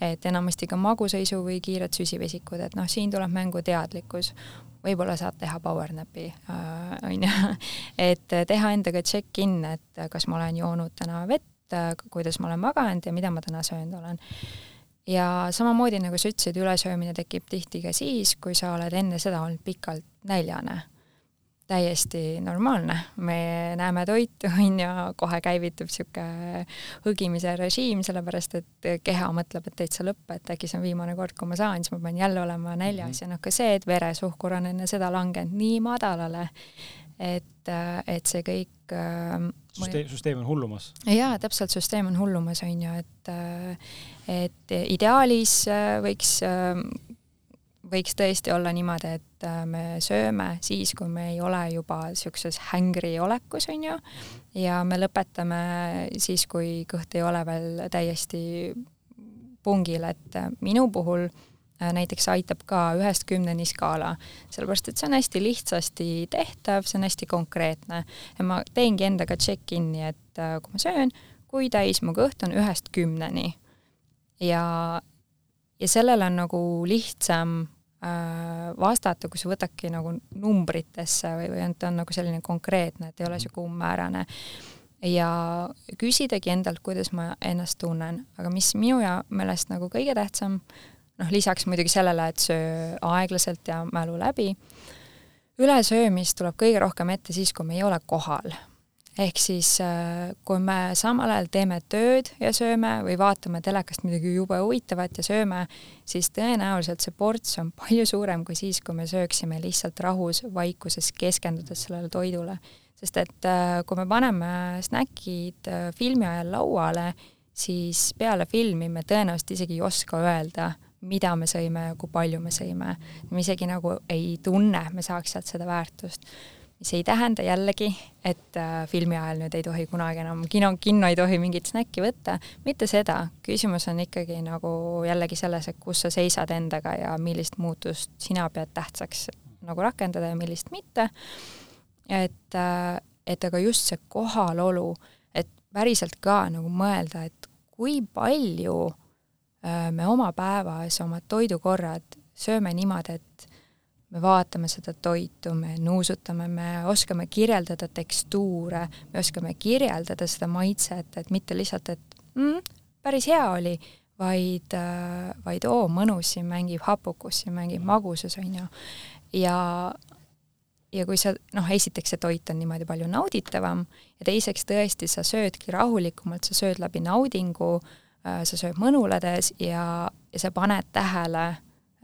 et enamasti ka magusaisu või kiired süsivesikud, et noh, siin tuleb mängu teadlikkus. Võib-olla saad teha power nap'i, äh, on ju, et teha endaga check-in, et kas ma olen joonud täna vett, kuidas ma olen maganud ja mida ma täna söönud olen. ja samamoodi, nagu sa ütlesid, ülesöömine tekib tihti ka siis, kui sa oled enne seda olnud pikalt näljane täiesti normaalne, me näeme toitu, on ju, kohe käivitub niisugune hõgimise režiim, sellepärast et keha mõtleb, et täitsa lõpp, et äkki see on viimane kord, kui ma saan, siis ma pean jälle olema näljas mm -hmm. ja noh, ka see, et veresuhkur on enne seda langenud nii madalale, et, et see kõik äh, süsteem, süsteem on hullumas? jaa, täpselt, süsteem on hullumas, on ju, et et ideaalis võiks võiks tõesti olla niimoodi, et äh, me sööme siis, kui me ei ole juba niisuguses hängri olekus, on ju, ja me lõpetame siis, kui kõht ei ole veel täiesti pungil, et äh, minu puhul äh, näiteks aitab ka ühest kümneni skaala, sellepärast et see on hästi lihtsasti tehtav, see on hästi konkreetne ja ma teengi endaga check-in'i, et kui ma söön, kui täis mu kõht on ühest kümneni. ja, ja sellele on nagu lihtsam Äh, vastata, kui sa võtadki nagu numbritesse või, või ta on nagu selline konkreetne, et ei ole niisugune umbmäärane. ja küsidagi endalt, kuidas ma ennast tunnen, aga mis minu ja meelest nagu kõige tähtsam, noh, lisaks muidugi sellele, et söö aeglaselt ja mälu läbi, ülesöömist tuleb kõige rohkem ette siis, kui me ei ole kohal ehk siis äh, kui me samal ajal teeme tööd ja sööme või vaatame telekast midagi jube huvitavat ja sööme, siis tõenäoliselt see ports on palju suurem kui siis, kui me sööksime lihtsalt rahus, vaikuses, keskendudes sellele toidule. sest et äh, kui me paneme snäkid äh, filmi ajal lauale, siis peale filmi me tõenäoliselt isegi ei oska öelda, mida me sõime ja kui palju me sõime. me isegi nagu ei tunne, me saaks sealt seda väärtust mis ei tähenda jällegi, et äh, filmi ajal nüüd ei tohi kunagi enam kino, kinno ei tohi mingit snäkki võtta, mitte seda, küsimus on ikkagi nagu jällegi selles, et kus sa seisad endaga ja millist muutust sina pead tähtsaks nagu rakendada ja millist mitte. et äh,, et aga just see kohalolu, et päriselt ka nagu mõelda, et kui palju äh, me oma päevas oma toidukorrad sööme niimoodi, et me vaatame seda toitu, me nuusutame, me oskame kirjeldada tekstuure, me oskame kirjeldada seda maitset, et mitte lihtsalt, et mm, päris hea oli, vaid, äh, vaid oo, mõnus, siin mängib hapukus, siin mängib magusus, on ju. ja, ja kui sa, noh, esiteks see toit on niimoodi palju nauditavam ja teiseks tõesti, sa söödki rahulikumalt, sa sööd läbi naudingu, äh, sa sööd mõnulades ja, ja sa paned tähele,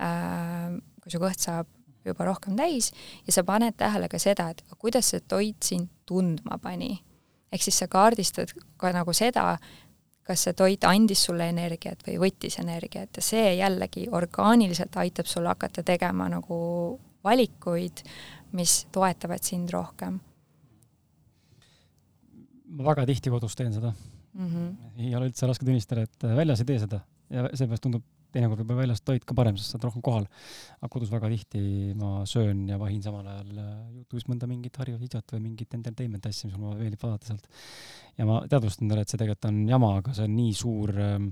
äh, kui su kõht saab juba rohkem täis ja sa paned tähele ka seda, et kuidas see toit sind tundma pani. ehk siis sa kaardistad ka nagu seda, kas see toit andis sulle energiat või võttis energiat ja see jällegi orgaaniliselt aitab sul hakata tegema nagu valikuid, mis toetavad sind rohkem. ma väga tihti kodus teen seda mm. -hmm. ei ole üldse raske tunnistada, et väljas ei tee seda ja seepärast tundub teinekord võib-olla väljas toit ka parem, sest sa oled rohkem kohal. aga kodus väga tihti ma söön ja vahin samal ajal äh, Youtube'is mõnda mingit harivat videot või mingit entertainment asja, mis mulle meeldib vaadata sealt. ja ma teadvustan talle, et see tegelikult on jama, aga see on nii suur ähm,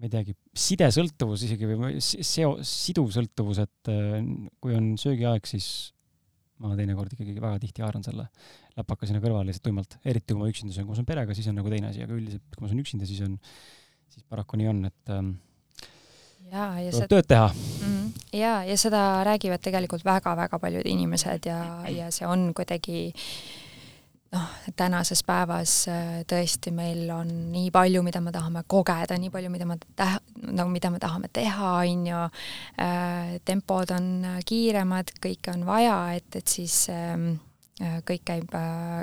ma ei teagi, sidesõltuvus isegi või seo-, siduv sõltuvus, et äh, kui on söögiaeg, siis ma teinekord ikkagi väga tihti haaran selle läpaka sinna kõrvale lihtsalt tuimalt, eriti kui ma üksinda söön, kui ma söön perega, siis on nagu teine asi, aga üldiselt kui ma söön üksinda, siis on, siis paraku nii on, et ähm, jaa, ja tuleb tööd teha mm. jaa, ja seda räägivad tegelikult väga-väga paljud inimesed ja, ja see on kuidagi noh, tänases päevas äh, tõesti meil on nii palju, mida me tahame kogeda, nii palju, mida me täh-, nagu mida me tahame teha, on ju, äh, tempod on kiiremad, kõike on vaja, et, et siis ähm, äh, kõik käib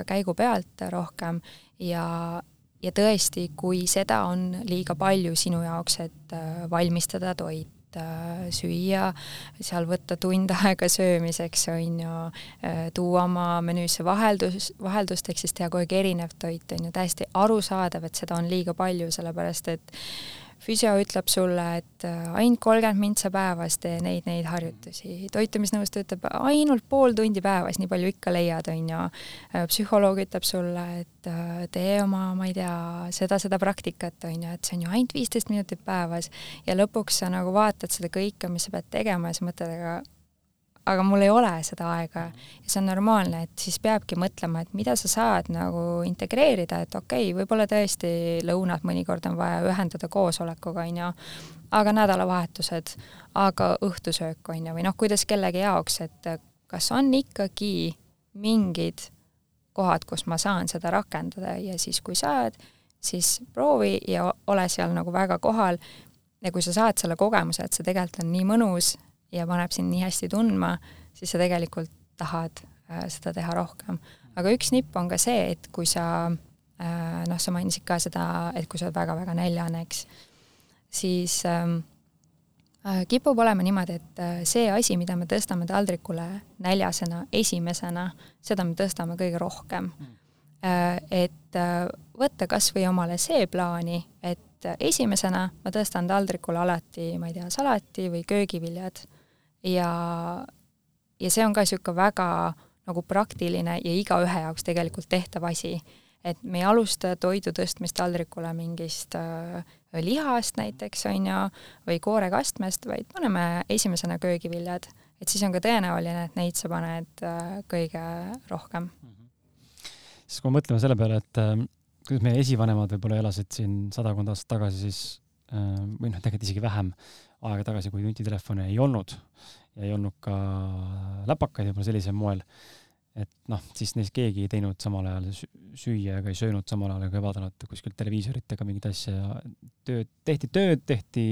käigu pealt rohkem. Ja, ja tõesti, kui seda on liiga palju sinu jaoks, et äh, valmistada toit, äh, süüa, seal võtta tund aega söömiseks, on ju, äh, tuua oma menüüsse vaheldus, vaheldust, ehk siis teha kogu aeg erinev toit, on ju, täiesti arusaadav, et seda on liiga palju, sellepärast et füsio ütleb sulle, et äh, ainult kolmkümmend mintsa päevas tee neid, neid harjutusi. toitumisnõustaja ütleb ainult pool tundi päevas, nii palju ikka leiad, on ju. Äh, psühholoog ütleb sulle, et äh, tee oma, ma ei tea, seda, seda praktikat, on ju, et see on ju ainult viisteist minutit päevas. ja lõpuks sa nagu vaatad seda kõike, mis sa pead tegema ja sa mõtled, aga aga mul ei ole seda aega. Ja see on normaalne, et siis peabki mõtlema, et mida sa saad nagu integreerida, et okei okay,, võib-olla tõesti lõunad mõnikord on vaja ühendada koosolekuga, on ju, aga nädalavahetused, aga õhtusöök, on ju, või noh, kuidas kellegi jaoks, et kas on ikkagi mingid kohad, kus ma saan seda rakendada ja siis, kui saad, siis proovi ja ole seal nagu väga kohal. Ja kui sa saad selle kogemuse, et see tegelikult on nii mõnus ja paneb sind nii hästi tundma, siis sa tegelikult tahad äh, seda teha rohkem. aga üks nipp on ka see, et kui sa äh, noh, sa mainisid ka seda, et kui sa oled väga-väga näljane, eks, siis ähm, äh, kipub olema niimoodi, et äh, see asi, mida me tõstame taldrikule näljasena esimesena, seda me tõstame kõige rohkem äh,. et äh, võtta kas või omale see plaani, et esimesena ma tõstan taldrikule alati, ma ei tea, salati või köögiviljad ja, ja see on ka niisugune väga nagu praktiline ja igaühe jaoks tegelikult tehtav asi. et me ei alusta toidu tõstmist taldrikule mingist äh, lihast näiteks, on ju, või koorekastmest, vaid paneme esimesena köögiviljad, et siis on ka tõenäoline, et neid sa paned äh, kõige rohkem. Siis kui mõtleme selle peale, et äh, kuidas meie esivanemad võib-olla elasid siin sadakond aastat tagasi, siis äh, või noh, tegelikult isegi vähem aega tagasi, kui nutitelefone ei olnud ja ei olnud ka läpakaid võib-olla sellisel moel, et noh, siis neist keegi ei teinud samal ajal süüa ega ei söönud samal ajal ega ei vaadanud kuskilt televiisorit ega mingit asja ja tööd, tehti tööd, tehti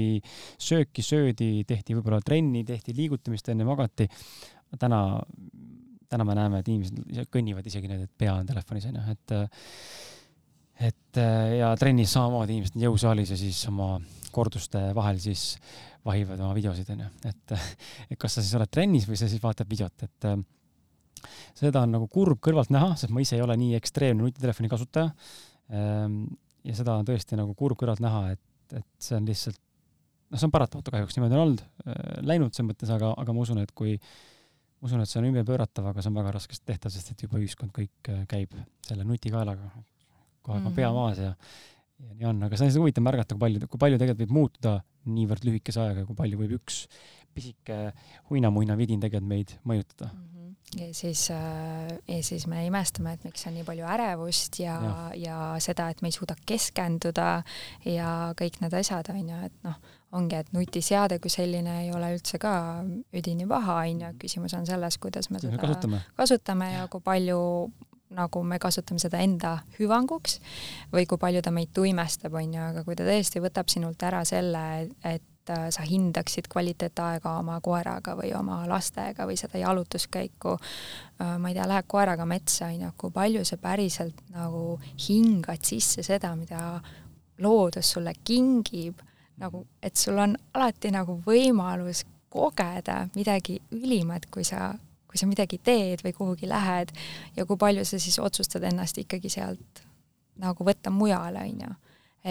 sööki, söödi, tehti võib-olla trenni, tehti liigutamist, enne magati. täna, täna me näeme, et inimesed kõnnivad isegi need, et pea on telefonis onju, et et ja trennis samamoodi inimesed on jõusaalis ja siis oma korduste vahel siis vahivad oma videosid, onju. et, et kas sa siis oled trennis või sa siis vaatad videot, et äh, seda on nagu kurb kõrvalt näha, sest ma ise ei ole nii ekstreemne nutitelefoni kasutaja. Ähm, ja seda on tõesti nagu kurb kõrvalt näha, et, et see on lihtsalt, noh, see on paratamatu kahjuks, niimoodi on olnud, äh, läinud selles mõttes, aga, aga ma usun, et kui, ma usun, et see on ümberpööratav, aga see on väga raskesti tehtav, sest et juba ühiskond kõik äh, käib selle nutikaelaga, kohe on mm -hmm. pea maas ja ja nii on, aga see on lihtsalt huvitav märgata, kui palju, kui palju tegelikult võib muutuda niivõrd lühikese ajaga ja kui palju võib üks pisike huinamuina vidin tegelikult meid mõjutada. Mm. -hmm ja siis äh,, ja siis me imestame, et miks on nii palju ärevust ja, ja., ja seda, et me ei suuda keskenduda ja kõik need asjad, on ju, et noh, ongi, et nutiseade kui selline ei ole üldse ka üdini paha, on ju, küsimus on selles, kuidas me seda kasutame, kasutame ja kui palju nagu me kasutame seda enda hüvanguks või kui palju ta meid tuimestab, on ju, aga kui ta tõesti võtab sinult ära selle, et sa hindaksid kvaliteetaega oma koeraga või oma lastega või seda jalutuskäiku, ma ei tea, lähed koeraga metsa, on ju, kui palju sa päriselt nagu hingad sisse seda, mida loodus sulle kingib, nagu et sul on alati nagu võimalus kogeda midagi ülimat, kui sa kui sa midagi teed või kuhugi lähed ja kui palju sa siis otsustad ennast ikkagi sealt nagu võtta mujale, on ju.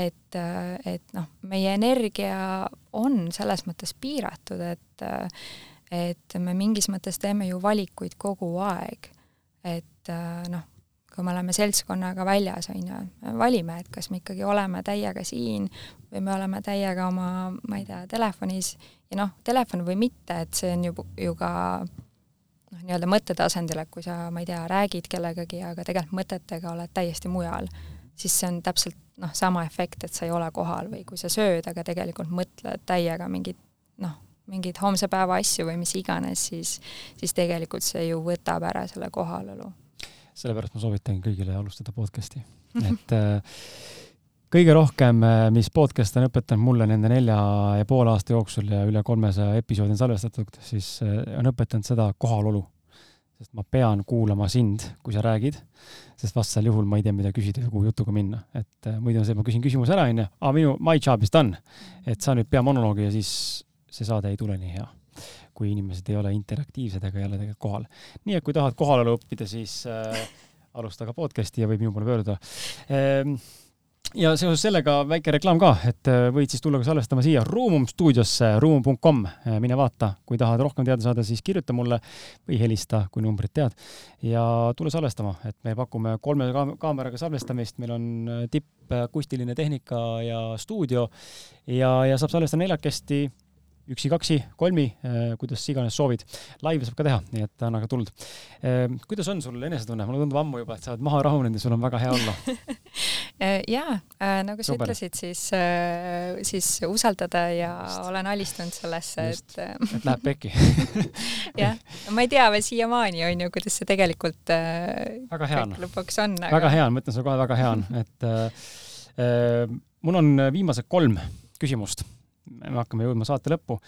et, et noh, meie energia on selles mõttes piiratud, et et me mingis mõttes teeme ju valikuid kogu aeg. et noh, kui me oleme seltskonnaga väljas, on ju, me valime, et kas me ikkagi oleme täiega siin või me oleme täiega oma, ma ei tea, telefonis ja noh, telefon või mitte, et see on ju, ju ka noh, nii-öelda mõttetasandil, et kui sa, ma ei tea, räägid kellegagi, aga tegelikult mõtetega oled täiesti mujal, siis see on täpselt noh, sama efekt, et sa ei ole kohal või kui sa sööd, aga tegelikult mõtled täiega mingit noh, mingeid homse päeva asju või mis iganes, siis, siis tegelikult see ju võtab ära selle kohalolu. sellepärast ma soovitan kõigile alustada podcast'i, et äh, kõige rohkem, äh, mis podcast on õpetanud mulle nende nelja ja poole aasta jooksul ja üle kolmesaja episoodi on salvestatud, siis äh, on õpetanud seda kohalolu. sest ma pean kuulama sind, kui sa räägid, sest vastasel juhul ma ei tea, mida küsida ja kuhu jutuga minna. et äh, muidu on see, ma küsin küsimuse ära, onju, aa minu, my job is done. et sa nüüd pea monoloogi ja siis see saade ei tule nii hea kui inimesed ei ole interaktiivsed ega ei ole tegelikult kohal. nii et kui tahad kohalolu õppida, siis äh, alusta ka podcast'i ja võib minu poole pöörduda ehm, ja seoses sellega väike reklaam ka, et äh, võid siis tulla ka salvestama siia Ruumum stuudiosse, ruumum.com, äh, mine vaata, kui tahad rohkem teada saada, siis kirjuta mulle või helista, kui numbrit tead. ja tule salvestama, et me pakume kolme kaameraga salvestamist, meil on äh, tippakustiline tehnika ja stuudio. Ja, ja saab salvestada neljakesti üksi-kaksi, kolmi, kuidas iganes soovid. laive saab ka teha, nii et anna ka tuld. kuidas on sul enesetunne, mulle tundub ammu juba, et sa oled maha rahunenud ja sul on väga hea olla Äh, jaa, äh, nagu sa Super. ütlesid, siis, äh, siis usaldada ja Just. olen alistunud sellesse, et et läheb pekki jah, ma ei tea veel siiamaani, on ju, kuidas see tegelikult väga hea on. lõpuks on aga.... väga hea on, ma ütlen sulle kohe, väga hea on, et äh, mul on viimased kolm küsimust. Me hakkame jõudma saate lõppu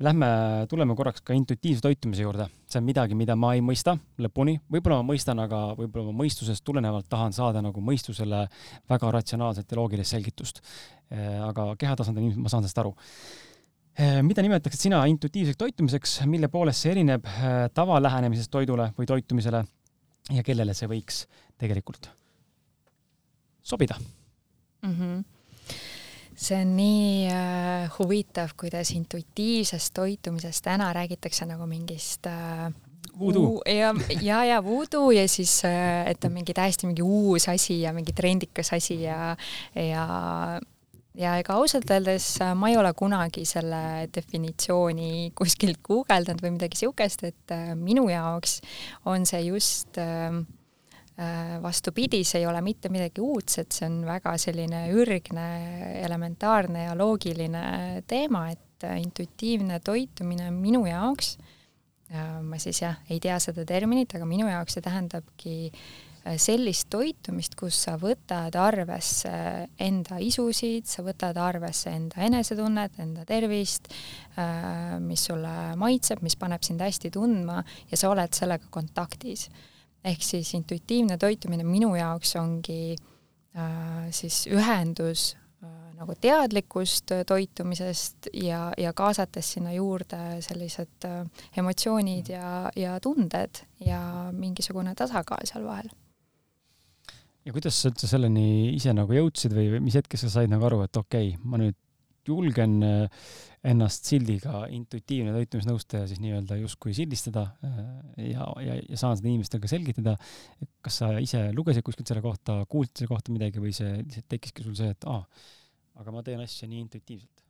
Lähme, tuleme korraks ka intuitiivse toitumise juurde. see on midagi, mida ma ei mõista lõpuni, võib-olla ma mõistan, aga võib-olla ma mõistusest tulenevalt tahan saada nagu mõistusele väga ratsionaalset ja loogilist selgitust. Äh, aga kehatasandil ma saan sellest aru. Äh, mida nimetaksid sina intuitiivseks toitumiseks, mille poolest see erineb äh, tavalähenemisest toidule või toitumisele ja kellele see võiks tegelikult sobida mm? -hmm see on nii äh, huvitav, kuidas intuitiivsest toitumisest täna räägitakse nagu mingist äh, Voodoo. ja, ja, ja voodoo ja siis, äh, et on mingi täiesti mingi uus asi ja mingi trendikas asi ja, ja ja ega ausalt öeldes äh, ma ei ole kunagi selle definitsiooni kuskilt guugeldanud või midagi siukest, et äh, minu jaoks on see just äh, vastupidi, see ei ole mitte midagi uudset, see on väga selline ürgne, elementaarne ja loogiline teema, et intuitiivne toitumine minu jaoks, ma siis jah, ei tea seda terminit, aga minu jaoks see tähendabki äh, Äh, sellist toitumist, kus sa võtad arvesse enda isusid, sa võtad arvesse enda enesetunnet, enda tervist, äh, mis sulle maitseb, mis paneb sind hästi tundma ja sa oled sellega kontaktis. Ehk siis intuitiivne toitumine minu jaoks ongi äh, siis ühendus nagu teadlikust toitumisest ja, ja kaasates sinna juurde sellised emotsioonid ja, ja tunded ja mingisugune tasakaal seal vahel. Ja kuidas sa üldse selleni ise nagu jõudsid või mis hetkest sa said nagu aru, et okei okay,, ma nüüd julgen äh, ennast sildiga intuitiivne toitumisnõustaja siis nii-öelda justkui sildistada äh, ja, ja, ja saan seda inimestele selgitada. et kas sa ise lugesid kuskilt selle kohta, kuulsid selle kohta midagi või see lihtsalt tekkiski sul see, et aa, aga ma teen asja nii intuitiivselt?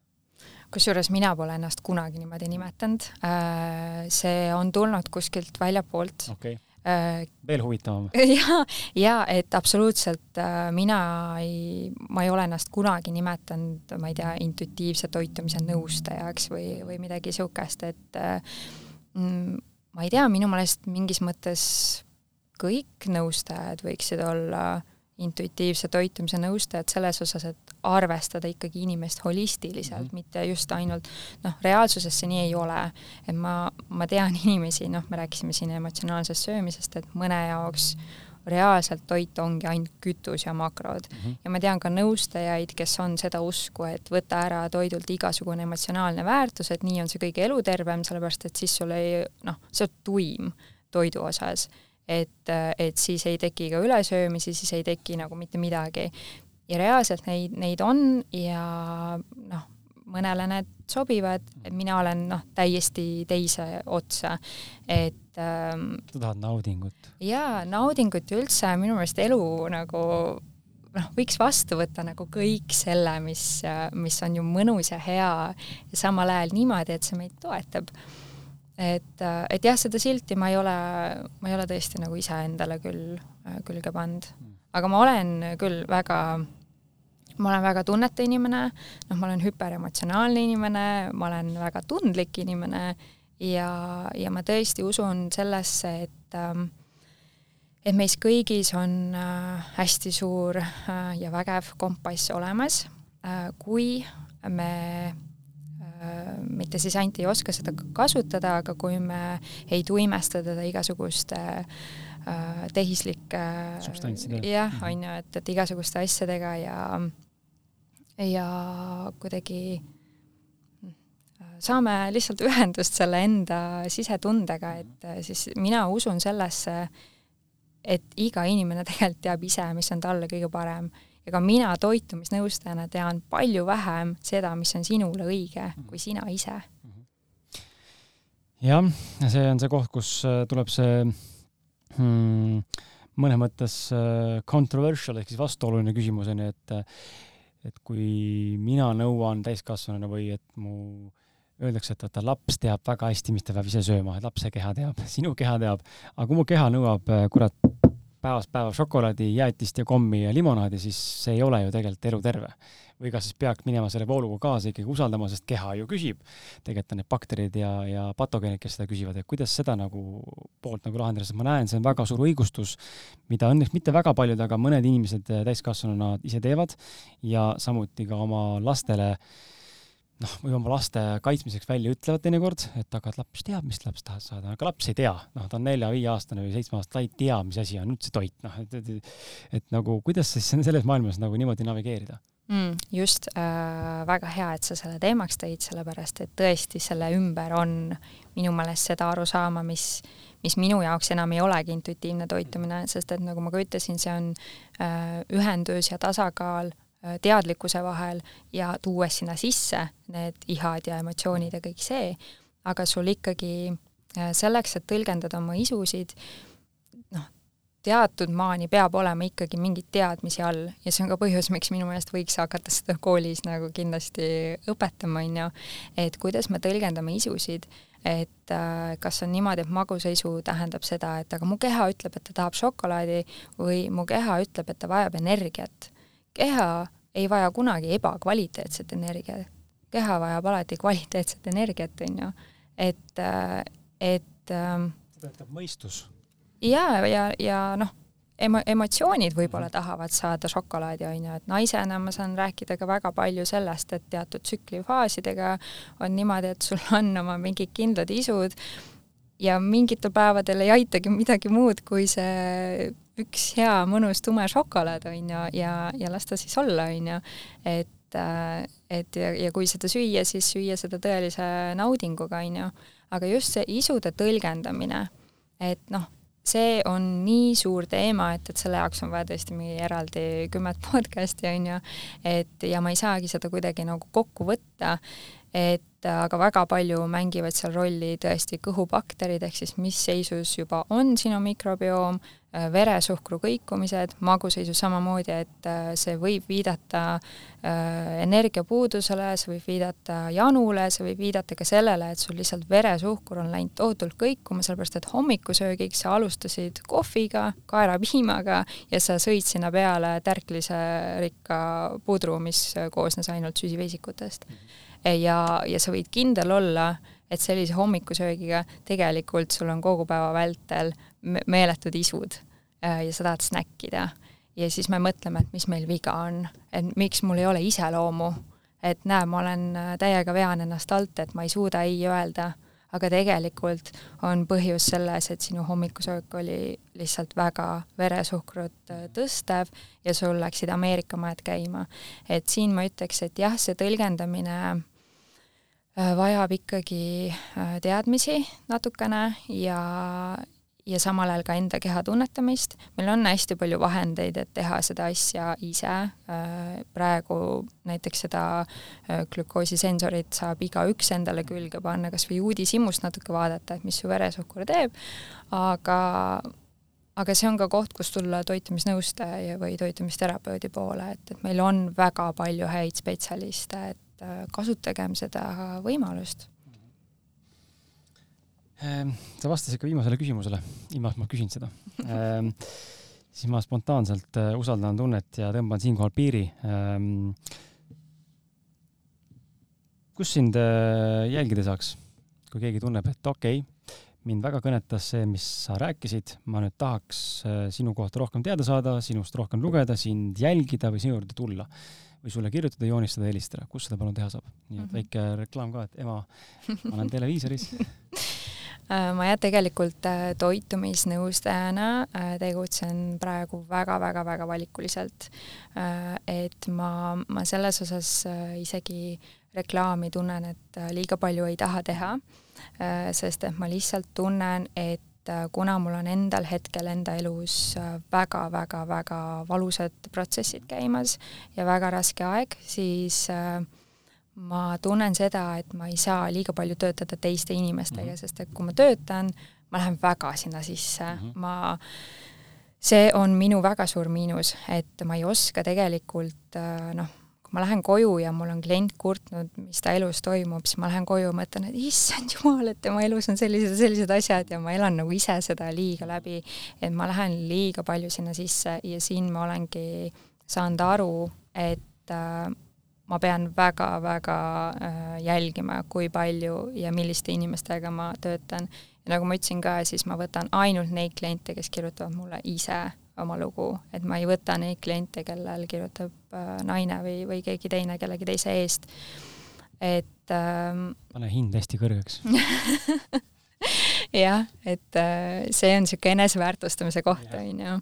kusjuures mina pole ennast kunagi niimoodi nimetanud. Äh, see on tulnud kuskilt väljapoolt okay veel huvitavam. ja, ja et absoluutselt äh, mina ei, ma ei ole ennast kunagi nimetanud, ma ei tea, intuitiivse toitumise nõustajaks või, või midagi niisugust, et äh, mm, ma ei tea, minu meelest mingis mõttes kõik nõustajad võiksid olla intuitiivse toitumise nõustajad selles osas, et arvestada ikkagi inimest holistiliselt mm, -hmm. mitte just ainult noh, reaalsuses see nii ei ole. et ma, ma tean inimesi, noh, me rääkisime siin emotsionaalsest söömisest, et mõne jaoks reaalselt toit ongi ainult kütus ja makrod mm. -hmm. ja ma tean ka nõustajaid, kes on seda usku, et võta ära toidult igasugune emotsionaalne väärtus, et nii on see kõige elutervem, sellepärast et siis sul ei noh, sa oled tuim toidu osas et, et siis ei teki ka ülesöömisi, siis ei teki nagu mitte midagi. ja reaalselt neid, neid on ja noh, mõnele need sobivad, mina olen noh, täiesti teise otsa, et ähm, sa tahad naudingut? jaa, naudingut ja üldse minu meelest elu nagu noh, võiks vastu võtta nagu kõik selle, mis, mis on ju mõnus ja hea ja samal ajal niimoodi, et see meid toetab et, et jah, seda silti ma ei ole, ma ei ole tõesti nagu iseendale küll äh, külge pannud. aga ma olen küll väga, ma olen väga tunnete inimene, noh, ma olen hüperemotsionaalne inimene, ma olen väga tundlik inimene ja, ja ma tõesti usun sellesse, et ähm, et meis kõigis on äh, hästi suur äh, ja vägev kompass olemas, kui me Äh, mitte siis ainult ei oska seda kasutada, aga kui me ei tuimesta teda igasuguste äh, tehislike jah, mhm. on ju, et, et igasuguste asjadega ja ja kuidagi äh, saame lihtsalt ühendust selle enda sisetundega, et äh, siis mina usun sellesse, et iga inimene tegelikult teab ise, mis on talle kõige parem ega mina toitumisnõustajana tean palju vähem seda, mis on sinule õige, mhm. kui sina ise. jah, see on see koht, kus äh, tuleb see hmm, mõnes mõttes äh, controversial ehk siis vastuoluline küsimus on ju, et et kui mina nõuan täiskasvanuna või et mu öeldakse, et vaata, laps teab väga hästi, mis ta peab ise sööma, et lapse keha teab, sinu keha teab, aga kui mu keha nõuab, äh, kurat, päevast päeva šokolaadi, jäätist ja kommi ja limonaadi, siis see ei ole ju tegelikult eluterve. või kas siis peaks minema selle vooluga kaasa ikkagi usaldama, sest keha ju küsib. tegelikult on need bakterid ja, ja patogeenid, kes seda küsivad, et kuidas seda nagu poolt nagu lahendada, sest ma näen, see on väga suur õigustus, mida õnneks mitte väga paljud, aga mõned inimesed täiskasvanuna ise teevad ja samuti ka oma lastele äh, noh, või oma laste kaitsmiseks välja ütlevad teinekord, et aga laps teab, mis laps tahab saada, aga laps ei tea, noh, ta on nelja-viieaastane või seitsmeaastane, ta ei tea, mis asi on üldse toit, noh, et, et, et, et nagu kuidas siis selles maailmas nagu niimoodi navigeerida mm,? just äh,, väga hea, et sa selle teemaks tõid, sellepärast et tõesti selle ümber on minu meelest seda arusaama, mis, mis minu jaoks enam ei olegi intuitiivne toitumine, sest et nagu ma ka ütlesin, see on äh, ühendus ja tasakaal teadlikkuse vahel ja tuues sinna sisse need ihad ja emotsioonid ja kõik see, aga sul ikkagi äh, selleks, et tõlgendada oma isusid, noh, teatud maani peab olema ikkagi mingeid teadmisi all. Ja see on ka põhjus, miks minu meelest võiks hakata seda koolis nagu kindlasti õpetama, on ju, et kuidas me tõlgendame isusid, et äh, kas on niimoodi, et magusaisu tähendab seda, et aga mu keha ütleb, et ta tahab šokolaadi või mu keha ütleb, et ta vajab energiat. Keha ei vaja kunagi ebakvaliteetset energiat, keha vajab alati kvaliteetset energiat, on ju, et, et ähm, seda ütleb mõistus. ja, ja, ja noh, emo-, emotsioonid võib-olla tahavad saada šokolaadi, on ju, et naisena ma saan rääkida ka väga palju sellest, et teatud tsüklifaasidega on niimoodi, et sul on oma mingid kindlad isud ja mingitel päevadel ei aitagi midagi muud, kui see üks hea mõnus tume šokolaad, on ju, ja, ja las ta siis olla, on ju, et äh, et ja, ja kui seda süüa, siis süüa seda tõelise naudinguga, on ju. aga just see isude tõlgendamine, et noh, see on nii suur teema, et, et selle jaoks on vaja tõesti mingi eraldi kümmet podcast'i, on ju, et ja ma ei saagi seda kuidagi nagu kokku võtta, et aga väga palju mängivad seal rolli tõesti kõhubakterid, ehk siis mis seisus juba on sinu mikrobioom, Äh, veresuhkru kõikumised, maguseisus samamoodi, et äh, see võib viidata äh, energiapuudusele, see võib viidata janule, see võib viidata ka sellele, et sul lihtsalt veresuhkur on läinud tohutult kõikuma, sellepärast et hommikusöögiks sa alustasid kohviga, kaerapiimaga ja sa sõid sinna peale tärklise rikka pudru, mis koosnes ainult süsiveisikutest. ja, ja sa võid kindel olla, et sellise hommikusöögiga tegelikult sul on kogu päeva vältel meeletud isud äh, ja sa tahad snäkkida. ja siis me mõtleme, et mis meil viga on, et miks mul ei ole iseloomu, et näe, ma olen äh, täiega vean ennast alt, et ma ei suuda ei öelda, aga tegelikult on põhjus selles, et sinu hommikusöök oli lihtsalt väga veresuhkrut äh, tõstev ja sul läksid Ameerika mäed käima. et siin ma ütleks, et jah, see tõlgendamine vajab ikkagi teadmisi natukene ja, ja samal ajal ka enda keha tunnetamist. meil on hästi palju vahendeid, et teha seda asja ise. Äh, praegu näiteks seda äh, glükoosisensorit saab igaüks endale külge panna, kas või uudishimust natuke vaadata, et mis su veresuhkur teeb, aga aga see on ka koht, kus tulla toitumisnõustaja või toitumisterapeudi poole, et, et meil on väga palju häid spetsialiste, et äh, kasutagem seda võimalust sa vastasid ka viimasele küsimusele, ilma et ma küsin seda ehm, siis ma spontaanselt äh, usaldan tunnet ja tõmban siinkohal piiri. Ehm, kus sind äh, jälgida saaks, kui keegi tunneb, et okei okay,, mind väga kõnetas see, mis sa rääkisid, ma nüüd tahaks äh, sinu kohta rohkem teada saada, sinust rohkem lugeda, sind jälgida või sinu juurde tulla või sulle kirjutada, joonistada, helistada, kus seda palun teha saab? nii et mhm. väike reklaam ka, et ema, ma olen televiisoris ma jah, tegelikult äh, toitumisnõustajana äh, tegutsen praegu väga-väga-väga valikuliselt. et ma, ma selles osas isegi reklaami tunnen, et liiga palju ei taha teha, sest et ma lihtsalt tunnen, et kuna mul on endal hetkel enda elus väga-väga-väga valusad protsessid käimas ja väga raske aeg, siis äh, ma tunnen seda, et ma ei saa liiga palju töötada teiste inimestega mm, -hmm. sest et kui ma töötan, ma lähen väga sinna sisse mm, -hmm. ma, see on minu väga suur miinus, et ma ei oska tegelikult äh, noh, kui ma lähen koju ja mul on klient kurtnud, mis ta elus toimub, siis ma lähen koju ja mõtlen, et issand jumal, et tema elus on sellised, sellised asjad ja ma elan nagu ise seda liiga läbi, et ma lähen liiga palju sinna sisse ja siin ma olengi saanud aru, et äh, ma pean väga-väga äh, jälgima, kui palju ja milliste inimestega ma töötan. ja nagu ma ütlesin ka, siis ma võtan ainult neid kliente, kes kirjutavad mulle ise oma lugu, et ma ei võta neid kliente, kellel kirjutab äh, naine või, või keegi teine kellegi teise eest. et ähm, pane hind hästi kõrgeks jah, et äh, see on niisugune eneseväärtustamise koht, on ju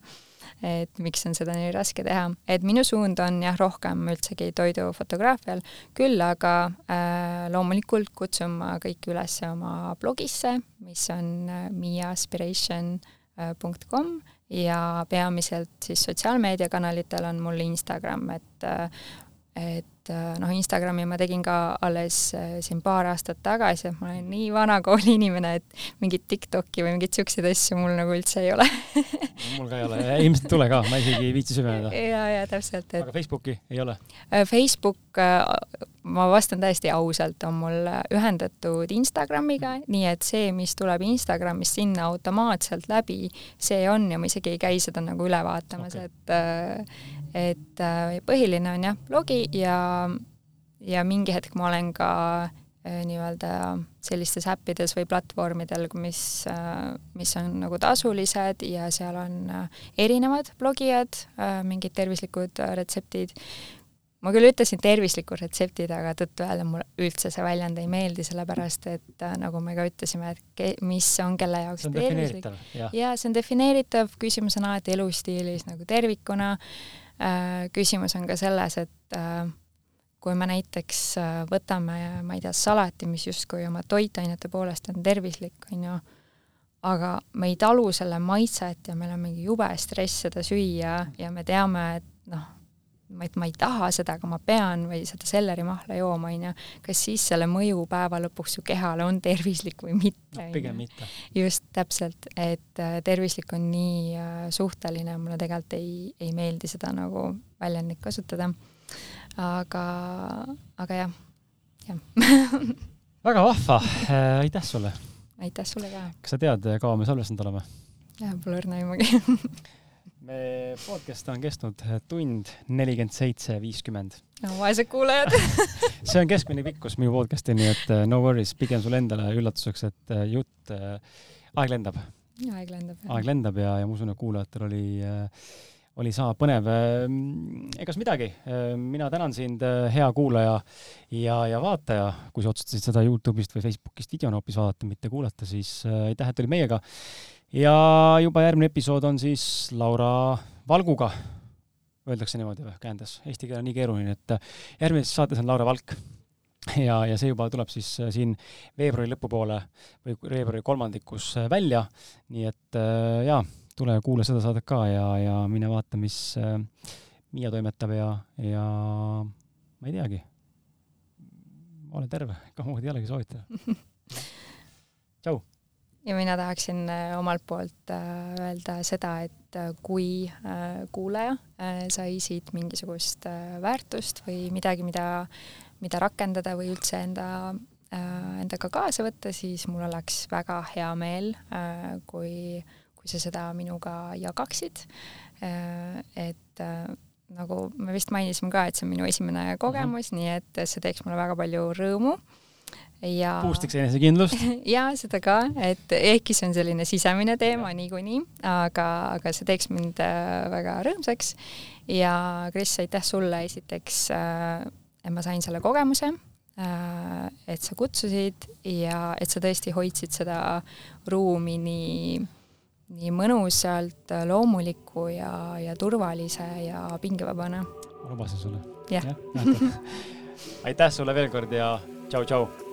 et miks on seda nii raske teha. et minu suund on jah, rohkem üldsegi toidufotograafial, küll aga äh, loomulikult kutsun ma kõiki üles oma blogisse, mis on äh, miaspiration.com äh, ja peamiselt siis sotsiaalmeediakanalitel on mul Instagram, et äh, et et noh, Instagrami ma tegin ka alles siin paar aastat tagasi, et ma olen nii vanakooli inimene, et mingit TikTok'i või mingeid siukseid asju mul nagu üldse ei ole mul ka ei ole, ilmselt ei tule ka, ma isegi ei viitsi süveneda. ja, ja täpselt, et aga Facebooki ei ole? Facebook, ma vastan täiesti ausalt, on mul ühendatud Instagramiga, nii et see, mis tuleb Instagramist sinna automaatselt läbi, see on ja ma isegi ei käi seda nagu üle vaatamas okay., et et põhiline on jah, blogi ja, ja mingi hetk ma olen ka Äh, nii-öelda sellistes äppides või platvormidel, mis, äh, mis on nagu tasulised ja seal on äh, erinevad blogijad, mingid tervislikud retseptid. ma küll ütlesin tervislikud retseptid, aga tõtt-öelda mulle üldse see väljend ei meeldi, sellepärast et nagu me ka ütlesime, et mis on kelle jaoks see on tervislik. jaa, see on defineeritav, küsimus on alati elustiilis nagu tervikuna. küsimus on ka selles, et kui me näiteks äh, võtame, ma ei tea, salati, mis justkui oma toitainete poolest on tervislik, on ju, aga me ei talu selle maitset ja meil on mingi jube stress seda süüa ja me teame, et noh, et ma ei taha seda, aga ma pean või seda sellerimahla jooma, on ju, kas siis selle mõju päeva lõpuks su kehale on tervislik või mitte no,? pigem mitte. just, täpselt, et äh, tervislik on nii äh, suhteline, mulle tegelikult ei, ei meeldi seda nagu väljendit kasutada aga, aga jah, jah väga vahva äh,, aitäh sulle! aitäh sulle ka! kas sa tead, kaua me salvestanud oleme? Pole õrna aimugi me podcast on kestnud tund nelikümmend seitse, viiskümmend. no vaesed kuulajad see on keskmine pikkus minu podcast'i, nii et äh, no worries, pigem sulle endale üllatuseks, et äh, jutt äh,, aeg lendab. aeg lendab. aeg lendab ja, ja ma usun, et kuulajatel oli äh, oli sama põnev. Ehm, egas midagi, ehm, mina tänan sind, eh, hea kuulaja ja, ja vaataja, kui sa otsustasid seda Youtube'ist või Facebookist videona hoopis vaadata, mitte kuulata, siis eh, aitäh, et olid meiega. ja juba järgmine episood on siis Laura Valguga, öeldakse niimoodi või, käändes, eesti keel on nii keeruline, et eh, järgmises saates on Laura Valk. Ja, ja see juba tuleb siis siin veebruari lõpupoole või veebruari kolmandikus välja, nii et jaa tule ja kuula seda saadet ka ja, ja mine vaata, mis äh, Miia toimetab ja, ja ma ei teagi. ole terve, ei olegi soovitada. tšau! ja mina tahaksin äh, omalt poolt äh, öelda seda, et äh, kui kuulaja sai siit mingisugust väärtust või midagi, mida, mida rakendada või üldse enda endaga kaasa võtta, siis mul oleks väga hea meel kui kui sa seda minuga jagaksid. Äh, et äh, nagu me vist mainisime ka, et see on minu esimene kogemus mm, -hmm. nii et see teeks mulle väga palju rõõmu ja boost'iks enesekindlust. ja seda ka, et ehkki see on selline sisemine teema niikuinii, aga, aga see teeks mind äh, väga rõõmsaks. ja Kris, aitäh sulle esiteks, et ma sain selle kogemuse, et sa kutsusid ja et sa tõesti hoidsid seda ruumi nii nii mõnusalt, loomuliku ja, ja turvalise ja pingevabana. ma lubasin sulle. jah ja, aitäh sulle veel kord ja tšau-tšau